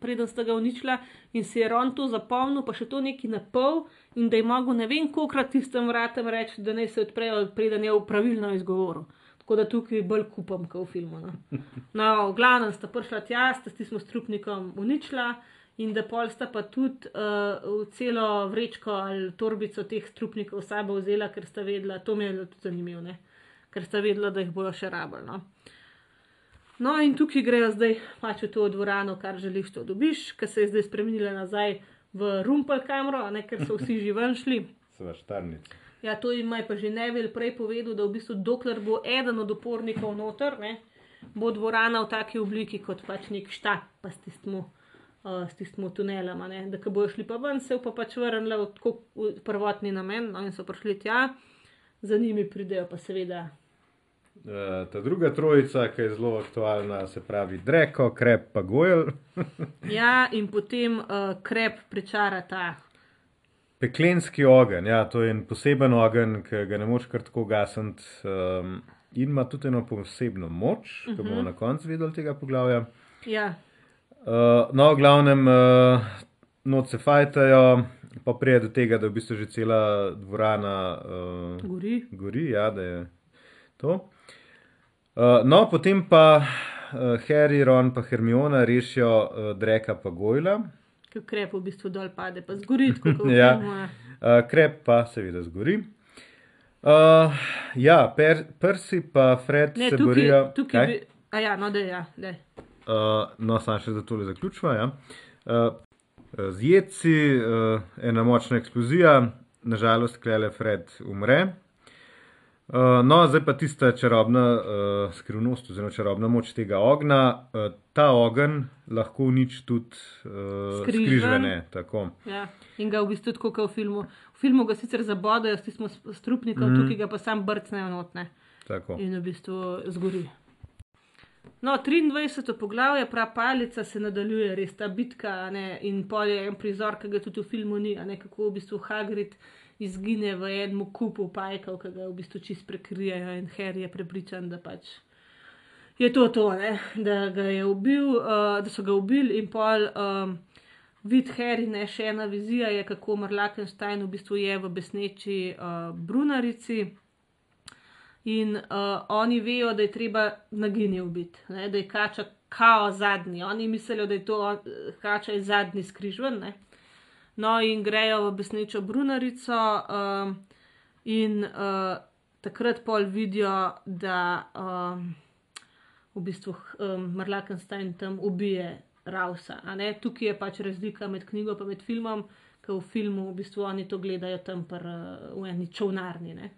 preden sta ga uničila in si je Ron to zapomnil, pa še to neki na pol in da je mogel ne vem kolikrat tistem vratem reči, da naj se odprejo, preden je pravilno izgovoril. Tako da tukaj bolj kupam, kot v filmu. No, no v glavnem sta prišla tja, sta s tistim strupnikom uničila. In da pol sta pa tudi uh, celo vrečko ali torbico teh strupnikov sabo vzela, ker sta vedela, to mi je bilo tudi zanimivo, ne? ker sta vedela, da jih bojo še rabili. No? no, in tukaj grejo zdaj pač v to dvorano, kar želiš, to dobiš, ker se je zdaj spremenila nazaj v rumpel kamero, ker so vsi že ven šli. Sva štarnica. Ja, to jim je pa že Neville prej povedal, da v bistvu, dokler bo eden od upornikov noter, ne, bo dvorana v taki obliki kot pač nek štab, pa s tistim, uh, s tistim tunelom. a ne. Da, ko bojo šli pa ven, se pa pač vrnili v v prvotni namen, no, in so prišli tja, za njimi pridejo pa seveda. Uh, ta druga trojica, ki je zelo aktualna, se pravi Dreko, Krep pa Gojl. Ja, in potem uh, krep pričara ta. Peklenski ogenj, ja, to je en poseben ogenj, ki ga ne moš kar tako gasiti. Um, in ima tudi eno posebno moč, ki bomo na koncu videli tega poglavja. Ja, Uh, no, v glavnem, uh, noč se fajtajo, pa prije do tega, da v bistvu že cela dvorana uh, gori. gori, ja, da je to. Uh, no, potem pa uh, Harry, Ron pa Hermiona rešijo uh, Dreka pa Gojla. Ker krep v bistvu dol pade, pa zgori, Ja. Uh, krep pa seveda zgori. Uh, ja, per, Percy pa Fred Ne, se tukaj, borijo. tukaj Kaj? bi. A ja, no, da je, ja, da je. Uh, no, samo še za tole zaključva. Ja. Uh, z jedci, uh, ena močna eksplozija, nažalost, klele Fred umre. Uh, no, zdaj pa tista čarobna uh, skrivnost, oziroma čarobna moč tega ognja. Uh, ta ogenj lahko uniči tudi uh, Skrižven. skrižvene. Tako. Ja. In ga v bistvu tako kot v filmu. V filmu ga sicer zabodajo s tistim strupnikom, mm. tukaj ga pa sam brcnejo notne tako. in v bistvu zgori. No, 23. poglavje, prav palica se nadaljuje, res ta bitka ne, in pol je en prizor, ki ga tudi v filmu ni, ne kako v bistvu Hagrid izgine v enem kupu pajkov, ki ga v bistvu čist prekrijejo in Harry je prepričan, da pač je to to, ne? da ga je ubil, uh, da so ga ubili in pol. Um, Vid Harry, ne še ena vizija je, kako Marlakenstein v bistvu je v besneči uh, Brunarici. In uh, oni vejo, da je treba nagini ubiti, ne, da je kača kao zadnji. Oni mislijo, da je to on- kača je zadnji skrižven. Ne. No, in grejo v besnečo Brunarico, um, in uh, takrat pol vidijo, da um, v bistvu um, Marlakenstein tam ubije Rausa. Tukaj je pač razlika med knjigo in med filmom, ker v filmu v bistvu oni to gledajo tam pr, uh, v eni čovnarni. Ne.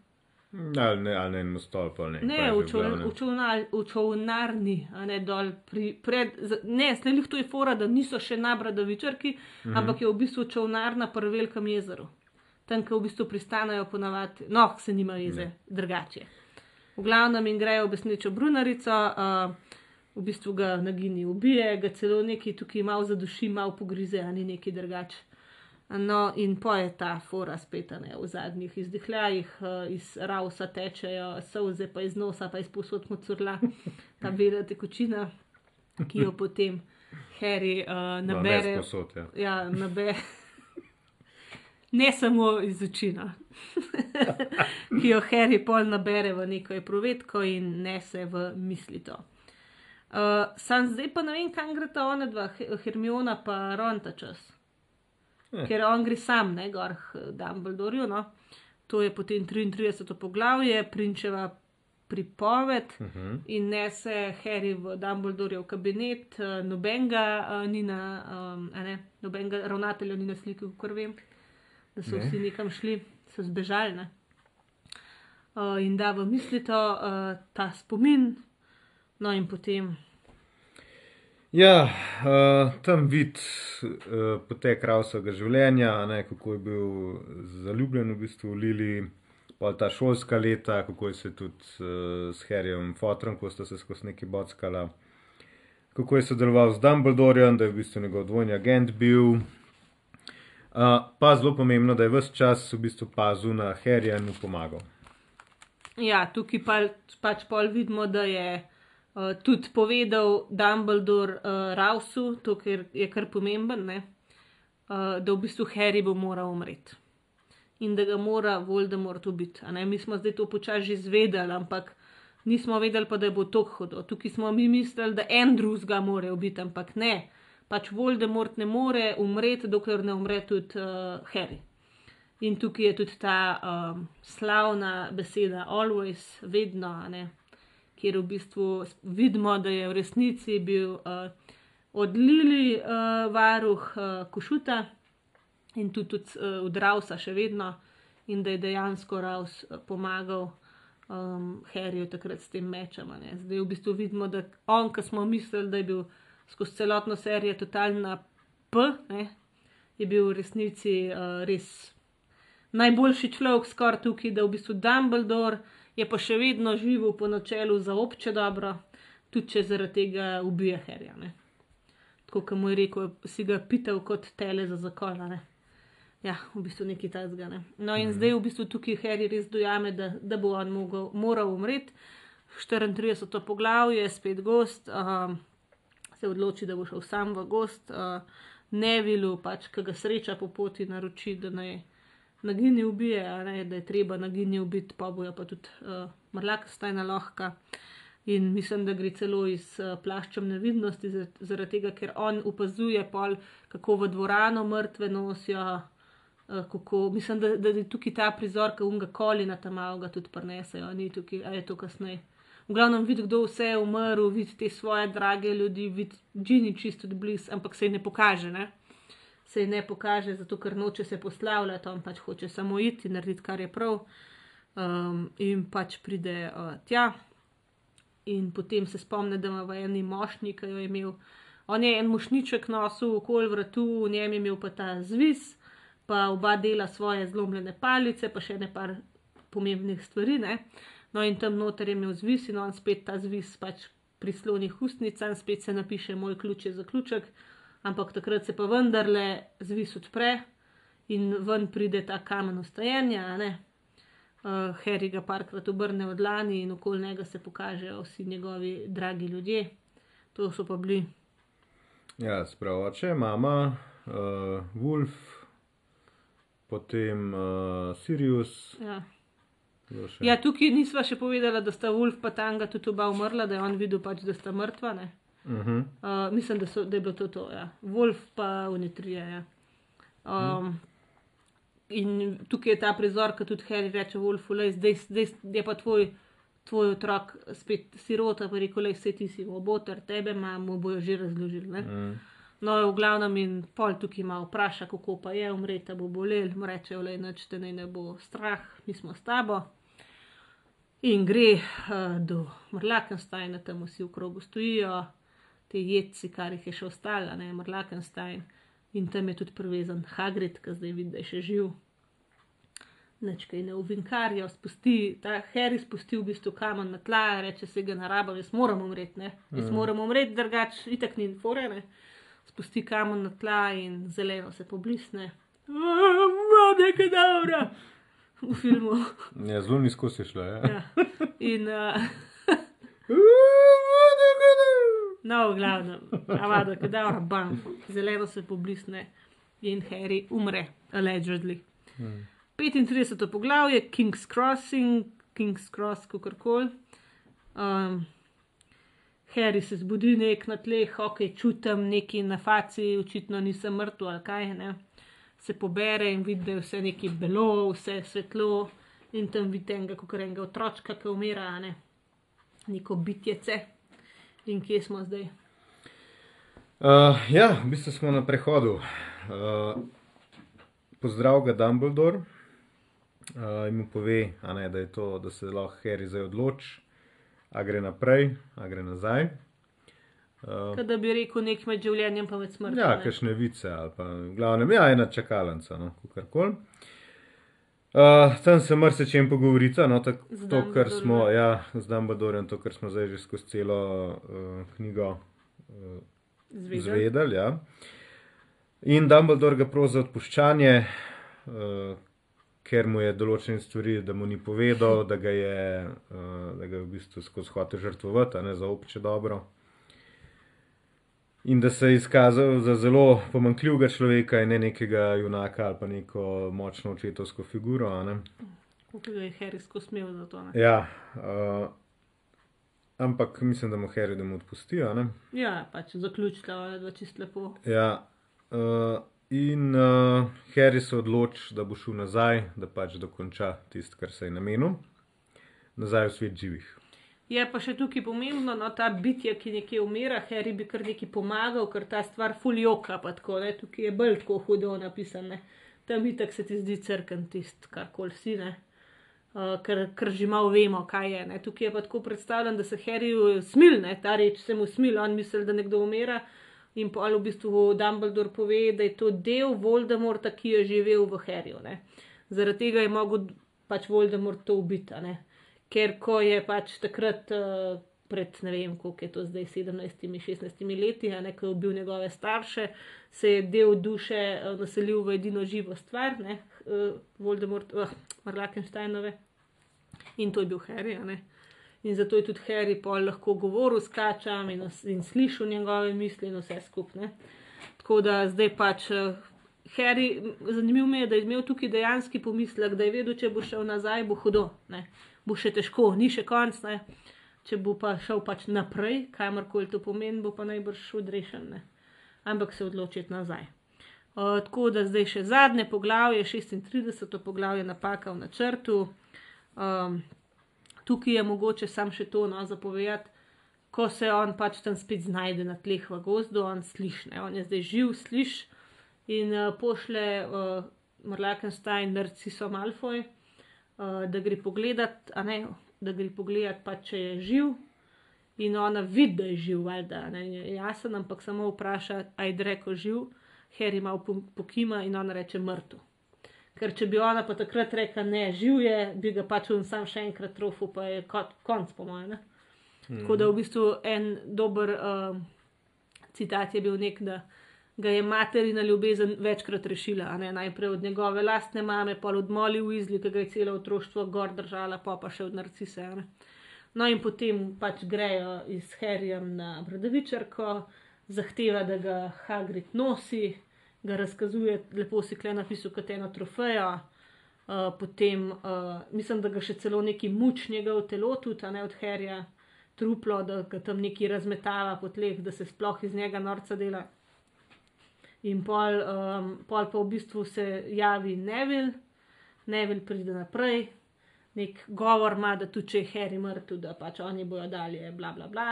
Ali ne, ali ne en stolp, ali ne. Ne, v, glavnem. v, čovnar, v čovnarni, a ne dol. Pri, pred, ne, slejih to je fora, da niso še nabradavičarki, mm Mhm. -hmm. ampak je v bistvu čovnarna pri velikem jezeru. Tam, ki v bistvu pristanejo ponavadi, no, se nima jeze, drugače. V glavnem in grejo v besnečo Brunarico, uh, v bistvu ga nagini ubije, ga celo neki tukaj malo zaduši, malo pogrize, a ni neki drugače. No, in pa je ta fora spet a ne, v zadnjih izdihljajih, uh, iz rausa tečejo solze, pa iz nosa, pa iz posod mocurla, ta bela tekočina, ki jo potem Harry uh, No, ne nabere. sposod, ja. Ja, nabere. Ne samo iz oči. no. ki jo Harry pol nabere v neko provetko in nese v mislito. Uh, sam zdaj pa ne vem, kam gre ta ona dva, Hermiona pa Ron ta čas. Eh. Ker on gre sam, ne gor Dumbledorju. No? To je potem 33. poglavje, prinčeva pripoved Uh -huh. in nese Harry v Dumbledorjev kabinet, uh, nobenega uh, ni na, um, ne, nobenega ravnatelja ni na sliki, kot vem, da so ne. vsi nekam šli, so zbežali. Ne? Uh, in da v mislito uh, ta spomin, no in potem Ja, uh, tam vid uh, potek Rausovega življenja, ne, kako je bil zaljubljen v bistvu v Lili, pa ta šolska leta, kako je se tudi uh, s Harryjem Fotrom, ko sta se skozi neki bockala, kako je sodeloval z Dumbledorjem, da je v bistvu njegov dvojni agent bil. Uh, pa zelo pomembno, da je vse čas v bistvu pazil na Harryja in mu pomagal. Ja, tukaj pa, pač pol vidimo, da je uh, tudi povedal Dumbledore uh, Rausu, to ker je kar pomemben, ne, uh, da v bistvu Harry bo moral umreti in da ga mora Voldemort ubiti. Mi smo zdaj to počasi že izvedeli, ampak nismo vedeli pa, da bo to hudo. Tukaj smo mi mislili, da Andrews ga mora ubiti, ampak ne. Pač Voldemort ne more umreti, dokler ne umre tudi uh, Harry. In tukaj je tudi ta um, slavna beseda, always, vedno, ne, kjer v bistvu vidimo, da je v resnici bil uh, od Lili uh, varuh uh, Košuta in tudi, tudi uh, od Rausa še vedno, in da je dejansko Raus pomagal um, Harryju takrat s tem mečem. ne. Zdaj v bistvu vidimo, da on, ki smo mislili, da je bil skozi celotno serijo totalna P, ne, je bil v resnici uh, res najboljši človek skoraj tukaj, da v bistvu Dumbledore je pa še vedno živel po načelu za obče dobro, tudi če zaradi tega ubija Harryja. ne. Tako kot mu je rekel, si ga pital kot tele za zakol. a ne. Ja, v bistvu nekaj tajzga. Ne. No, in mm. zdaj v bistvu tukaj Harry res dojame, da, da bo on mogel, moral umreti. 34. poglavje, spet gost, um, se odloči, da bo šel sam v gost. Uh, Nevilu, pač, ki ga sreča po poti, naroči, da naj nagini ubije, ne, da je treba nagini ubiti, pa bojo pa tudi uh, mrlaka stajna lahka. In mislim, da gre celo iz uh, plaščem nevidnosti, zar- zaradi tega, ker on opazuje pol, kako v dvorano mrtve nosijo. Uh, kako, mislim, da, da je tukaj ta prizor, ki unga kolina tam avga tudi prenesejo, ni tukaj, a je to kasneje. V glavnem vidi, kdo vse je umrl, vidi te svoje drage ljudi, vidi Džini čisto blizu, ampak se ji ne pokaže. Ne? Se ji ne pokaže, zato ker noče se poslavljati, on pač hoče samo iti in narediti, kar je prav. Um, in pač pride uh, tja, in potem se spomni, da ima v eni mošnji, ki jo je imel. On je en mošniček nosil okoli vratu, v njem je imel pa ta zvis, pa oba dela svoje zlomljene palice, pa še ne par pomembnih stvari. Ne? No, in tam noter je imel zvis in on spet ta zvis pač prisloni ustnica in spet se napiše moj ključ je zaključek, ampak takrat se pa vendarle zvis odpre in ven pride ta kamen ustajanja. a ne. Uh, Harry ga parkrat obrne od lani in okoli njega se pokažejo vsi njegovi dragi ljudje. To so pa bili. Ja, spravo oče, mama, uh, Wolf, potem uh, Sirius. Ja. ja, tukaj nisva še povedala, da sta Wolf pa Tanga tudi oba umrla, da je on videl pač, da sta mrtva. Ne? Uh -huh. Uh, mislim, da, so, da je bilo to. to ja. Wolf pa unitrija. Ja. Um, in tukaj je ta prizor, ki tudi Harry reče: Wolfu, lej, zdaj, zdaj je pa tvoj, tvoj otrok spet sirota, pa rekel: Lej, vse ti si oboter, tebe imamo, bojo že razložili. Ne? Mm. No, v glavnem in pol tukaj ima vpraša, kako pa je umreti, a bo bolel, mu reče: Lej, noč te naj ne bo strah, mi smo s tabo. In gre uh, do Mrlakensteina, tam vsi v krogu stojijo, te jedci, kar jih je še ostalo, ne Mrlakenstein. In tam je tudi privezan Hagrid, ki zdaj vidi, da je še živ. Nečkaj ne uvinkarijo, spusti, ta Harry spusti v bistvu kamen na tla, reče se ga narabo, jaz moram umreti, ne. Jaz Mhm. moram umreti, drugač itak ni fore, ne. Spusti kamen na tla in zeleno se poblisne. Vode, kadavra! V filmu. Ja, zelo nizko si šla. Ja. Ja. In, uh, no, v glavnem, avada, kadavra, bam, zeleno se poblisne in Harry umre, allegedly. Mm. 35. poglavje, King's Crossing, King's Cross, kako koli. Um, Harry se zbudi nek na tleh, ok, čutim neki na faci, očitno nisem mrtev ali kaj. Ne? Se pobere in vidi, da je vse neki belo, vse svetlo in tam vidi enega, kot enega otročka, ki umira, ne? neko bitjece. In kje smo zdaj? Uh, ja, v bistvu smo na prehodu. Uh, pozdrav ga Dumbledore uh, in mu pove, ne, da, to, da se lahko Harry zdaj odloči, a gre naprej, a gre nazaj. Uh, da bi rekel nek med življenjem in smrtjo. Ja, kakšne vice ali pa glavnem, ja, ena čakalnica, no, kar koli. Uh, tam se mrse čem pogovoriti, no, tak, to, kar smo, ja, z Dumbledorem, to, kar smo zdaj že skozi celo uh, knjigo uh, zvedeli. Ja. In Dumbledore ga prosi za odpuščanje, uh, ker mu je določene stvari, da mu ni povedal, da ga je, uh, da ga je v bistvu skozi hote žrtvovati, ne za obče dobro. In da se je izkazal za zelo pomankljivega človeka in ne nekega junaka ali pa neko močno očetovsko figuro. Kot je Harry skosmel za to. Ne? Ja, uh, ampak mislim, da mu Harry da mu odpustijo. Ja, pač zaključila, da je čisto lepo. Ja, uh, In uh, Harry se odloči, da bo šel nazaj, da pač dokonča tisto, kar se je namenil, nazaj v svet živih. Je pa še tukaj pomembno, no, ta bitje, ki nekje umira, Harry bi kar nekaj pomagal, ker ta stvar fuljoka, pa tako, ne, tukaj je bolj tako hudo napisane. Tam itak se ti zdi crkven tist, kar koli si, ne. Uh, ker, ker že malo vemo, kaj je. Ne. Tukaj je pa tako predstavljeno, da se Harry smil, ne, ta reč se mu smil, on misli, da nekdo umira. In pa v bistvu Dumbledore pove, da je to del Voldemorta, ki je živel v Harryju. Zaradi tega je mogel pač Voldemort to ubiti. Ker ko je pač takrat, uh, pred ne vem, koliko je to zdaj, 17-16 leti, ne, ko je ubil njegove starše, se je del duše uh, naselil v edino živo stvar, ne, uh, Voldemort, uh, Marlakensteinove. In to je bil Harry. In zato je tudi Harry pol lahko govoril s kačami in, in slišal njegove misli in vse skupne. Tako da zdaj pač Harry, zanimivo mi je, da je imel tukaj dejanski pomislek, da je vedel, če bo šel nazaj, bo hudo, ne? Bo še težko, ni še konc, ne? če bo pa šel pač naprej, kamorkoli to pomeni, bo pa najbrž odrešen, ne? ampak se odločiti nazaj. Uh, tako da zdaj še zadnje poglavje, 36. poglavje, napaka v načrtu. Um, tukaj je mogoče sam še to no, zapovedati, ko se on pač tam spet znajde na tleh v gozdu, on sliši, on je zdaj živ, sliši in uh, pošle uh, Marlakenstein, Narciso Malfoy, uh, da gre pogledat, a ne, da gre pogledat, pa če je živ. In ona vidi, da je živ, da je jasen, ampak samo vpraša, aj reko živ, Harry ima pokima in ona reče mrtev. Ker če bi ona pa takrat rekla, ne, živ je, bi ga pač on sam še enkrat trofil, pa je kot konc, po mojem. Mm. Tako da v bistvu en dober uh, citat je bil nek, da ga je materina ljubezen večkrat rešila. Najprej od njegove lastne mame, pa od Moli v izli, ki ga je celo otroštvo gor držala, pa pa še od narcise. No in potem pač grejo iz Herjem na Bradavičarko, zahteva, da ga Hagrid nosi ga razkazuje, lepo si kle napisal kot eno trofejo. Uh, potem uh, mislim, da ga še celo neki muč njegov telo, tudi ne od herja, truplo, da ga tam neki razmetava po tleh, da se sploh iz njega norca dela. In pol, um, pol pa v bistvu se javi Neville, Neville pride naprej, nek govor ima, da tudi če je Harry mrtev, da pač oni bojo dalje, bla bla bla.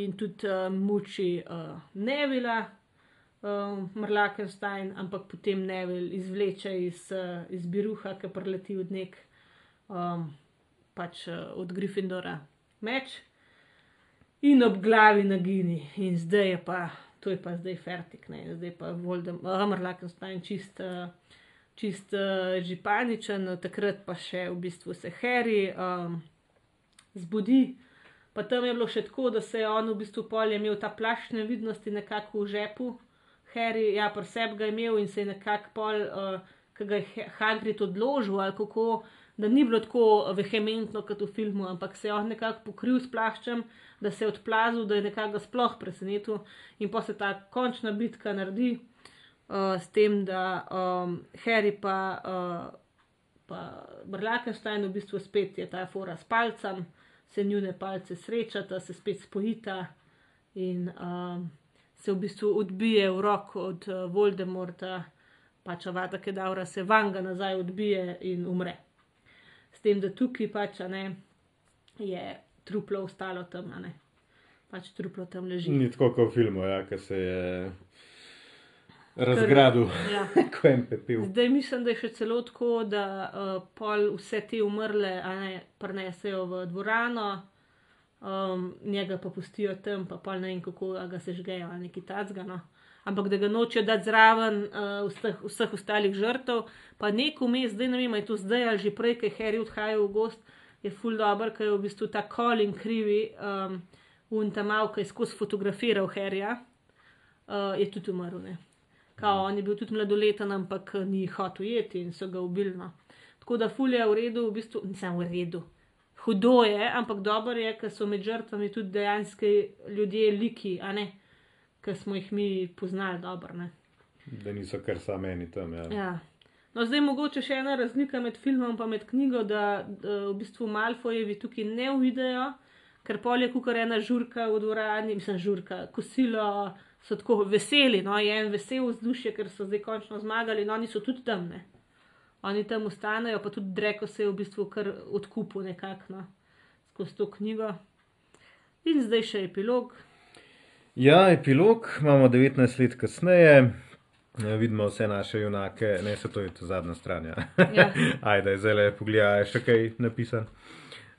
In tudi um, muči uh, Neville um, Marlakenstein, ampak potem Neville izvleče iz, uh, iz Biruha, ki preleti od nek, um, pač uh, od Gryffindora meč in ob glavi na gini. In zdaj je pa, to je pa zdaj fertik, ne? zdaj pa Voldem, uh, Marlakenstein čist. Uh, Čist uh, žipaničen, takrat pa še v bistvu se Harry um, zbudi. Pa tam je bilo še tako, da se je on v bistvu polje imel ta plašč nevidnosti nekako v žepu, Harry, ja, pri sebi ga imel in se je nekako pol, uh, ki ga je Hagrid odložil, ali kako, da ni bilo tako vehementno kot v filmu, ampak se je on nekako pokril s plaščem, da se je odplazil, da je nekako sploh presenetil in pa se ta končna bitka naredi uh, s tem, da um, Harry pa uh, pa Brlakenstein, v bistvu spet je ta fora s palcem, se njune palce srečata, se spet spojita in um, se v bistvu odbije v roko od uh, Voldemorta, pač avada Kedavra se vanga nazaj odbije in umre. S tem, da tukaj pač ne, je truplo ostalo tam, ne. pač truplo tam leži. Ni tako kot v filmu, ja, ki se je razgradil, Ja. kot en pepel. Zdaj mislim, da je še celo tako, da uh, pol vse te umrle a ne, prenesejo v dvorano, um, njega pa pustijo tam, pa pol ne vem kako ga se žgejo ali neki tacga. No. Ampak da ga nočejo dati zraven uh, vseh, vseh ostalih žrtev, pa neko mes, zdaj ne vem, je to zdaj ali že prej, ker je Harry odhajal v gost, je full dobro, ker je v bistvu ta Colin krivi, um, un tam mal, ki je skozi fotografiral Harryja, uh, je tudi umrl. Ne. Kao, on je bil tudi mladoleten, ampak eh, ni hotel jeti in so ga ubili. No. Tako da fulje je v redu, v bistvu nisem v redu. Hudo je, ampak dobro je, ker so med žrtvami tudi dejansko ljudje liki, a ne, ker smo jih mi poznali dobro. Ne. Da niso kar sameni tam. Ja. Ja. No, zdaj mogoče še ena razlika med filmom in med knjigo, da, da v bistvu Malfojevi tukaj ne uvidejo, ker pol je kukar ena žurka v dvorani, mislim, žurka, kosilo, so tako veseli, no, je en vesel vzdušje, ker so zdaj končno zmagali, no, oni so tudi tam, ne. Oni tam ostanejo, pa tudi Dreko se je v bistvu kar odkupil nekako, no, skozi to knjigo. In zdaj še epilog. ja, epilog imamo 19 let kasneje. Ja, vidimo vse naše junake, ne se to je to zadnja stran. Ja. Ja. Ajde, zdaj le pogledaj, je še kaj napisan.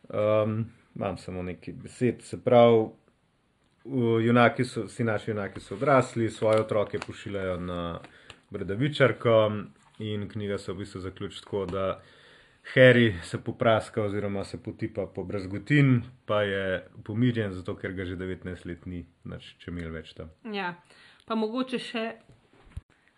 Um, imam samo nekaj besed, se pravi, junaki so, vsi naši junaki so odrasli, svoje otroke pošiljajo na Bradavičarko in knjiga se v bistvu zaključi tako, da Harry se popraska oziroma se potipa po brazgotin, pa je pomirjen, zato ker ga že 19 let ni, znači če imel več tam. Ja, pa mogoče še,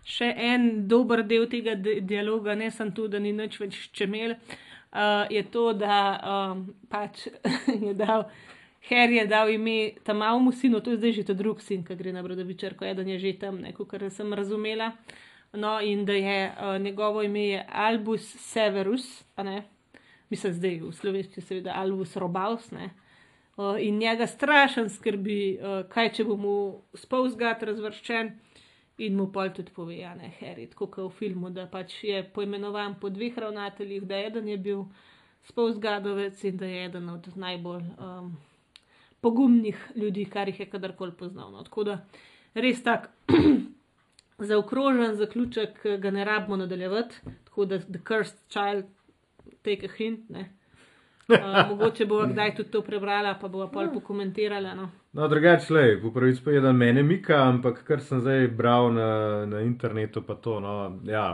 še en dober del tega di dialoga, ne samo to, da ni nič več čemel, uh, je to, da um, pač je dal. Harry je dal ime tam malemu sinu, to je zdaj že ta drugi sin, ki gre na Brodovičarko, eden je že tam, kot sem razumela. No, in da je uh, njegovo ime je Albus Severus, mislim zdaj v slovenščini, seveda Albus Robaus. Uh, in njega strašen skrbi, uh, kaj če bo mu spol zgat razvrščen, in mu pol tudi pove, ja, ne, Harry, tako kot v filmu, da pač je poimenovan po dveh ravnateljih, da eden je bil spol zgadovec in da je eden od najbolj um, pogumnih ljudi, kar jih je kadarkoli poznal. No. Tako da res tak zaokrožen zaključek ga ne rabimo nadaljevati, tako da The Cursed Child, take a hint. Ne. Uh, mogoče bo kdaj tudi to prebrala, pa bo pol pokomentirala. No. No, drugače, le, po pravici povedan, mene mika, ampak kar sem zdaj bral na, na internetu, pa to, no, ja.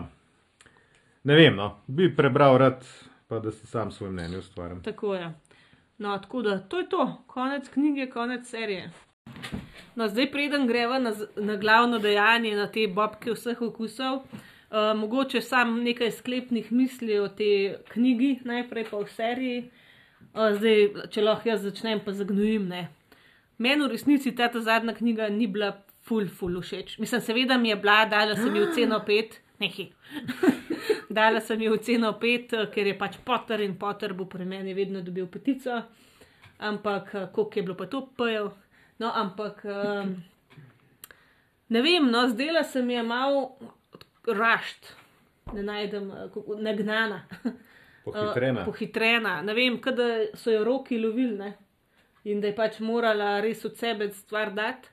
Ne vem, no, bi prebral rad, pa da si sam svoje mnenje ustvarjam. Tako je. No, tako da to je to, konec knjige, konec serije. No, zdaj, preden greva na, na glavno dejanje, na te bobke vseh okusov, uh, mogoče sam nekaj sklepnih misli o tej knjigi, najprej pa o seriji. Uh, zdaj, če lahko jaz začnem, pa zagnojim. Ne. Meni v resnici ta, zadnja knjiga ni bila ful, ful všeč. Mislim, seveda mi je bila, dala sem ji oceno pet, nehi. dala sem ji oceno pet, ker je pač Potter in Potter bo pri meni vedno dobil petico. Ampak koliko je bilo pa to pojev. No, ampak um, ne vem, no, zdela se mi je malo rašt, ne najdem, eh, nagnana. Pohitrena. Uh, pohitrena. Ne vem, kada so jo roki lovili ne? in da je pač morala res od sebe stvar dati,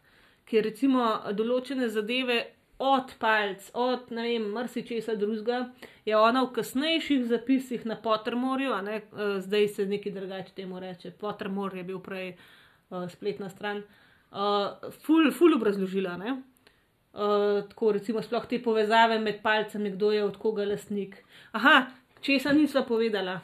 ker recimo določene zadeve od palc, od ne vem, marsičesa drugega, je ona v kasnejših zapisih na ne, uh, zdaj se nekaj drugače temu reče. Pottermor je bil prej uh, spletna stran, uh, ful, ful obrazložila. Ne? Uh, tako recimo sploh te povezave med palcami, kdo je od koga lastnik. Aha, česa nisva povedala.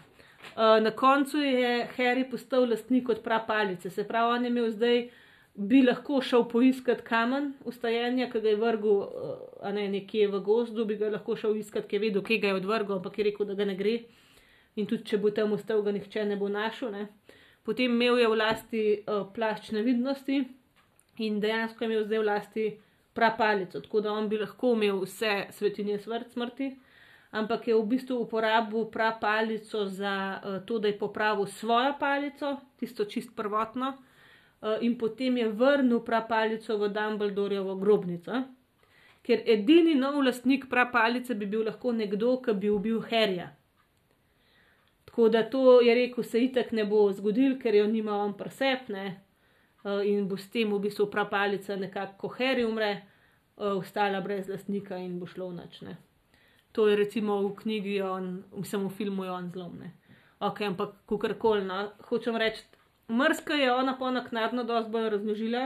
Uh, na koncu je Harry postal lastnik od prapalice, se pravi, on je imel zdaj, bi lahko šel poiskat kamen ustajenja, ki ga je vrgel, uh, ne nekje v gozdu, bi ga lahko šel iskat, ki je vedel, kje ga je odvrgel, ampak je rekel, da ga ne gre. In tudi, če bo tam ostal, ga nihče ne bo našel. Ne. Potem imel je v lasti uh, plašč nevidnosti in dejansko je imel zdaj v lasti prapalico, tako da on bi lahko imel vse svetinje smrt, smrti, ampak je v bistvu uporabil prav palico za uh, to, da je popravil svojo palico, tisto čist prvotno, uh, in potem je vrnil prav palico v Dumbledorjevo grobnico. Ker edini nov lastnik prav palice bi bil lahko nekdo, ki bi ubil Harryja. Tako da to je rekel, se itek ne bo zgodil, ker jo nima on presepne uh, in bo s tem v bistvu prav palica nekako, ko Harry umre, ostala brez lastnika in bo šlo v nočne. To je recimo v knjigi, on, mislim, v filmu je on zlomne. Ok, ampak kakorkoli, no, hočem reči, mrska je ona pa naknadno dosti bolj razložila.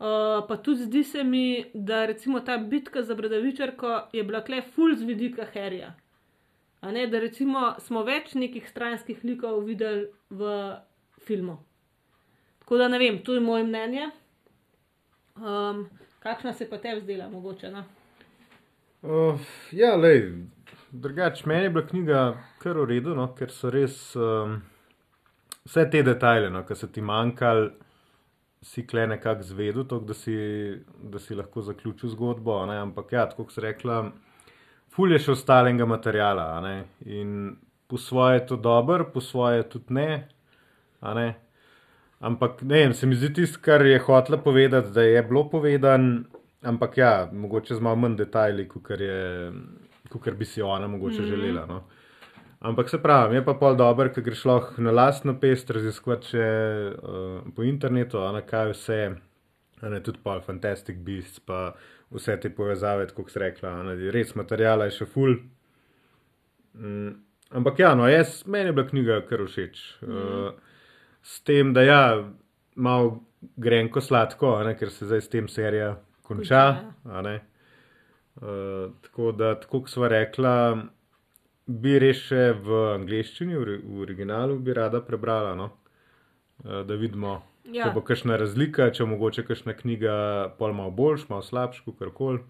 Uh, pa tudi zdi se mi, da recimo ta bitka za Bradavičarko je bila kle full z vidika Harryja. A ne, da recimo smo več nekih stranskih likov videli v filmu. Tako da ne vem, to je moje mnenje. Um, kakšna se pa tebi zdela, mogoče? No? Uh, ja, lej, drugače, meni je bila knjiga kar v redu, no, ker so res um, vse te detajle, no, ki so ti manjkali, si kle nekako zvedel, to, da, si, da si lahko zaključil zgodbo. Ne, ampak ja, kot si rekla, ful je še ostalega materijala. In po svoje je to dober, po svoje tudi ne. ne. Ampak ne vem, se mi zdi tisto, kar je hotela povedati, da je bilo povedano. Ampak ja, mogoče z malo manj detajli, kot bi si ona mogoče mm -hmm. želela. No. Ampak se pravi, je pa pol dobro, ker greš lahko na lastno pest raziskovati še uh, po internetu, na kaj vse, ne tudi pol Fantastic Beasts, pa vse te povezave, kot si rekla, ne, res materijala je še full. Mm, ampak ja, no, jaz, meni je bila knjiga kar všeč. Mm -hmm. uh, s tem, da ja, malo grenko sladko, ne, ker se zdaj s tem serija konča. Uh, tako da, tako kot smo rekla, bi reše v angleščini, v, v originalu, bi rada prebrala, no? uh, da vidimo, ja. če bo kakšna razlika, če mogoče kakšna knjiga pol malo boljš, malo slabš, kar koli.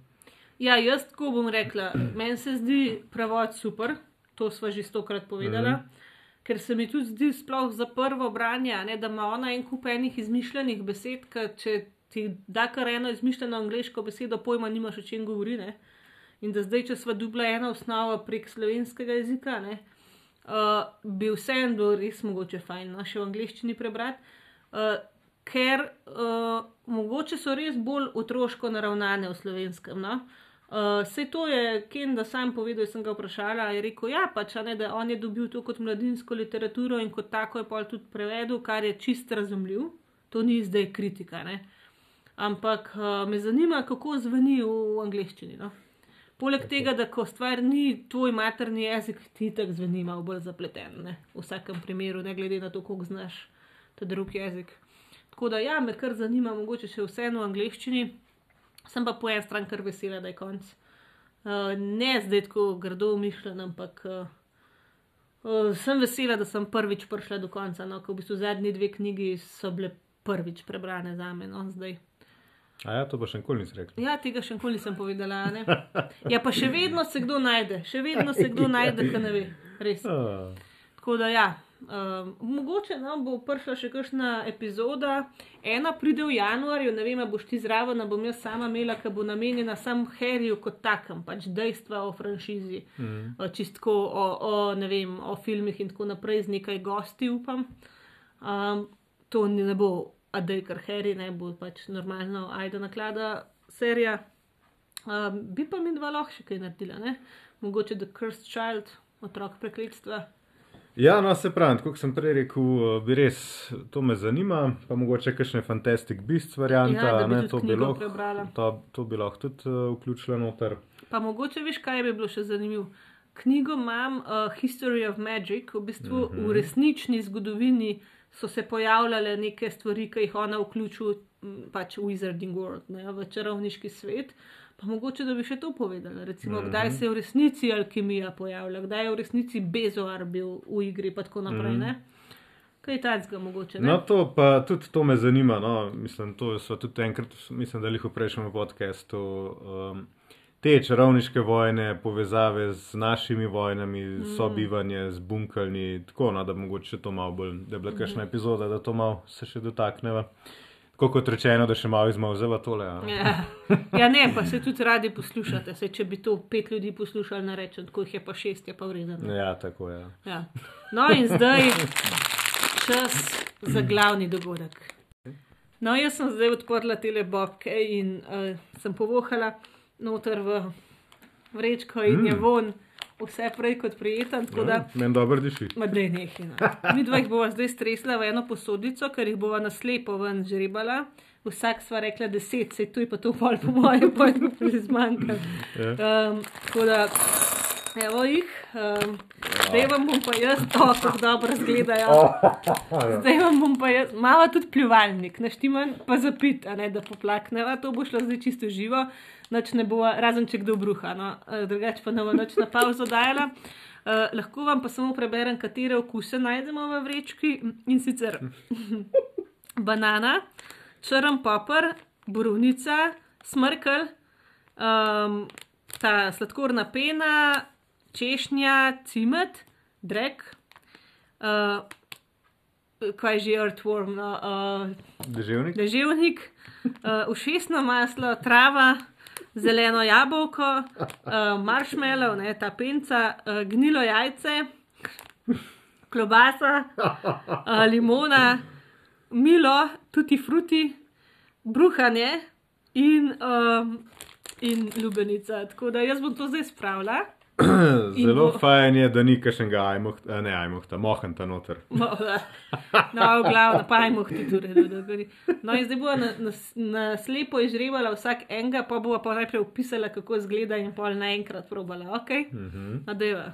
Ja, jaz tako bom rekla, meni se zdi prevod super, to smo že stokrat povedala. Mm -hmm. Ker se mi tudi zdi, sploh za prvo branje, ne, da ima ona en kup enih izmišljenih besed, če ti da kar eno izmišljeno angliško besedo, pojma nimaš, o čem govori. Ne? In da zdaj, če sva dubla ena osnova prek slovenskega jezika, ne, uh, bi vseeno bilo res mogoče fajn, no, še v angliščini prebrati, uh, ker uh, mogoče so res bolj otroško naravnane v slovenskem. No? Uh, Vse to je Ken, da sam povedal, sem ga vprašala, je rekel, ja, pač, ne, da on je dobil to kot mladinsko literaturo in kot tako je pol tudi prevedel, kar je čist razumljiv. To ni zdaj kritika. Ne? Ampak uh, me zanima, kako zveni v, angleščini. No? Poleg okay. tega, da ko stvar ni tvoj materni jezik, ti tako zveni malo bolj zapleten, ne? v vsakem primeru, ne glede na to, koliko znaš ta drug jezik. Tako da, ja, me kar zanima, mogoče še vseeno v angleščini, sem pa po eni strani kar vesela, da je konc. Uh, ne zdaj tako grdo umišljen, ampak uh, uh, sem vesela, da sem prvič prišla do konca. No, ko v bistvu zadnji dve knjigi so bile prvič prebrane za me, no, zdaj. A ja, to pa še nikoli nisi rekel. Ja, tega še nikoli nisem povedala. Ne? Ja, pa še vedno se kdo najde, še vedno se kdo najde, ki ne ve. Res. Tako da ja. Um, mogoče nam no, bo prišla še kakšna epizoda, ena pride v januarju, ne vem, boš ti zraven, bom jaz sama imela, ki bo namenjena sam Harryju kot takem, pač dejstva o franšizi, mm. čistko o, o, vem, o filmih in tako naprej, z nekaj gosti, upam. Um, to ne bo a da je kar Harry, ne bo pač normalno, ajde naklada serija. Um, bi pa mi dva lahko še kaj naredila, ne? mogoče The Cursed Child, otrok prekletstva. Ja, no, se pravi, kot sem prej rekel, eh, bi res to me zanima, pa mogoče kakšne Fantastic Beasts variante, ja, ne, to, bi lahko, to, to bi lahko tudi uh, vključila noter. Pa mogoče veš, kaj bi bilo še zanimivo. Knjigo imam uh, History of Magic, v bistvu mm -hmm. v resnični zgodovini so se pojavljale neke stvari, ki jih ona vključuje pač v Wizarding World, ne, v čarovniški svet. Pa mogoče, da bi še to povedala. Recimo, mm -hmm. kdaj se je v resnici alkimija pojavila, kdaj je v resnici Bezoar bil v igri, in tako naprej. Mm -hmm. Kaj je tajnega, mogoče? Ne? No, to pa tudi to me zanima. No. Mislim, to so tudi enkrat, mislim, da jih v prejšnjem podkastu. Um, te čarovniške vojne, povezave z našimi vojnami, mm. sobivanje z bunkalni, tako no, da mogoče to malo bolj, da je bila kakšna mm. epizoda, da to malo se še dotakneva. Tako kot rečeno, da še malo izmauzeva tole. Ja. ja, ne, pa se tudi radi poslušate. Se, če bi to pet ljudi poslušali, ne rečem, tako jih je pa šest, je pa vredno. Ja, tako je. Ja. No, in zdaj čas za glavni dogodek. No, jaz sem zdaj odprla tele bobke in uh, sem povohala noter v vrečko in mm. je von vse prej kot prijeten. Tako da, Ja, Meni dobro diši. je nekaj. No. Mi dva jih bova zdaj stresla v eno posodico, ker jih bova naslepo ven žrebala. Vsak sva rekla deset, se tu je pa to pol po mojem, je pa že zmanjkalo. Ja. Um, tako da, evo jih. Um, zdaj vam bom pa jaz, o, kako dobro izgledajo. Zdaj vam bom pa jaz, malo tudi pljuvalnik, naštiman pa zapit, ne da poplakneva, to bo šlo zdaj čisto živo, noč ne bo, razen če kdo bruha, no, Eh, drugače pa ne bo noč na pauzo dajala. Uh, lahko vam pa samo preberem, katere okuse najdemo v vrečki in sicer banana, črn popr, borovnica, smrkelj, um, ta sladkorna pena, češnja, cimet, drek, uh, kaj že earthworm, no, uh, Deževnik? deževnik, uh, ušesno maslo, trava, zeleno jabolko, uh, marshmallow, ne, ta penca, uh, gnilo jajce, klobasa, uh, limona, milo, tutti fruti, bruhanje in, um, in lubenica. Tako da jaz bom to zdaj spravila. Zelo bo- fajn je, da ni kašnega ajmohta, ne ajmohta, mohanta noter. No, no glavno, pa ajmo ti tudi. No, in zdaj bo na, na, na slepo izžrebala vsak enega, pa bo pa najprej opisala, kako izgleda in pol naenkrat probala. Ok, Mhm. nadeva.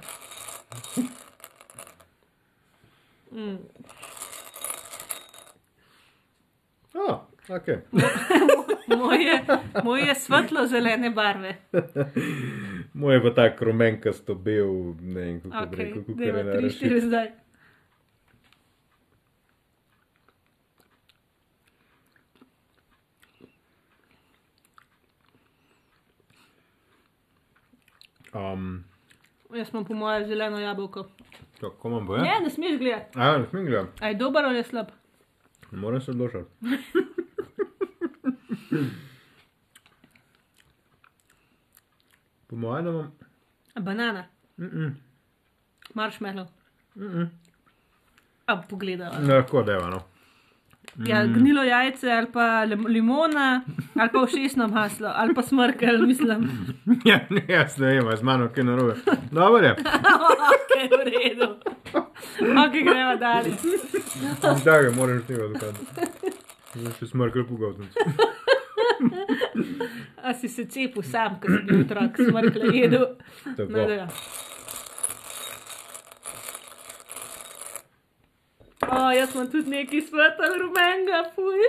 Mm. Oh, okay. Moje, moje svetlo-zelene barve. Moj je pa tak rumenkasto bel, ne vem kako bi Ok, rekel, kako je tri, naraščen. štiri zdaj. Um, Jaz imam po moje zeleno jabolko. kako imam bo, Ne, ne smeš gledati. A, ne smem gledati, A je dober ali je slab? ne morem se odločiti. Po mojem, da imam. Banana, Mm -mm. marshmallow. Mm -mm. A pogledala. Lahko deva, no. Ja, gnilo jajce ali pa lim- limona, ali pa všesno maslo, ali pa smrkelj, mislim. ja, ne, jaz ne vem, a z mano kaj narobe. Dobro je. ok, v redu. Ok, gremo dalje. Tako, moraš tega dokazati. Zdaj še smrkal pogovnic. A si se cepil sam, ko si bil otrok, smrkelj jedel. No, da ja. O, jaz imam tudi neki svetel rumenga, fuj.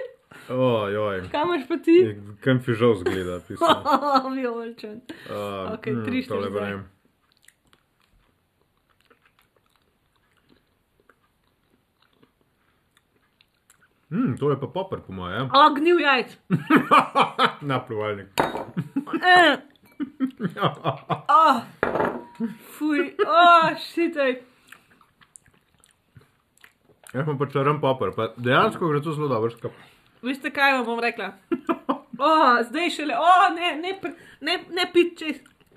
Ojoj. Kaj imaš pa ti? Kam fižol zgleda, pisal. Vijolčen. Uh, Okej, tri, štiri tole zdaj. brajem. Mm, to je pa popr, po mojem. O, gnil jajc. Na pluvalnik. Eh. Oh, fuj, oh, šitaj. Jaz imam pa črn popr, pa dejansko gre to zelo dobro skupaj. Veste, kaj vam bom rekla? O, zdaj šele, o, ne, ne, ne, ne pit čez.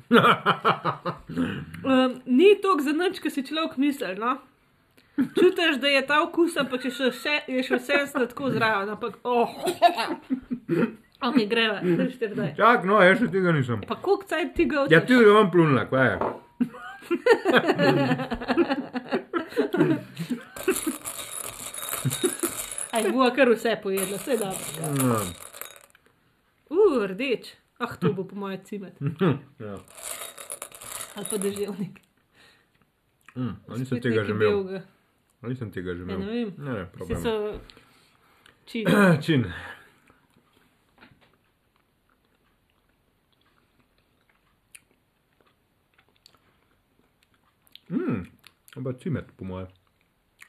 Um, ni toliko za nič, ki si človek misli. No? Čutiš, da je ta okus, pa če še vse, je še vse sladko zraven, ampak, oh. Ok, greva, tri, štiri, zdaj. Čak, no, jaz še tega nisem. Pa koliko cajt ti ga Ja, odtiš? ti ga imam plunila, kaj je? Aj, bo kar vse pojedla, vse. Mm, Uh, rdeč. Ah, to bo po mojem cimet. ja. Ali pa deževnik. mm, nisem Spet tega že imel. A Nisem tega že Ja, imel. ne vem. Ne, ne, problem. so čili. Čin. Mm, ampak cimet, po mojem.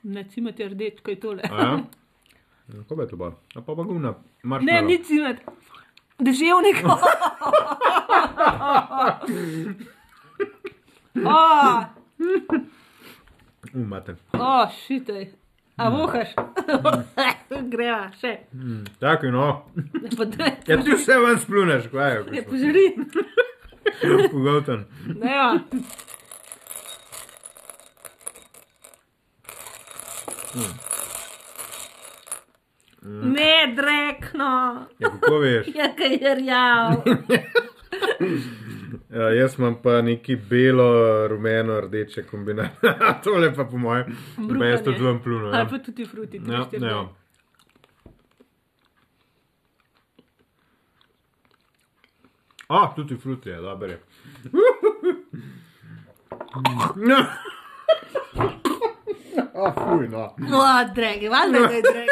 Ne, cimet je rdeč, kaj tole. Ja? Kako je to pa? A pa pa gumna, marš Ne, ni cimet. Deževnik. oh, Umate. oh, šitaj. A vohaš? Greva, še. Mm, tako in no. Ja, ti vse ven spluneš, kaj Ne je? poželi. Pogoten. Ne, ja. Ne, drekno. Ja, kako veš? Ja, kaj je rjav. Ja, jaz imam pa neki belo, rumeno, rdeče kombinacije. Tole pa po mojem. Pa jaz tudi ven plunil. Ali Ja, pa tudi fruti. tri, ja, štiri, ja. A, tudi fruti je, dober je. No. A, fuj, no. O, dragi, valjda da je drag.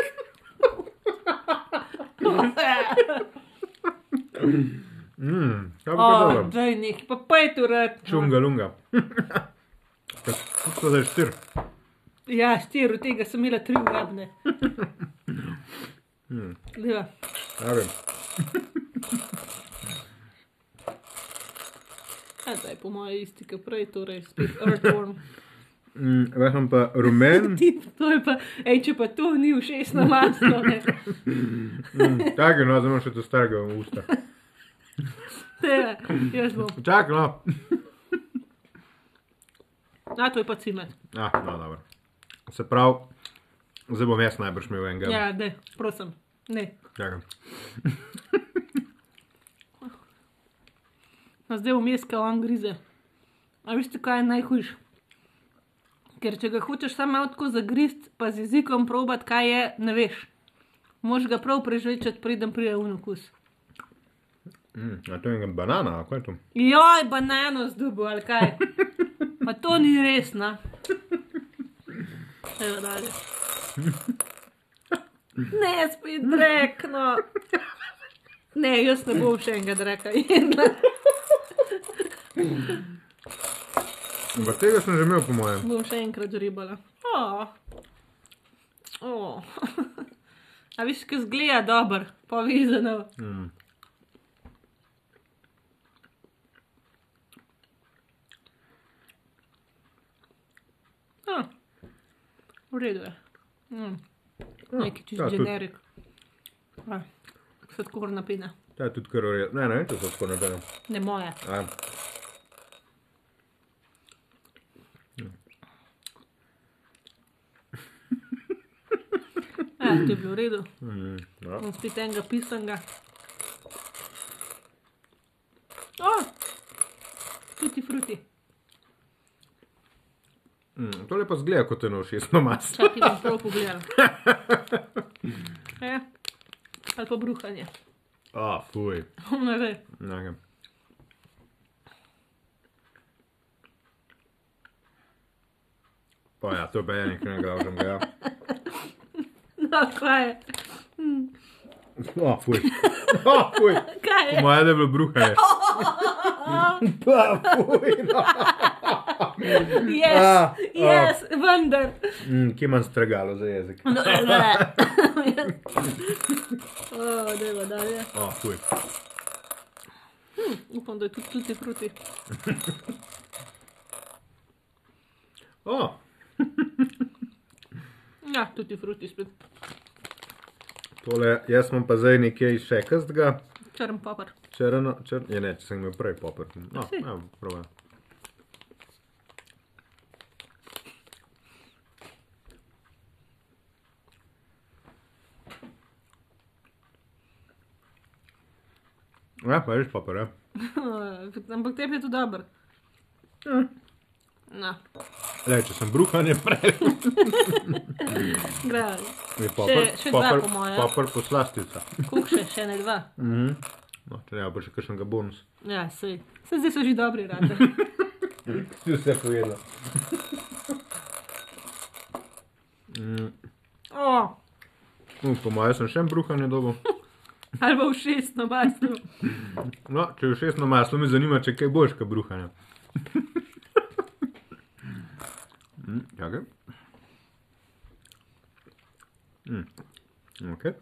Mm, kaj pa O, dobro. daj neki, pa pej tu rad. Čunga lunga. Kako da je štir? Ja, štiri, od tega sem imela tri uradne. Ja. Okay. A zdaj po moje isti, kot prej, torej spet earthworm. Mm, sem pa rumen, Ti, to je pa, ej, če pa to ni všečno maslo, mm, tako no, zdaj imam še to starega v usta. Ja, jaz bom. Čakaj, no. A, to je pa cimet. Ah, no, dobro. Se pravi, zdaj bom jaz najbrž imel enega. Ja, ne, prosim. Ne. Čakaj. No, zdaj vmes, ko on grize. A veste, kaj je najhujš? Ker če ga hočeš samo malo tako zagrist, pa z jezikom probat, kaj je, ne veš. Moš ga prav prežvečati, preden pride v okus. Mm, a to je nekaj banana, kaj je to? Joj, banano zdubo ali kaj. Pa to ni res, na. Evo dalje. Ne, spet drek, no. Ne, jaz ne bom še enega dreka jedla. Ampak tega sem že imel, po mojem. Bom še enkrat ribala. Oh. Oh. A viš, ki zgleda dober, povezano. Mm. Ah. V redu je. Mm. Neki čist ja, tudi- generik. Ah. Sladkorna pina. Ta je tudi kar ured. Ne, ne, vem, če so tako naredili. Ne moje. A, Ja, to je bilo v redu. mm, no. Bom spet enega pisanga. Oh, tuti fruti. Mm, tole pa zgleda kot eno všesno maslo. Čakaj, bom prav pogledal. Ja. Ali pa bruhanje. A, fuj. Ne ve. Okay. Pa ja, to pa je nekaj negraužnega. Ja. No, kaj je? A, fuj. A, fuj. Kaj je? Moje je bilo bruhanje. Pa, fuj. No. Yes, Ah, yes, vendar. Mm, kje imam stregalo za jezik? No, ne. O, dajmo dalje. A, fuj. Upam, da je tudi tuti fruti. O, Ja, tuti fruti spet. tole, jaz imam pa zdaj nekaj še kazdga. Črn. Črno, črno, je ne, če sem imel prej popr. No, Si. ja, prav. Ja, pa res popr, ja. Ampak tebi je to dober. No, Le, če sem bruhanje prej, gre. je popr, še dva po moje. popr poslastica. Kuh še, še ne dva. Mhm. No, če ne, pa še kakšnega bonus. Ja, sej. Se zdaj so že dobri rade. Si vse povedal. mm. O, Uh, po mojem sem še en bruhanje dobil. Ali v šestno maslo. No, če je šestno maslo, me zanima, če kaj boš, kaj bruhanja. mm, čakaj. Mm. Okay.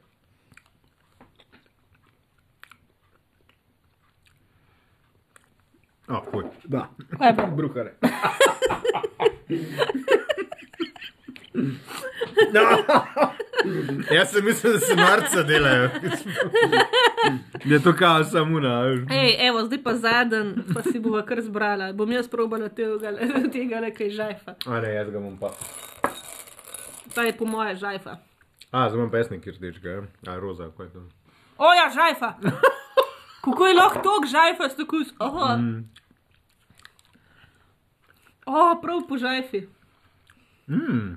A, fuj. Da, Kaj pa? bruhare. Jaz sem mislil, da se marca delajo. Je to kao samuna. Ej, evo, zdaj pa zadnji, pa si bova kar zbrala. Bom jaz probala tega, tega le kaj žajfa. A ne, jaz ga bom pa. To je po moje žajfa. A, zdaj imam pesnik rdečega, ja. a roza, kaj je to? O ja, žajfa! Kako je lahko tok žajfa s tako s... Oho. Mm. O, prav po žajfi. Mm.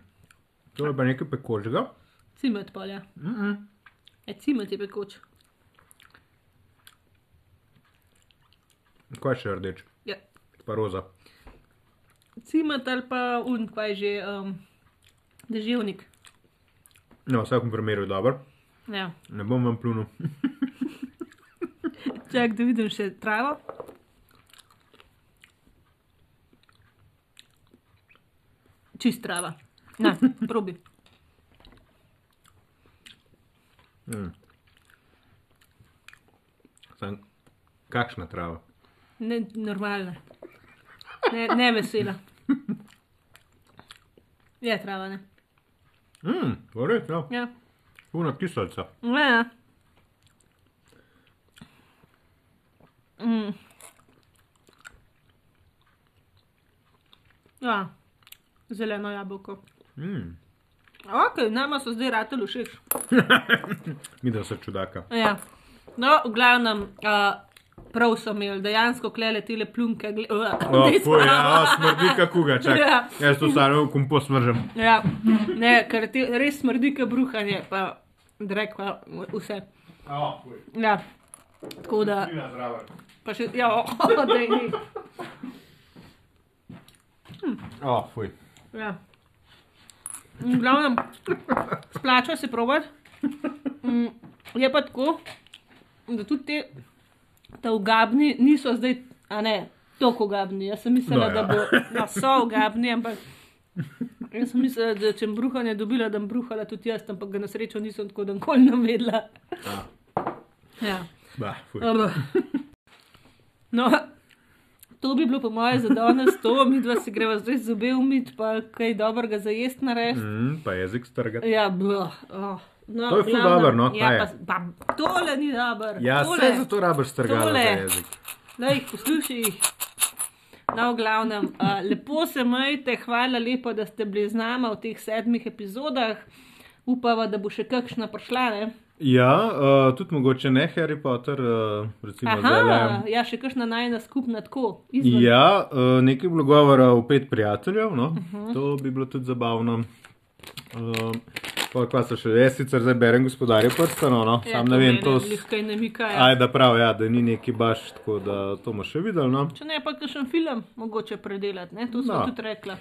To je pa nekaj pekočega. Cimet polja. Mm -mm. E, cimet je pekoč. Kaj še rdeč? Ja. Pa roza. Cimet ali pa un, kaj je že, um, deževnik. No, v vsakem primeru je dober. Ja. Ne bom vam plunil. Čak, da vidim še travo. Čist trava. Na, probi. Mm. Sam, kakšna trava? Ne, normalna. Ne, ne vesela. Je trava, ne? Mm, Vore, ja. Ja. Puna kiselca. Ne, ja. Mm. Ja, zeleno jabolko. Mm. Ok, nama so zdaj rateli všeč. Mi da so čudaka. Ja. No, v glavnem, uh, prav so imeli, dejansko klele tile plunke. gle- Uh, O, daj fuj, ja, o, smrdi kakuga, čak. Ja. Jaz to samo kompost vržem. Ja, ne, ker ti res smrdi, ka bruhanje, pa drek, pa vse. O, fuj. Ja, tako da, pa še, ja, o, da ni. O, fuj. Ja. V glavnem, splača se provat. Mm, je pa tako, da tudi te, ta ugabni niso zdaj, a ne, toliko ugabni. Jaz sem mislila, No, ja. da bo, da so ugabni, ampak. Jaz sem mislila, da če bom bruhanje dobila, da bom bruhala tudi jaz, ampak ga na srečo nisem tako nikoli navedla. Ja. ba, fuj. Dobro. No, to bi bilo po moje za danes, to mi dva se greva zdaj zobe umiti, pa kaj dobrega za jesti narediti. Mm, pa jezik strgati. Ja, oh. no, To je ful glavnem, dobro, no, ja, je? pa, pa, tole ni dobro. Ja, tole, vse zato rabiš strgati Tole. za jezik. Poslušaj jih. No, v glavnem, uh, lepo se majte, hvala lepa, da ste bili z nama v teh sedmih epizodah. Upava, da bo še kakšna prišla. Ne? Ja, uh, tudi mogoče ne Harry Potter, uh, recimo. Aha, ja, še kakšna najna skupna tako. izven. Ja, uh, nekaj je bilo govora o pet prijateljev, no? uh. -huh. to bi bilo tudi zabavno. Uh, pa kva so še, jaz sicer zdaj berem gospodarje prstanov, no? Ja, sam ne vem, to. s... Kaj ne mika. Ja. Ajde, prav, ja, da ni neki baš, tako da to bomo še videli. No? Če ne, pa kakšen film mogoče predelati, ne? to smo No. tudi rekla.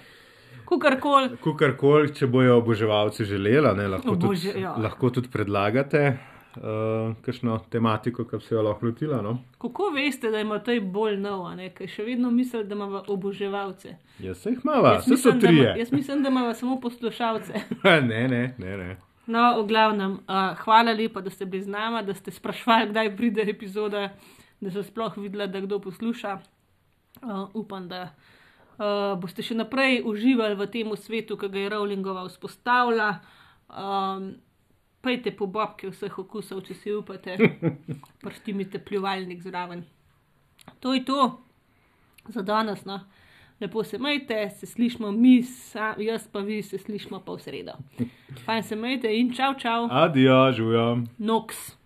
Kukorkoli. Kukorkoli, če bojo oboževalci želeli, ne, lahko, Obože- tudi, ja. lahko tudi predlagate uh, kakšno tematiko, ki bi se jo lahko lotila. No? Kako veste, da ima to bolj nov, a ne? ker še vedno mislim, da ima oboževalce. Jaz se jih Jaz vse so mislim, da trije. Jaz mislim, da ima samo poslušalce. ne, ne, ne. ne. No, v glavnem, uh, hvala lepa, da ste bili z nama, da ste sprašvali, kdaj pride epizoda, da se sploh videla, da kdo posluša. Uh, upam, da uh, boste še naprej uživali v tem svetu, ki ga je Rowlingova vzpostavila. Um, Pejte po bobke vseh okusov, če si upate, prštimite pljuvalnik zraven. To je to za danes. No. Lepo se majte, se slišmo mi, sa, jaz pa vi se slišmo pa v sredo. Fajn se majte in čau, čau, Adijo, žujo. noks.